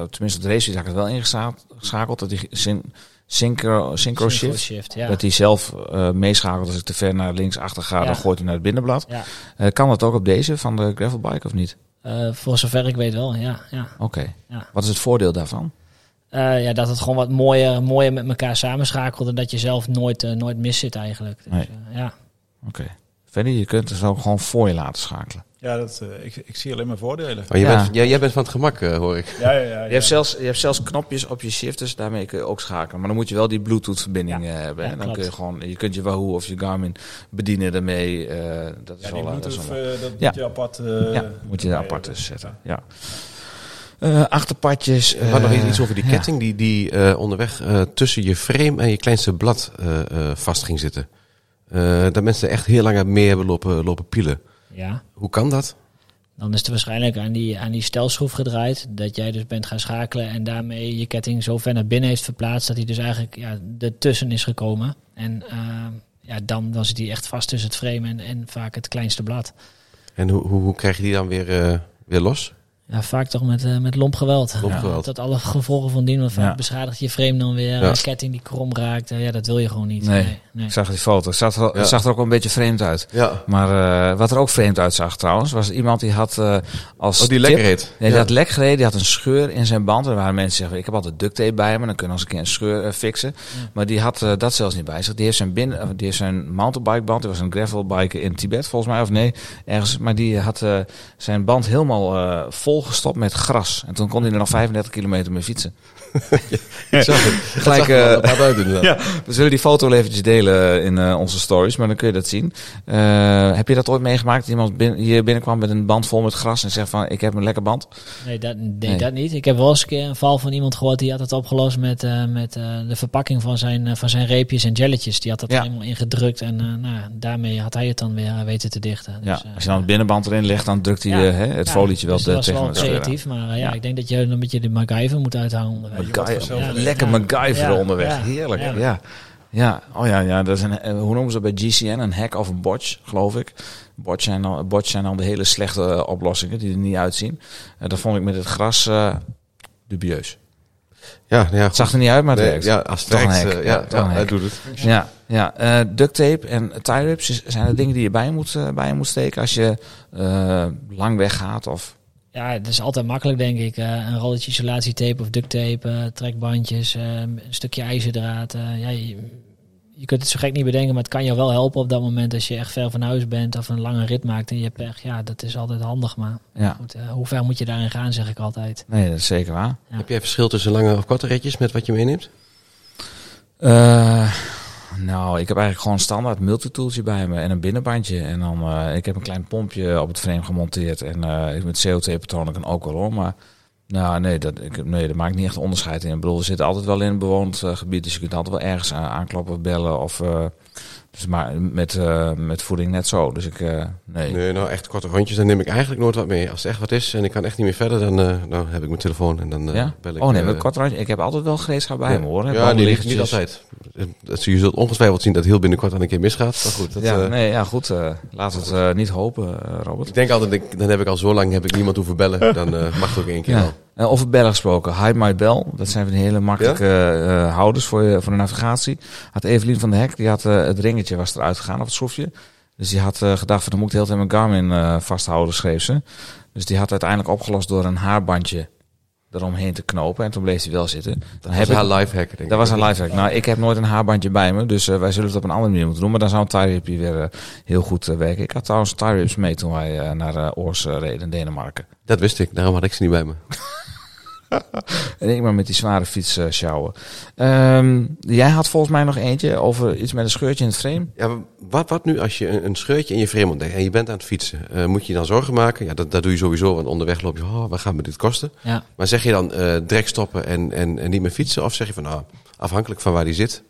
tenminste de race heb ik het wel ingeschakeld. Dat die syn, synchro, synchro shift. shift, ja. Dat hij zelf meeschakelt als ik te ver naar links achter ga. Ja. Dan gooit hij naar het binnenblad. Ja. Kan dat ook op deze van de gravelbike of niet? Voor zover ik weet wel, ja. ja. Oké. Wat is het voordeel daarvan? Eh, ja, dat het gewoon wat mooier, mooier met elkaar samenschakelt en dat je zelf nooit, eh, nooit mis zit eigenlijk. Dus, Nee. eh, ja. Oké. Verder, je kunt het ook gewoon voor je laten schakelen. Ja, dat, eh, ik, ik zie alleen maar voordelen. Oh, je Ja. bent, jij, jij bent van het gemak, eh, hoor ik. Ja, ja, ja. Je hebt, zelfs, je hebt zelfs knopjes op je shifters, daarmee kun je ook schakelen. Maar dan moet je wel die Bluetooth-verbinding Ja. eh, hebben. Ja, hè. dan klopt. kun je gewoon, je kunt je Wahoo of je Garmin bedienen daarmee. eh, dat is Ja, wel, die dat is Bluetooth, wel- dat Ja. moet je apart... eh, ja, moet je er apart zetten. Ja. Eh, achterpadjes. Hadden nog eh, iets over die ja. ketting die, die eh, onderweg eh, tussen je frame en je kleinste blad eh, eh, vast ging zitten. Eh, dat mensen er echt heel lang mee hebben lopen, lopen pielen. ja. Hoe kan dat? Dan is het waarschijnlijk aan die, aan die stelschroef gedraaid. Dat jij dus bent gaan schakelen en daarmee je ketting zo ver naar binnen heeft verplaatst. Dat hij dus eigenlijk ja, ertussen is gekomen. En ja, dan, dan zit hij echt vast tussen het frame en, en vaak het kleinste blad. En hoe, hoe, hoe krijg je die dan weer, eh, weer los? Ja, vaak toch met, eh, met lomp geweld. Lomp geweld. Dat alle gevolgen van dien. Want vaak Ja. beschadigt je frame dan weer. Ja. Een ketting die krom raakt. eh, ja, dat wil je gewoon niet. Nee. nee. nee. Ik zag die foto. Het zag, er, zag er ook wel een beetje vreemd uit. Ja. Maar eh, wat er ook vreemd uitzag trouwens, was iemand die had eh, als Oh, die tip- lekker heet. Nee, die had lek gereden, die had een scheur in zijn band. Er waren mensen die zeggen, ik heb altijd duct tape bij me, dan kunnen we als een keer een scheur fixen. Maar die had dat zelfs niet bij zich. Die heeft zijn, binnen, eh, die heeft zijn mountainbikeband, die was een gravelbike in Tibet volgens mij, of nee, ergens. Maar die had zijn band helemaal eh volgestopt met gras. En toen kon hij er nog 35 kilometer mee fietsen. Ik zag het. Gelijk, wel eh, apart uit inderdaad. Ja, we zullen die foto wel eventjes delen in eh, onze stories, maar dan kun je dat zien. Eh, heb je dat ooit meegemaakt? Dat iemand bin- hier binnenkwam met een band vol met gras en zegt van, ik heb een lekker band. Nee, dat, nee, Nee. dat niet. Ik heb wel eens een keer een val van iemand gehoord die had het opgelost met, eh, met eh, de verpakking van zijn, van zijn reepjes en jelletjes. Die had dat Ja. helemaal ingedrukt en eh, nou, ja, daarmee had hij het dan weer weten te dichten. Ja, Dus, eh, als je dan het binnenband erin legt, dan drukt hij Ja. hè, het ja, folietje wel dus dat was tegen wel de scheur aan. creatief, maar ja, Ja. ik denk dat je een beetje de MacGyver moet uithouden onderweg. MacGyver, lekker. MacGyver Ja. onderweg, Ja. heerlijk. Ja. Ja. Ja. oh ja, ja, dat is een, eh, hoe noemen ze dat bij GCN? Een hack of een botch, geloof ik. Botch zijn dan, botch zijn dan de hele slechte eh, oplossingen die er niet uitzien. En dat vond ik met het gras eh, dubieus. Ja, ja, Het zag er niet uit, maar het Nee, werkt. ja, als het werkt, hack. eh, Ja, ja, hij doet het. Ja, ja. eh, duct tape en tie rips zijn de dingen die je bij je moet, eh, bij moet steken als je eh, lang weggaat of... Ja, het is altijd makkelijk, denk ik. Eh, een rolletje isolatietape of duct tape, eh, trekbandjes, eh, een stukje ijzerdraad. eh, ja, je, je kunt het zo gek niet bedenken, maar het kan je wel helpen op dat moment als je echt ver van huis bent of een lange rit maakt en je hebt pech. Ja, dat is altijd handig, maar Ja, goed, eh, hoe ver moet je daarin gaan, zeg ik altijd. nee, dat is zeker waar. Ja. Heb jij verschil tussen lange of korte ritjes met wat je meeneemt? Eh, nou, ik heb eigenlijk gewoon een standaard multitooltje bij me en een binnenbandje. En dan, eh, ik heb een klein pompje op het frame gemonteerd. En ik met CO2-patroon ik een ook wel hoor. Maar nou, nee, dat, ik, nee, dat maakt niet echt onderscheid in. Ik bedoel, we zitten altijd wel in een bewoond eh, gebied. Dus je kunt altijd wel ergens aan- aankloppen bellen. Of, dus maar met, eh, met voeding net zo. Dus ik, eh, nee. Nee, nou echt korte rondjes, dan neem ik eigenlijk nooit wat mee. Als er echt wat is en ik kan echt niet meer verder, dan eh, nou, heb ik mijn telefoon en dan ja? bel ik. Oh nee, eh, met kort randje. Ik heb altijd wel gereedschap bij ja. me hoor. Ja, die ligt niet altijd. Dat, je zult ongetwijfeld zien dat heel binnenkort dan een keer misgaat. Maar goed, dat, Ja, nee, ja, goed. we het niet hopen, Robert. ik denk altijd, ik- dan heb ik al zo lang heb ik niemand hoeven bellen. Dan mag het ook één keer Ja. al. Eh, over bellen gesproken. Hide My Bell. Dat zijn van die hele makkelijke eh, houders voor, je, voor de navigatie. Had Evelien van de Hek, die had eh, het ringetje was eruit gegaan of het schroefje. Dus die had eh, gedacht van dan moet ik de hele tijd mijn Garmin eh, vasthouden, schreef ze. Dus die had uiteindelijk opgelost door een haarbandje eromheen te knopen. En toen bleef hij wel zitten. Dan Dat heb was haar live hack, denk ik. dat was een live hack. Nou, ik heb nooit een haarbandje bij me, dus eh, wij zullen het op een andere manier moeten doen. Maar dan zou een tie rip hier weer eh, heel goed eh, werken. Ik had trouwens tie rips mee toen wij eh, naar eh, Oors eh, reden in Denemarken. Dat wist ik, daarom had ik ze niet bij me. [laughs] En ik maar met die zware fiets eh, sjouwen. Ehm, jij had volgens mij nog eentje over iets met een scheurtje in het frame. Ja, wat, wat nu als je een, een scheurtje in je frame ontdekt en je bent aan het fietsen? Eh, moet je je dan zorgen maken? Ja, dat, dat doe je sowieso, want onderweg loop je, oh, wat gaat me dit kosten? Ja. Maar zeg je dan eh direct stoppen en, en, en niet meer fietsen? Of zeg je van, nou, afhankelijk van waar die zit,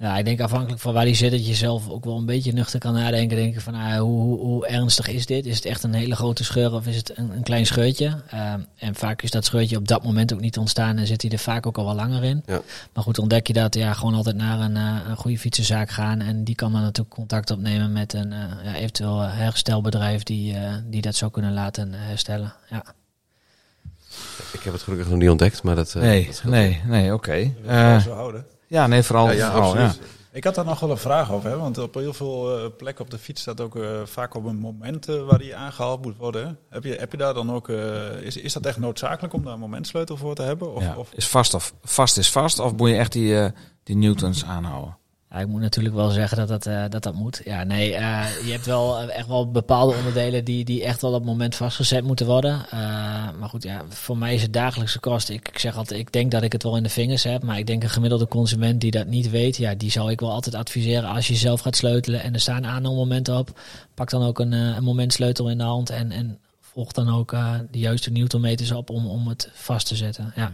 Ja, ik denk afhankelijk van waar die zit, dat je zelf ook wel een beetje nuchter kan nadenken. Denken van, ah, hoe, hoe, hoe ernstig is dit? Is het echt een hele grote scheur of is het een, een klein scheurtje? Ehm, en vaak is dat scheurtje op dat moment ook niet ontstaan en zit hij er vaak ook al wel langer in. Ja. Maar goed, ontdek je dat, ja, gewoon altijd naar een, eh, een goede fietsenzaak gaan. En die kan dan natuurlijk contact opnemen met een eh, ja, eventueel herstelbedrijf die, eh, die dat zou kunnen laten herstellen. Ja. Ik heb het gelukkig nog niet ontdekt, maar dat... eh, Nee, dat nee, nee, oké. Dat Eh, wel zo houden. Ja, nee, vooral. Ja, ja, vooral. Ik had daar nog wel een vraag over, hè? want op heel veel eh, plekken op de fiets staat ook eh, vaak op een moment eh, waar die aangehaald moet worden. hè. Heb je, heb je daar dan ook, eh, is, is dat echt noodzakelijk om daar een momentsleutel voor te hebben? Of, Ja. of, Is vast of vast is vast, of moet je echt die, die Newtons aanhouden? Ik moet natuurlijk wel zeggen dat dat, eh, dat, dat moet. Ja, nee, eh, je hebt wel eh, echt wel bepaalde onderdelen die, die echt wel op het moment vastgezet moeten worden. Maar goed, ja, voor mij is het dagelijkse kost. Ik, zeg altijd, ik denk dat ik het wel in de vingers heb. Maar ik denk een gemiddelde consument die dat niet weet, ja, die zou ik wel altijd adviseren als je zelf gaat sleutelen en er staan aanhangmomenten op. Pak dan ook een, een momentsleutel in de hand en, en volg dan ook de juiste newtonmeters op om, om het vast te zetten. Ja,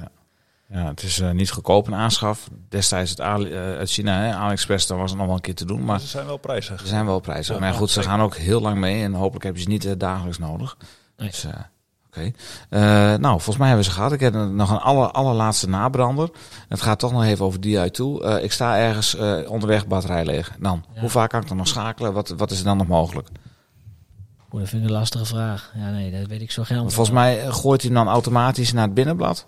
het is eh, niet goedkoop een aanschaf. Destijds het Ali, eh, uit China, hè, AliExpress, daar was het nog wel een keer te doen. Maar ze zijn wel prijzig. ze zijn wel prijzen. Ja, maar ja, goed, ze gaan ook heel lang mee. En hopelijk heb je ze niet eh, dagelijks nodig. Nee. Dus, eh, oké. Eh, nou, volgens mij hebben we ze gehad. Ik heb nog een aller, allerlaatste nabrander. Het gaat toch nog even over die uit toe. Eh, ik sta ergens eh, onderweg, batterij leeg. Dan, Ja. hoe vaak kan ik dan nog schakelen? Wat, wat is er dan nog mogelijk? Dat vind ik een lastige vraag. Ja, nee, dat weet ik zo geen antwoord volgens mij gooit hij hem dan automatisch naar het binnenblad.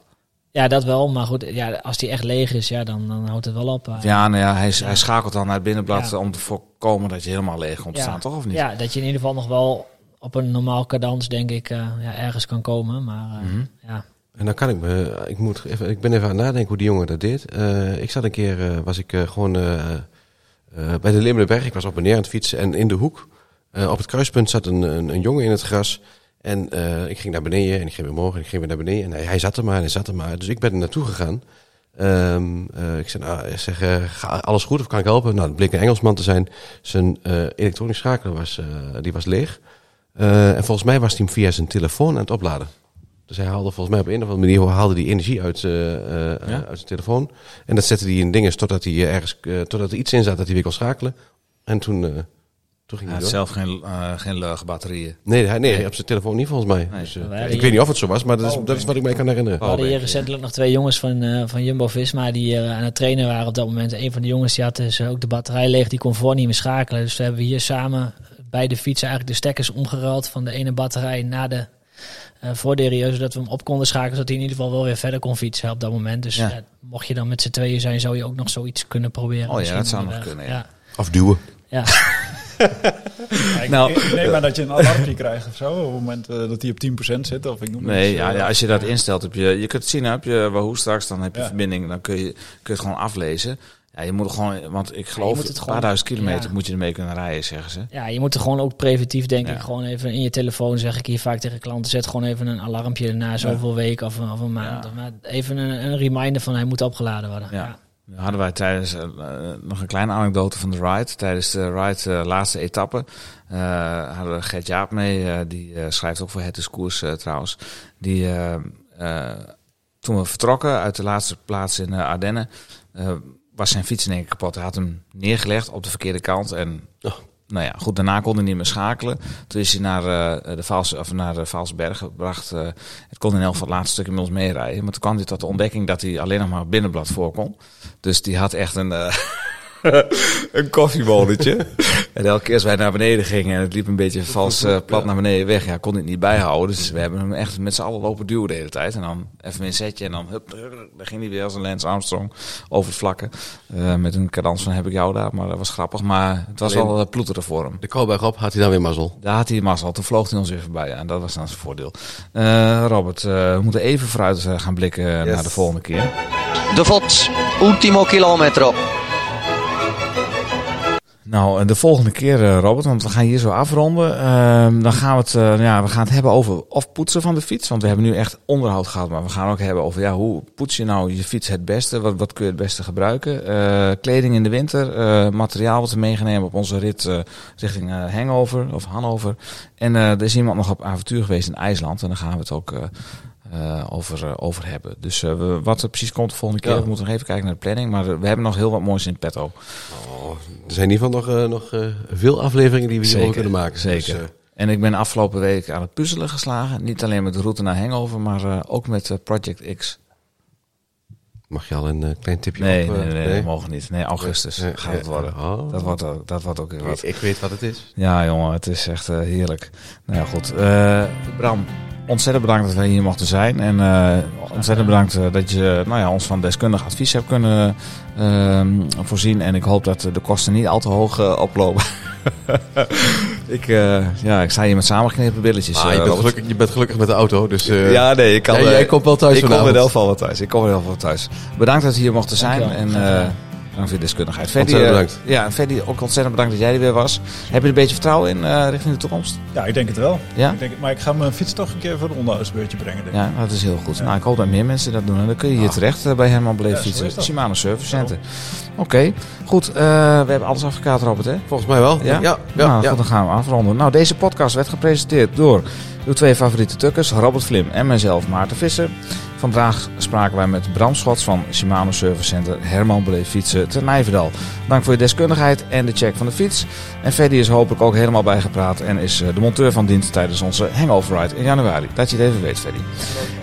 Ja, dat wel. Maar goed, ja, als die echt leeg is, ja, dan, dan houdt het wel op. eh. Ja, nou ja, hij, Ja. hij schakelt dan naar het binnenblad Ja. om te voorkomen dat je helemaal leeg komt te Ja. staan, toch? Of niet? Ja, dat je in ieder geval nog wel op een normaal cadans, denk ik, eh, ja, ergens kan komen. Maar eh, Mhm. ja, En dan kan ik me, ik, moet even, ik ben even aan het nadenken hoe die jongen dat deed. Eh, ik zat een keer, eh, was ik eh, gewoon eh, eh, bij de Limmerberg, ik was op en neer aan het fietsen en in de hoek, eh, op het kruispunt zat een, een, een jongen in het gras. En eh, ik ging naar beneden en ik ging weer omhoog en ik ging weer naar beneden. En hij, hij zat er maar en hij zat er maar. Dus ik ben er naartoe gegaan. Ehm, eh, ik zei, nou, ik zeg, eh, ga alles goed of kan ik helpen? Nou, het bleek een Engelsman te zijn. Zijn elektronisch schakelaar was, die was leeg. En volgens mij was hij hem via zijn telefoon aan het opladen. Dus hij haalde volgens mij op een of andere manier haalde die energie uit, Ja. uit zijn telefoon. En dat zette hij in dingen totdat hij ergens, totdat er iets in zat dat hij weer kon schakelen. En toen, toen ging Hij hij had zelf geen, eh, geen lege batterieën. Nee, hij, nee, op zijn telefoon niet volgens mij. Nee. Dus, eh, ik hier- weet niet of het zo was, maar dat is, Oh, dat is wat ik mij kan herinneren. we hadden hier recentelijk nog twee jongens van, eh, van Jumbo-Visma die aan het trainen waren op dat moment. Een van de jongens die had dus ook de batterij leeg, die kon voor niet meer schakelen. Dus we hebben hier samen bij de fiets eigenlijk de stekkers omgeruild van de ene batterij naar de eh voorderieur, zodat we hem op konden schakelen, zodat hij in ieder geval wel weer verder kon fietsen op dat moment. Dus Ja. ja, mocht je dan met z'n tweeën zijn, zou je ook nog zoiets kunnen proberen. Oh ja, dat zou nog kunnen, ja. Ja. Afduwen. Ja. [laughs] Ja, ik, Nou, ik neem aan dat je een alarmpje krijgt of zo, op het moment eh, dat hij op 10% zit. Of ik noem Nee, iets, ja, eh, ja, als je dat instelt, heb je, je kunt het zien, heb je Wahoo straks, dan heb je Ja. verbinding, dan kun je, kun je het gewoon aflezen. Ja, je moet er gewoon, want ik geloof, het een paar duizend kilometer ja. moet je ermee kunnen rijden, zeggen ze. Ja, je moet er gewoon ook preventief, denk Ja. ik, gewoon even in je telefoon, zeg ik hier vaak tegen klanten, zet gewoon even een alarmpje na zoveel weken of, een- of een maand. Ja. Maar even een, een reminder van hij moet opgeladen worden. Ja. Hadden wij tijdens, eh, eh, nog een kleine anekdote van de ride, tijdens de ride eh, laatste etappe, hadden we Gert Jaap mee, die schrijft ook voor Het is trouwens, die toen we vertrokken uit de laatste plaats in Ardennen, was zijn fiets in één kapot. Hij had hem neergelegd op de verkeerde kant en Oh. Nou ja, goed, daarna kon hij niet meer schakelen. Toen is hij naar, eh de, Vaals, of naar de Vaalsberg gebracht. eh, het kon in elk geval het laatste stuk inmiddels meerijden. Maar toen kwam hij tot de ontdekking dat hij alleen nog maar binnenblad voor kon. Dus die had echt een, eh [laughs] [laughs] een koffiemolentje. en elke keer als wij naar beneden gingen en het liep een beetje vals eh, plat naar beneden weg, ja, kon het niet bijhouden. Dus we hebben hem echt met z'n allen lopen duwen de hele tijd. En dan even een setje en dan, hup, dan ging hij weer als een Lance Armstrong over het vlakken. Eh, met een cadans van heb ik jou daar, maar dat was grappig. Maar het was Alleen- wel uh, ploeteren voor hem. De Kouwberg op had hij dan weer mazzel. Daar had hij mazzel. Toen vloog hij ons weer voorbij. Ja, en dat was dan zijn voordeel. Eh, Robert, eh, we moeten even vooruit eh, gaan blikken naar de volgende keer. De Vot, ultimo kilometro. Nou, de volgende keer, eh, Robert, want we gaan hier zo afronden. ehm, dan gaan we het, eh, ja, we gaan het hebben over of poetsen van de fiets. Want we hebben nu echt onderhoud gehad. Maar we gaan ook hebben over ja, hoe poets je nou je fiets het beste? Wat, wat kun je het beste gebruiken? Eh, kleding in de winter, materiaal wat we meegenomen op onze rit richting Hangover of Hannover. En er is iemand nog op avontuur geweest in IJsland. En dan gaan we het ook eh, over, eh, over hebben. Dus eh, we, wat er precies komt de volgende keer, Ja. we moeten nog even kijken naar de planning. Maar we hebben nog heel wat moois in petto. Oh, er zijn in ieder geval nog, nog veel afleveringen die we hierover kunnen maken. zeker. Dus, En ik ben afgelopen week aan het puzzelen geslagen. Niet alleen met de route naar Hangover, maar ook met Project X. mag je al een klein tipje Nee, op? nee, nee, dat mogen niet. Nee, augustus Nee, gaat nee, het worden. oh. Dat wordt, ook- dat wordt ook weer wat. Ik, ik weet wat het is. Ja, jongen, het is echt heerlijk. Nou ja, goed. Bram, ontzettend bedankt dat wij hier mochten zijn. En eh, ontzettend bedankt eh, dat je nou ja, ons van deskundig advies hebt kunnen ehm, voorzien. En ik hoop dat de kosten niet al te hoog eh, oplopen. [laughs] ik, eh, ja, ik sta hier met samengeknepen billetjes. Maar eh, je, bent gelukkig, je bent gelukkig met de auto, dus... eh, ja, nee, ik kan, jij, eh, jij komt wel thuis ik kom in elk geval wel thuis. Ik kom geval thuis. Bedankt dat we hier mochten zijn. Dankjewel. En eh. Dank voor je deskundigheid. Ontzettend eh, bedankt. ja, en Ferdy, ook ontzettend bedankt dat jij er weer was. Heb je een beetje vertrouwen in eh, richting de toekomst? Ja, ik denk het wel. Ja? Ik denk, maar ik ga mijn fiets toch een keer voor een onderhoudsbeurtje brengen. Denk ik. Ja, dat is heel goed. Nou, ik hoop dat meer mensen dat doen. En dan kun je hier terecht eh, bij Herman Bleef Ja, fietsen. Shimano Service Center. Oké, goed. eh, we hebben alles afgekaart, Robert, hè? Volgens mij wel. Ja? ja, ja. nou, ja. goed, dan gaan we afronden. Nou, deze podcast werd gepresenteerd door uw twee favoriete tukkers, Robert Vlim en mijzelf, Maarten Visser. Vandaag spraken wij met Bram Schots van Shimano Service Center Herman Beleef Fietsen te Nijverdal. Dank voor je deskundigheid en de check van de fiets. En Ferdy is hopelijk ook helemaal bijgepraat en is eh, de monteur van dienst tijdens onze hangover ride in januari. Dat je het even weet, Ferdy.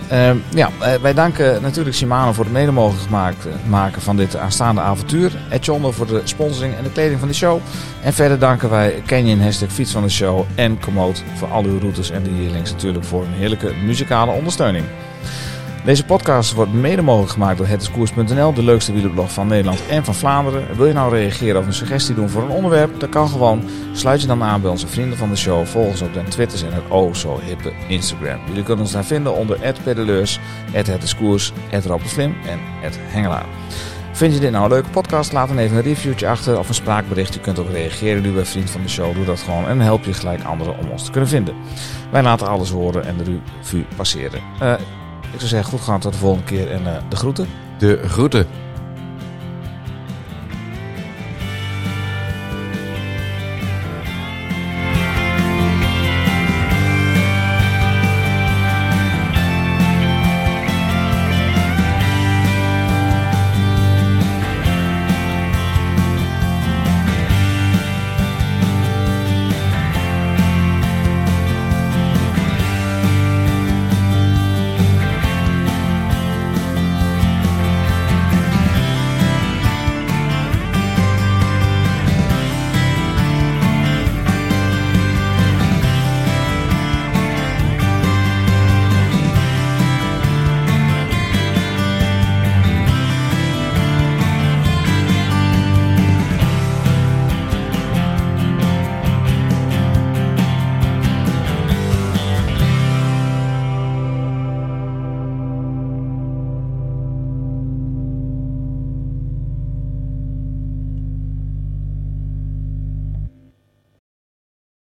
Ehm, ja, eh, wij danken natuurlijk Shimano voor het mede mogelijk gemaakt, maken van dit aanstaande avontuur. Etchondo voor de sponsoring en de kleding van de show. En verder danken wij Canyon Hashtag Fiets van de Show en Komoot voor al uw routes en de hier natuurlijk voor een heerlijke muzikale ondersteuning. Deze podcast wordt mede mogelijk gemaakt door hetiskoers.nl, de leukste wielerblog van Nederland en van Vlaanderen. Wil je nou reageren of een suggestie doen voor een onderwerp? Dat kan gewoon. Sluit je dan aan bij onze vrienden van de show. Volg ons op de Twitters en het oh zo hippe Instagram. Jullie kunnen ons daar vinden onder @pedeleurs, @hetiskoers, @robbertvlim en @hengelaar. Vind je dit nou een leuke podcast? Laat dan even een reviewtje achter of een spraakbericht. Je kunt ook reageren nu bij Vriend van de Show. Doe dat gewoon en dan help je gelijk anderen om ons te kunnen vinden. Wij laten alles horen en de revue passeren. Eh, ik zou zeggen, goed gaan tot de volgende keer en eh, de groeten. De groeten.